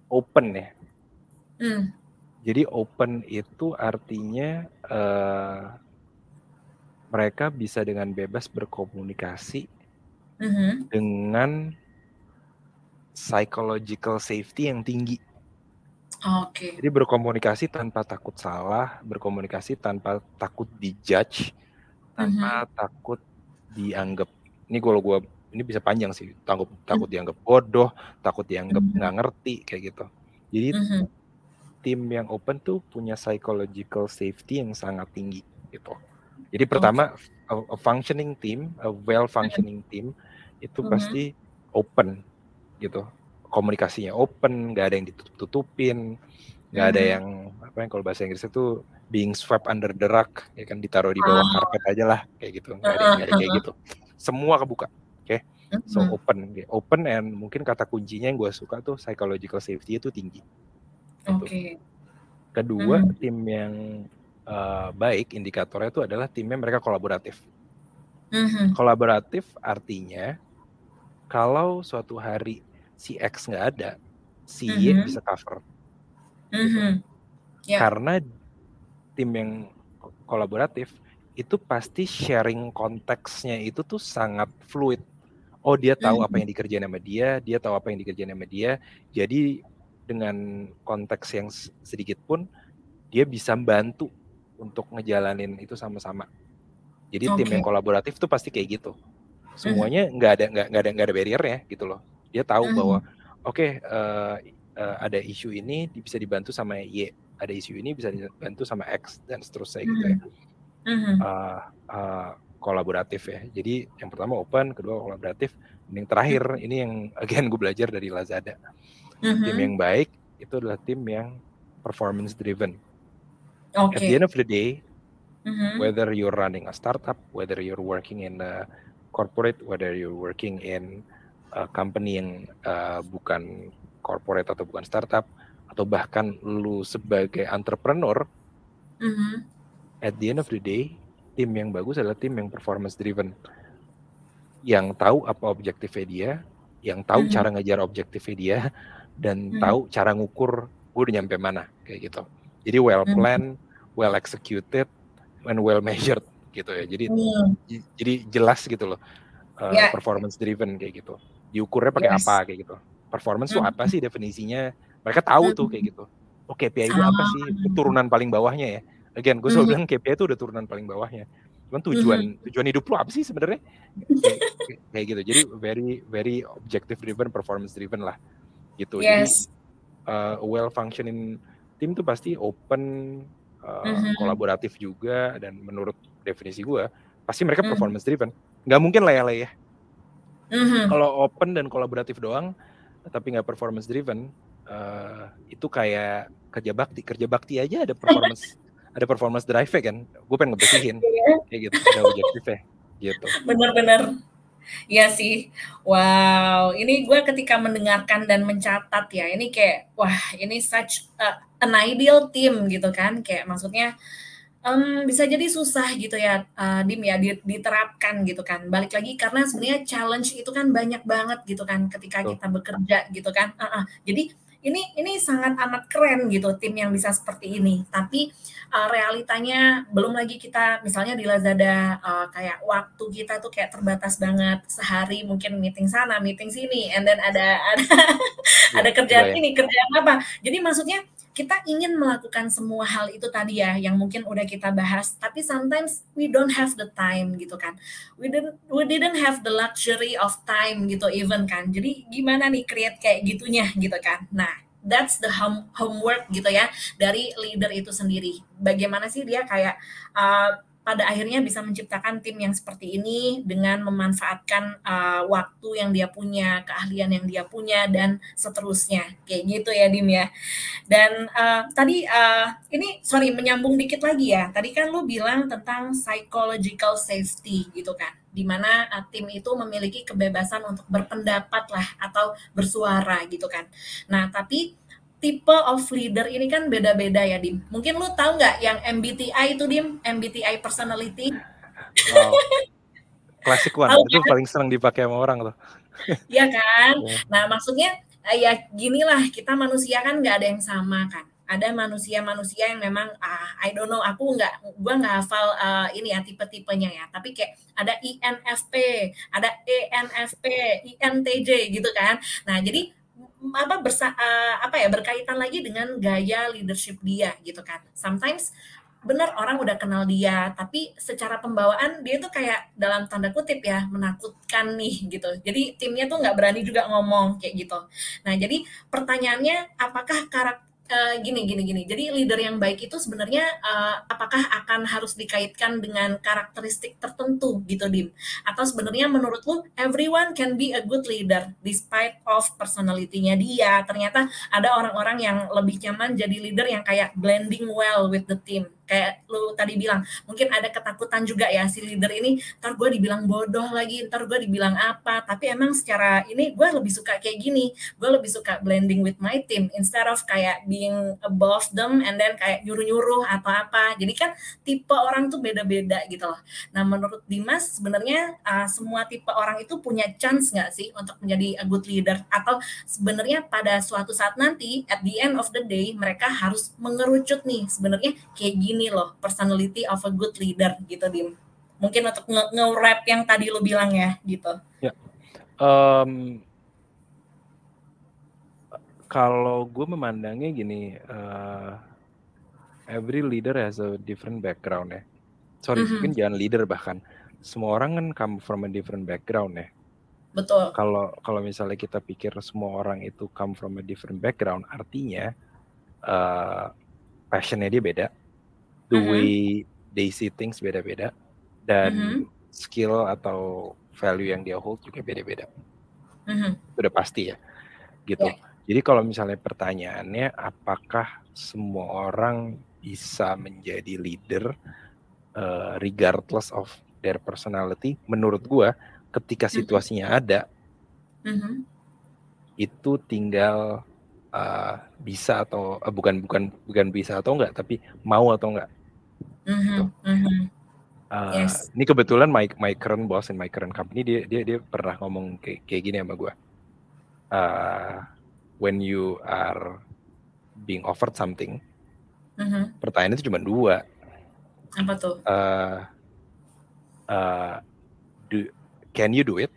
open ya. Mm. Jadi open itu artinya uh, mereka bisa dengan bebas berkomunikasi mm-hmm. dengan psychological safety yang tinggi. Oke. Jadi berkomunikasi tanpa takut salah, berkomunikasi tanpa takut dijudge, tanpa mm-hmm. takut dianggap. Ini kalau gue ini bisa panjang sih, takut takut mm. dianggap bodoh, takut dianggap mm-hmm. nggak ngerti kayak gitu. Jadi mm-hmm. tim yang open tuh punya psychological safety yang sangat tinggi gitu. Jadi pertama okay. a, a functioning team, a well functioning team itu mm-hmm. pasti open gitu komunikasinya open, nggak ada yang ditutup-tutupin, nggak ada hmm. yang apa yang kalau bahasa Inggris itu being swept under the rug, ya kan ditaruh di bawah oh. karpet aja lah kayak gitu, nggak ada, gak ada kayak gitu. Semua kebuka, Okay? So hmm. open, okay. open and mungkin kata kuncinya yang gue suka tuh psychological safety itu tinggi. Gitu. Oke. Okay. Kedua hmm. tim yang uh, baik indikatornya itu adalah timnya mereka kolaboratif. Hmm. Kolaboratif artinya kalau suatu hari si X nggak ada, si -hmm. Y mm-hmm. bisa cover. Mm -hmm. gitu. yeah. Karena tim yang kolaboratif itu pasti sharing konteksnya itu tuh sangat fluid. Oh dia tahu mm -hmm. apa yang dikerjain sama dia, dia tahu apa yang dikerjain sama dia. Jadi dengan konteks yang sedikit pun dia bisa bantu untuk ngejalanin itu sama-sama. Jadi okay. tim yang kolaboratif tuh pasti kayak gitu. Semuanya nggak ada nggak ada nggak ada barrier ya gitu loh. Dia tahu mm -hmm. bahwa oke okay, uh, eh, uh, eh, ada isu ini bisa dibantu sama Y, ada isu ini bisa dibantu sama X dan seterusnya gitu ya. -hmm. uh, uh, kolaboratif ya. Jadi yang pertama open, kedua kolaboratif, dan yang terakhir mm -hmm. ini yang again gue belajar dari Lazada. Mm -hmm. Tim yang baik itu adalah tim yang performance driven. Okay. At the end of the day, mm -hmm. whether you're running a startup, whether you're working in a corporate, whether you're working in uh, company yang uh, bukan corporate atau bukan startup atau bahkan lu sebagai entrepreneur mm-hmm. at the end of the day tim yang bagus adalah tim yang performance driven yang tahu apa objektifnya dia yang tahu hmm. cara ngejar objektifnya dia dan hmm. tahu cara ngukur gue udah nyampe mana kayak gitu jadi well hmm. planned well executed and well measured gitu ya jadi hmm. jadi jelas gitu loh uh, yeah. performance driven kayak gitu diukurnya pakai yes. apa kayak gitu performance hmm. tuh apa sih definisinya mereka tahu hmm. tuh kayak gitu oke oh, KPI itu apa sih ah. turunan paling bawahnya ya again gue selalu mm-hmm. bilang KPI itu udah turunan paling bawahnya cuman tujuan mm-hmm. tujuan hidup lo apa sih sebenarnya kayak, kayak gitu jadi very very objective driven performance driven lah gitu yes. jadi uh, well functioning tim tuh pasti open uh, mm-hmm. kolaboratif juga dan menurut definisi gue pasti mereka mm-hmm. performance driven nggak mungkin lah ya lah ya mm-hmm. kalau open dan kolaboratif doang tapi nggak performance driven uh, itu kayak kerja bakti kerja bakti aja ada performance ada performance drive kan gue pengen ngebersihin yeah. kayak gitu ada objektif ya gitu bener-bener Iya sih, wow. Ini gue ketika mendengarkan dan mencatat ya, ini kayak wah ini such a, an ideal team gitu kan, kayak maksudnya um, bisa jadi susah gitu ya, uh, dim ya diterapkan gitu kan. Balik lagi karena sebenarnya challenge itu kan banyak banget gitu kan, ketika kita bekerja gitu kan. Uh -uh. Jadi ini ini sangat amat keren gitu tim yang bisa seperti ini. Tapi uh, realitanya belum lagi kita misalnya di Lazada uh, kayak waktu kita tuh kayak terbatas banget sehari mungkin meeting sana, meeting sini, and then ada ada ya, ada kerjaan ya. ini, kerjaan apa. Jadi maksudnya kita ingin melakukan semua hal itu tadi ya yang mungkin udah kita bahas tapi sometimes we don't have the time gitu kan. We didn't we didn't have the luxury of time gitu even kan. Jadi gimana nih create kayak gitunya gitu kan. Nah that's the home, homework gitu ya dari leader itu sendiri. Bagaimana sih dia kayak uh, pada akhirnya bisa menciptakan tim yang seperti ini dengan memanfaatkan uh, waktu yang dia punya, keahlian yang dia punya dan seterusnya. Kayak gitu ya Dim ya. Dan uh, tadi uh, ini sorry menyambung dikit lagi ya. Tadi kan lu bilang tentang psychological safety gitu kan. Di mana uh, tim itu memiliki kebebasan untuk berpendapat lah atau bersuara gitu kan. Nah, tapi tipe of leader ini kan beda-beda ya Dim. Mungkin lu tahu nggak yang MBTI itu Dim, MBTI personality? Wow. Klasik one, itu kan? paling sering dipakai sama orang tuh. Iya kan? Yeah. Nah maksudnya eh, ya ginilah kita manusia kan nggak ada yang sama kan. Ada manusia-manusia yang memang ah I don't know aku nggak gua nggak hafal uh, ini ya tipe-tipenya ya. Tapi kayak ada INFP, ada ENFP, INTJ gitu kan. Nah jadi apa bersa uh, apa ya berkaitan lagi dengan gaya leadership dia gitu kan. Sometimes benar orang udah kenal dia, tapi secara pembawaan dia tuh kayak dalam tanda kutip ya menakutkan nih gitu. Jadi timnya tuh nggak berani juga ngomong kayak gitu. Nah jadi pertanyaannya apakah karakter uh, gini gini gini. Jadi leader yang baik itu sebenarnya uh, apakah akan harus dikaitkan dengan karakteristik tertentu gitu Dim? Atau sebenarnya menurut lu everyone can be a good leader despite of personality-nya dia. Ternyata ada orang-orang yang lebih nyaman jadi leader yang kayak blending well with the team kayak lu tadi bilang mungkin ada ketakutan juga ya si leader ini ntar gue dibilang bodoh lagi ntar gue dibilang apa. Tapi emang secara ini gue lebih suka kayak gini gue lebih suka blending with my team instead of kayak being above them and then kayak nyuruh-nyuruh atau apa. Jadi kan tipe orang tuh beda-beda gitu loh. Nah menurut Dimas sebenarnya uh, semua tipe orang itu punya chance nggak sih untuk menjadi a good leader? Atau sebenarnya pada suatu saat nanti at the end of the day mereka harus mengerucut nih sebenarnya kayak gini ini loh personality of a good leader gitu dim. Mungkin untuk nge-rap yang tadi lo bilang ya gitu. Ya. Um, kalau gue memandangnya gini uh, every leader has a different background ya. Sorry mm -hmm. mungkin jangan leader bahkan. Semua orang kan come from a different background ya. Betul. Kalau kalau misalnya kita pikir semua orang itu come from a different background artinya uh, passionnya dia beda the mm-hmm. way they see things beda-beda dan mm-hmm. skill atau value yang dia hold juga beda-beda. Mm-hmm. Udah pasti ya, gitu. Yeah. Jadi kalau misalnya pertanyaannya apakah semua orang bisa menjadi leader uh, regardless of their personality? Menurut gua, ketika mm-hmm. situasinya mm-hmm. ada, mm-hmm. itu tinggal uh, bisa atau uh, bukan bukan bukan bisa atau enggak, tapi mau atau enggak Mm-hmm. Gitu. Mm-hmm. Uh, yes. Ini kebetulan my my current boss in my current company dia dia dia pernah ngomong kayak kayak gini sama gue. Uh, when you are being offered something, mm-hmm. pertanyaan itu cuma dua. Apa tuh? Uh, uh, do can you do it?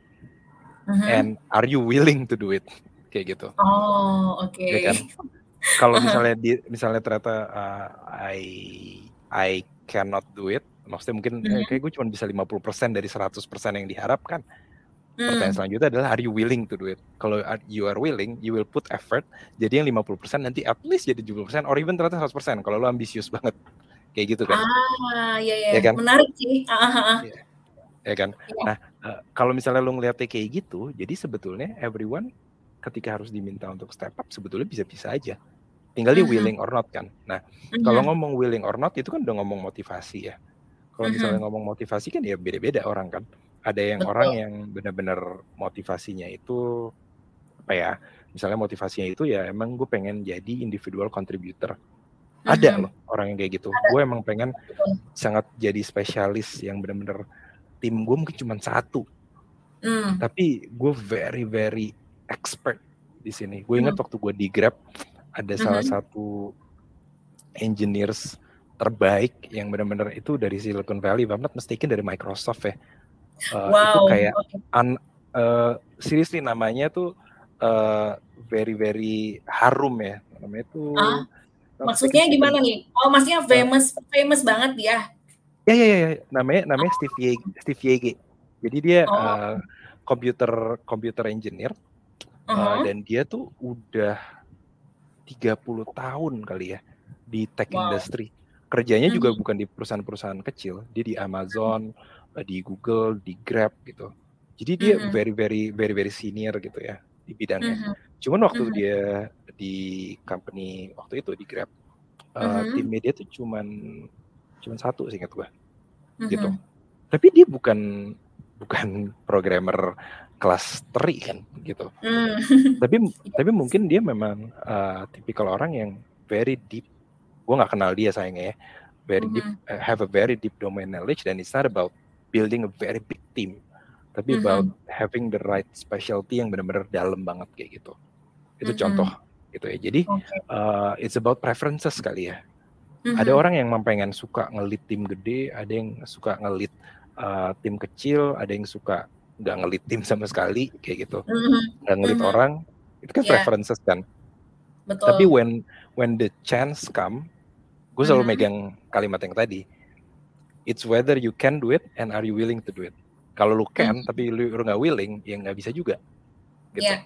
Mm-hmm. And are you willing to do it? Kayak gitu. Oh, oke. Okay. Ya kan? Kalau misalnya di misalnya ternyata uh, I I cannot do it, maksudnya mungkin mm -hmm. eh, kayak gue cuma bisa 50% dari 100% yang diharapkan. Mm. Pertanyaan selanjutnya adalah are you willing to do it? Kalau you are willing, you will put effort. Jadi yang 50% nanti at least jadi 70% or even ternyata 100% kalau lo ambisius banget. Kayak gitu kan. Ah, iya iya. Ya kan? Menarik sih. Ah, ah. Ya, ya kan. Ya. Nah, uh, kalau misalnya lo ngeliatnya kayak gitu, jadi sebetulnya everyone ketika harus diminta untuk step up sebetulnya bisa-bisa aja. Tinggal dia willing or not kan. Nah, kalau ngomong willing or not itu kan udah ngomong motivasi ya. Kalau misalnya ngomong motivasi kan ya beda-beda orang kan. Ada yang Betul. orang yang benar-benar motivasinya itu apa ya? Misalnya motivasinya itu ya emang gue pengen jadi individual contributor. Ada loh orang yang kayak gitu. Gue emang pengen sangat jadi spesialis yang benar-benar tim gue mungkin cuma satu. Mm. Tapi gue very very expert di sini. Gue ingat mm. waktu gue di Grab ada mm -hmm. salah satu engineers terbaik yang benar-benar itu dari Silicon Valley, if I'm not mistaken dari Microsoft ya. Uh, wow. Itu kayak un, uh, seriously namanya tuh uh, very very harum ya. Namanya tuh ah, Maksudnya gimana nih? Oh, maksudnya famous uh, famous banget dia. Ya ya ya, namanya namanya oh. Steve Yege, Steve Yege. Jadi dia oh. uh, computer computer engineer. Uh uh, dan dia tuh udah 30 tahun kali ya di tech wow. industry. Kerjanya juga hmm. bukan di perusahaan-perusahaan kecil, dia di Amazon, eh, di Google, di Grab gitu. Jadi dia hmm. very very very very senior gitu ya di bidangnya. Hmm. Cuman waktu dia di company waktu itu di Grab, uh, tim media tuh cuman cuman satu sih ingat gue, gitu. Tapi dia bukan bukan programmer kelas teri kan gitu. Mm. tapi tapi mungkin dia memang uh, tipikal orang yang very deep. Gue nggak kenal dia sayangnya ya. Very mm -hmm. deep, uh, have a very deep domain knowledge dan it's not about building a very big team, tapi mm -hmm. about having the right specialty yang benar-benar dalam banget kayak gitu. Itu mm -hmm. contoh gitu ya. Jadi okay. uh, it's about preferences kali ya. Mm -hmm. Ada orang yang mempengen suka ngelit tim gede, ada yang suka ngelit uh, tim kecil, ada yang suka nggak ngelit tim sama sekali kayak gitu mm-hmm. nggak ngelit mm-hmm. orang itu kan yeah. preferences kan Betul. tapi when when the chance come gue selalu mm-hmm. megang kalimat yang tadi it's whether you can do it and are you willing to do it kalau lu can mm-hmm. tapi lu nggak willing ya nggak bisa juga gitu yeah.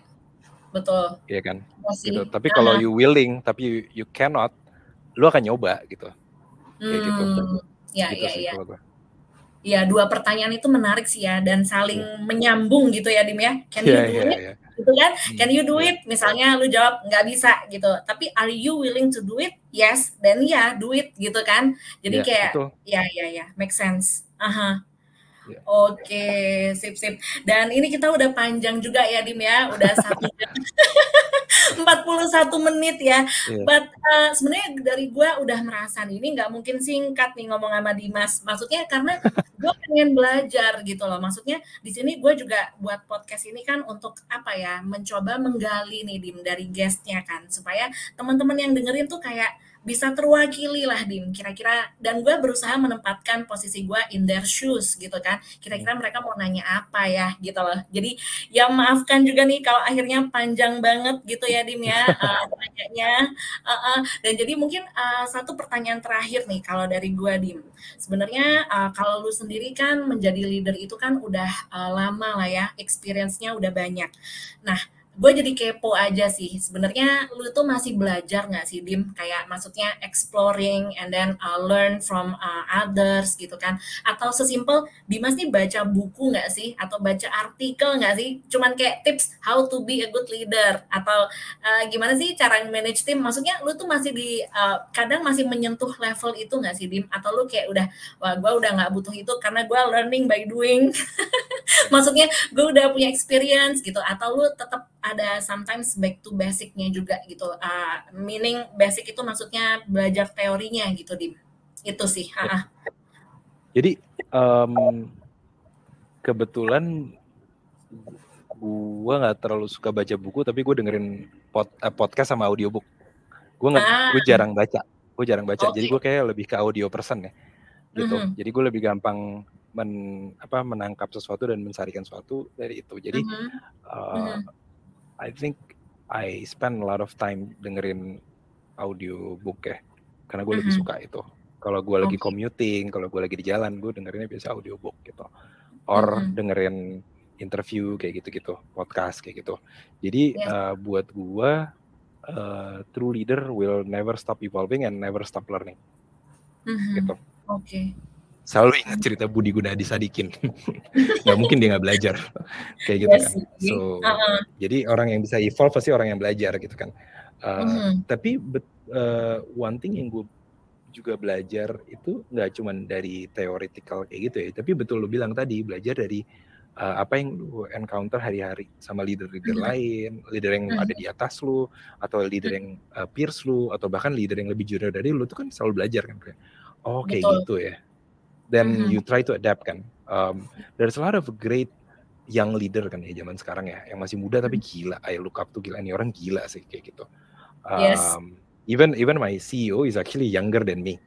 betul iya kan Masih. gitu tapi kalau uh-huh. you willing tapi you, you cannot lu akan nyoba gitu kayak gitu ya gitu ya ya ya dua pertanyaan itu menarik sih ya dan saling yeah. menyambung gitu ya Dim ya. Can yeah, you do yeah, it? Yeah. Gitu kan? Hmm, Can you do yeah. it? Misalnya lu jawab nggak bisa gitu. Tapi are you willing to do it? Yes, then ya yeah, do it gitu kan. Jadi yeah, kayak betul. ya ya ya make sense. Aha. Yeah. Oke, sip sip. Dan ini kita udah panjang juga ya Dim ya, udah satu jam 41 menit ya. Yeah. But uh, sebenarnya dari gue udah merasa nih, ini nggak mungkin singkat nih ngomong sama Dimas. Maksudnya karena gue pengen belajar gitu loh. Maksudnya di sini gue juga buat podcast ini kan untuk apa ya, mencoba menggali nih Dim dari guestnya kan, supaya teman-teman yang dengerin tuh kayak bisa terwakili lah dim. Kira-kira dan gue berusaha menempatkan posisi gue in their shoes gitu kan. Kira-kira mereka mau nanya apa ya gitu loh. Jadi ya maafkan juga nih kalau akhirnya panjang banget gitu ya dim ya uh, tanyanya uh, uh, dan jadi mungkin uh, satu pertanyaan terakhir nih kalau dari gue dim. Sebenarnya uh, kalau lu sendiri kan menjadi leader itu kan udah uh, lama lah ya experience-nya udah banyak. Nah gue jadi kepo aja sih. Sebenarnya lu tuh masih belajar nggak sih dim? Kayak maksudnya exploring and then uh, learn from uh, others gitu kan? Atau sesimpel Dimas nih baca buku nggak sih? Atau baca artikel nggak sih? Cuman kayak tips how to be a good leader. Atau uh, gimana sih cara manage tim? Maksudnya lu tuh masih di uh, kadang masih menyentuh level itu nggak sih dim? Atau lu kayak udah wah gue udah nggak butuh itu karena gue learning by doing. Maksudnya gue udah punya experience gitu. Atau lu tetap ada sometimes back to basicnya juga gitu. Uh, meaning basic itu maksudnya belajar teorinya gitu, Dim. itu sih. Ya. Jadi um, kebetulan gue nggak terlalu suka baca buku tapi gue dengerin pod, uh, podcast sama audiobook. Gue nggak, ah. gue jarang baca. Gue jarang baca. Okay. Jadi gue kayak lebih ke audio person ya, gitu. Mm -hmm. Jadi gue lebih gampang men apa menangkap sesuatu dan mensarikan sesuatu dari itu. Jadi mm -hmm. Uh, mm -hmm. I think I spend a lot of time dengerin audio book ya, karena gue mm -hmm. lebih suka itu. Kalau gue lagi commuting, kalau gue lagi di jalan, gue dengerinnya biasa audio book gitu, or mm -hmm. dengerin interview kayak gitu-gitu, podcast kayak gitu. Jadi yes. uh, buat gue, uh, true leader will never stop evolving and never stop learning. Mm -hmm. Gitu. Oke. Okay selalu ingat cerita Budi Gunadi Sadikin. nggak mungkin dia nggak belajar kayak gitu yes, kan. So uh-huh. jadi orang yang bisa evolve pasti orang yang belajar gitu kan. Uh, uh-huh. Tapi but, uh, one thing yang gue juga belajar itu nggak cuma dari theoretical kayak gitu ya, tapi betul lu bilang tadi belajar dari uh, apa yang lu encounter hari-hari sama leader-leader uh-huh. lain, leader yang uh-huh. ada di atas lu, atau leader yang uh, peers lu, atau bahkan leader yang lebih junior dari lu, itu kan selalu belajar kan kayak, oh kayak Betul. gitu ya then mm-hmm. you try to adapt kan. Um, there's a lot of great young leader kan ya zaman sekarang ya, yang masih muda tapi mm-hmm. gila. I look up to gila ini orang gila sih kayak gitu. Um, yes. Even even my CEO is actually younger than me,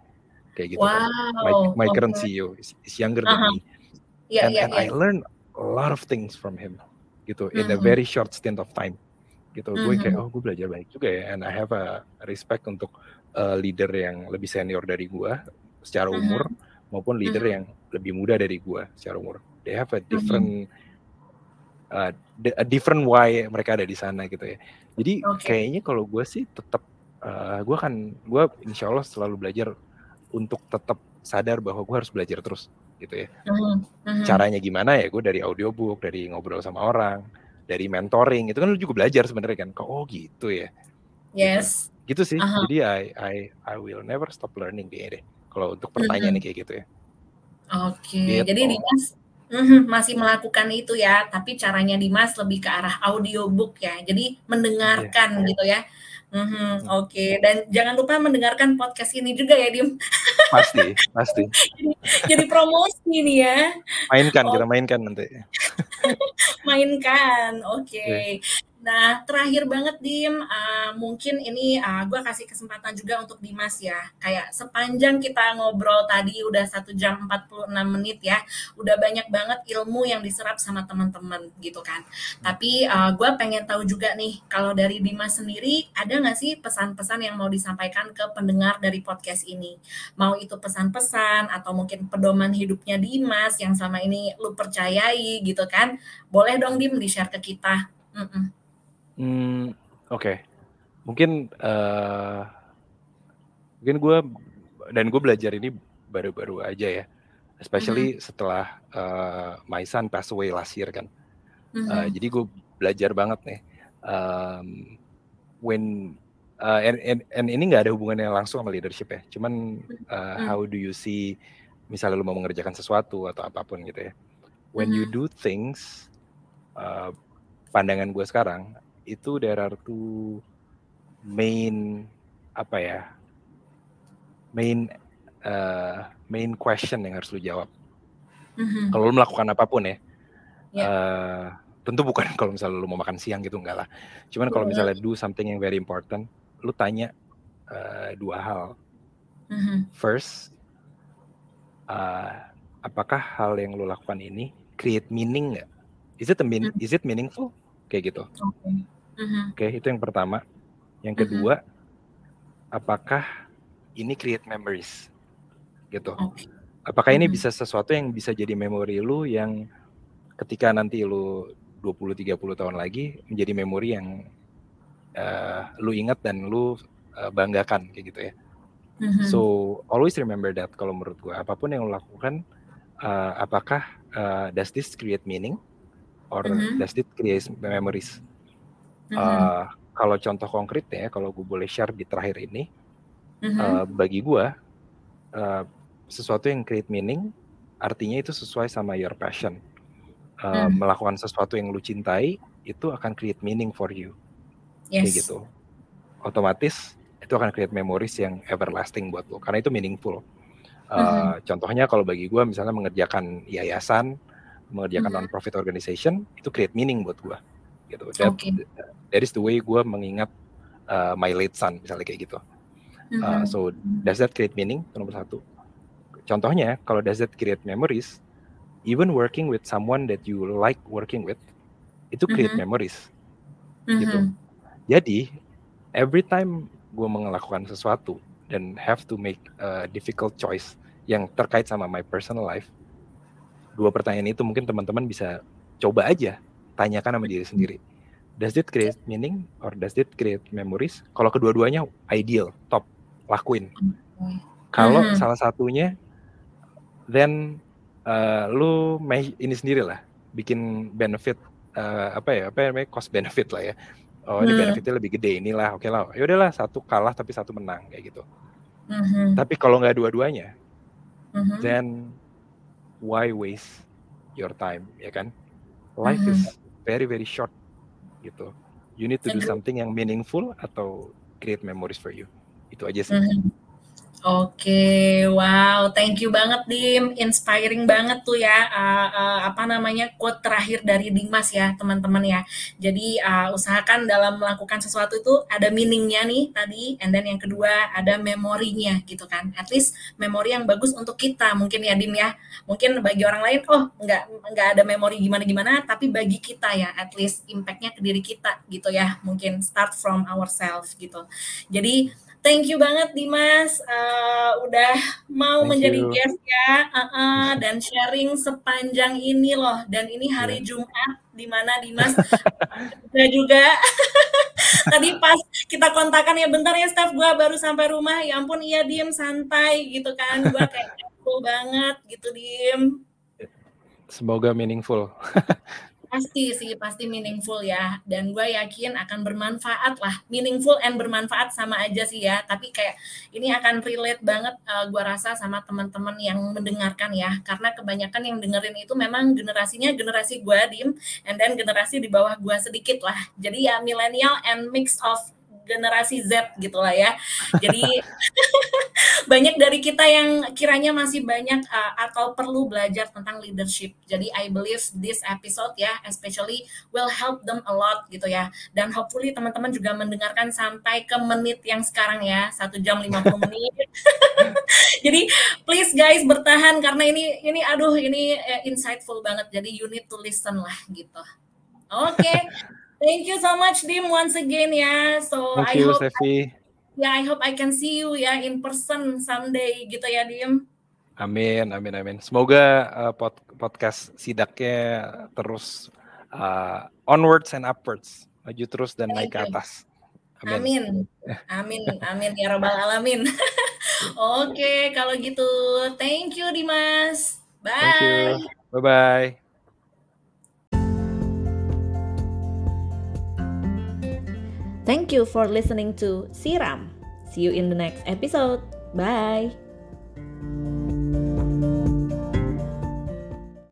kayak gitu. Wow. Kan. My, my okay. current CEO is, is younger uh-huh. than me, yeah, and, yeah, and yeah. I learned a lot of things from him, gitu, mm-hmm. in a mm-hmm. very short stint of time gitu mm-hmm. gue kayak oh gue belajar banyak juga ya and I have a respect untuk uh, leader yang lebih senior dari gue secara umur mm-hmm maupun leader hmm. yang lebih muda dari gue secara umur. They have a different hmm. uh, a different why mereka ada di sana gitu ya. Jadi okay. kayaknya kalau gue sih tetap uh, gue kan gue insya Allah selalu belajar untuk tetap sadar bahwa gue harus belajar terus gitu ya. Hmm. Hmm. Caranya gimana ya? Gue dari audiobook, dari ngobrol sama orang, dari mentoring itu kan lu juga belajar sebenarnya kan. Kok oh gitu ya. Yes. Gitu, gitu sih. Uh -huh. Jadi I I I will never stop learning kayaknya deh kalau untuk pertanyaan hmm. kayak gitu ya. Oke, gitu. jadi Dimas mm, masih melakukan itu ya, tapi caranya Dimas lebih ke arah audiobook ya, jadi mendengarkan yeah. gitu ya. Mm-hmm, Oke, okay. dan jangan lupa mendengarkan podcast ini juga ya, Dim. Pasti, pasti. jadi, jadi promosi nih ya. Mainkan, oh. kita mainkan nanti. mainkan, oke. Okay. Yeah. Nah, terakhir banget Dim, uh, mungkin ini uh, gue kasih kesempatan juga untuk Dimas ya. Kayak sepanjang kita ngobrol tadi udah satu jam 46 menit ya, udah banyak banget ilmu yang diserap sama teman-teman gitu kan. Tapi uh, gue pengen tahu juga nih, kalau dari Dimas sendiri ada nggak sih pesan-pesan yang mau disampaikan ke pendengar dari podcast ini? Mau itu pesan-pesan atau mungkin pedoman hidupnya Dimas yang sama ini lu percayai gitu kan? Boleh dong Dim di-share ke kita. Mm -mm. Hmm, oke. Mungkin, uh, mungkin gue dan gue belajar ini baru-baru aja ya, especially -hmm. setelah, uh, my son pass away last year kan. Uh, jadi gue belajar banget nih, um, when uh, and and and ini nggak ada hubungannya langsung sama leadership ya, cuman, uh, how do you see misalnya lu mau mengerjakan sesuatu atau apa pun gitu ya, when you do things, uh, pandangan gue sekarang itu there are two main apa ya main uh, main question yang harus lu jawab mm-hmm. kalau lu melakukan apa pun ya yeah. Ya. uh, tentu bukan kalau misalnya lu mau makan siang gitu enggak lah cuman kalau iya. misalnya do something yang very important lu tanya uh, dua hal mm-hmm. first uh, apakah hal yang lu lakukan ini create meaning nggak is it a mean, mm-hmm. is it meaningful kayak gitu. Okay. Uh-huh. Oke, itu yang pertama. Yang mm-hmm. kedua, uh-huh. apakah ini create memories? Gitu. Okay. Apakah uh-huh. ini mm-hmm. bisa sesuatu yang bisa jadi memori lu yang ketika nanti lu 20 30 tahun lagi menjadi memori yang uh, lu ingat dan lu uh, banggakan kayak gitu ya. Uh-huh. So always remember that kalau menurut gua apa pun yang lu lakukan uh, apakah uh, does this create meaning? Or mm-hmm. does it create memories? Mm-hmm. Uh, kalau contoh konkretnya, kalau gue boleh share di terakhir ini, mm-hmm. uh, bagi gue uh, sesuatu yang create meaning, artinya itu sesuai sama your passion. Uh, mm. Melakukan sesuatu yang lu cintai itu akan create meaning for you, yes. kayak gitu. Otomatis itu akan create memories yang everlasting buat lo, karena itu meaningful. Uh, mm-hmm. Contohnya kalau bagi gue misalnya mengerjakan yayasan, mengerjakan mm-hmm. non-profit organization itu create meaning buat gue. Gitu. That, okay. that is the way gue mengingat uh, my late son misalnya kayak gitu. Uh, so does that create meaning? Nomor satu. Contohnya kalau does that create memories? Even working with someone that you like working with, itu create mm-hmm. memories. Mm-hmm. Gitu. Jadi every time gue melakukan sesuatu dan have to make a difficult choice yang terkait sama my personal life, dua pertanyaan itu mungkin teman-teman bisa coba aja tanyakan sama diri sendiri. Does it create meaning or does it create memories? Kalau kedua-duanya ideal, top, lakuin. Kalau mm-hmm. salah satunya, then uh, lu ini sendiri lah, bikin benefit uh, apa ya, apa namanya cost benefit lah ya. Oh ini hmm. benefitnya lebih gede inilah, oke okay lah. Ya udahlah satu kalah tapi satu menang kayak gitu. Mm-hmm. Tapi kalau nggak dua-duanya, mm-hmm. then why waste your time, ya kan? Life mm-hmm. is very very short, gitu. You need to do something yang meaningful atau create memories for you. Itu aja sih. Mm-hmm. Oke, wow, thank you banget Dim, inspiring banget tuh ya, uh, uh, apa namanya quote terakhir dari Dimas ya teman-teman ya. Jadi uh, usahakan dalam melakukan sesuatu itu ada meaningnya nih tadi, and then yang kedua ada memorinya gitu kan. At least memori yang bagus untuk kita mungkin ya Dim ya. Mungkin bagi orang lain, oh nggak nggak ada memori gimana-gimana, tapi bagi kita ya, at least impactnya ke diri kita gitu ya. Mungkin start from ourselves gitu. Jadi Thank you banget Dimas. Uh, udah mau Thank menjadi you. guest ya. Uh -uh, dan sharing sepanjang ini loh. Dan ini hari yeah. Jumat di mana Dimas juga juga. Tadi pas kita kontakan ya bentar ya staff gue baru sampai rumah. Ya ampun iya diem santai gitu kan. Gue kayak cool banget gitu diem semoga meaningful Pasti sih, pasti meaningful ya. Dan gue yakin akan bermanfaat lah. Meaningful and bermanfaat sama aja sih ya. Tapi kayak ini akan relate banget uh, eh, gue rasa sama teman-teman yang mendengarkan ya. Karena kebanyakan yang dengerin itu memang generasinya generasi gue, Dim. And then generasi di bawah gue sedikit lah. Jadi ya millennial and mix of generasi Z gitu lah ya. Jadi banyak dari kita yang kiranya masih banyak uh, atau perlu belajar tentang leadership. Jadi I believe this episode ya especially will help them a lot gitu ya. Dan hopefully teman-teman juga mendengarkan sampai ke menit yang sekarang ya, satu jam 50 menit. Jadi please guys bertahan karena ini ini aduh ini uh, insightful banget. Jadi you need to listen lah gitu. Oke. Okay. Thank you so much, Dim, once again ya. So Thank I you, hope Steffi. ya I hope I can see you ya in person someday gitu ya, Dim. Amin, amin, amin. Semoga uh, pod podcast sidaknya terus uh, onwards and upwards, maju terus dan naik ke atas. Amin. Amin, amin, amin ya robbal alamin. Oke, okay, kalau gitu, thank you Dimas. Bye. Thank you. Bye bye. Thank you for listening to Siram. See you in the next episode. Bye.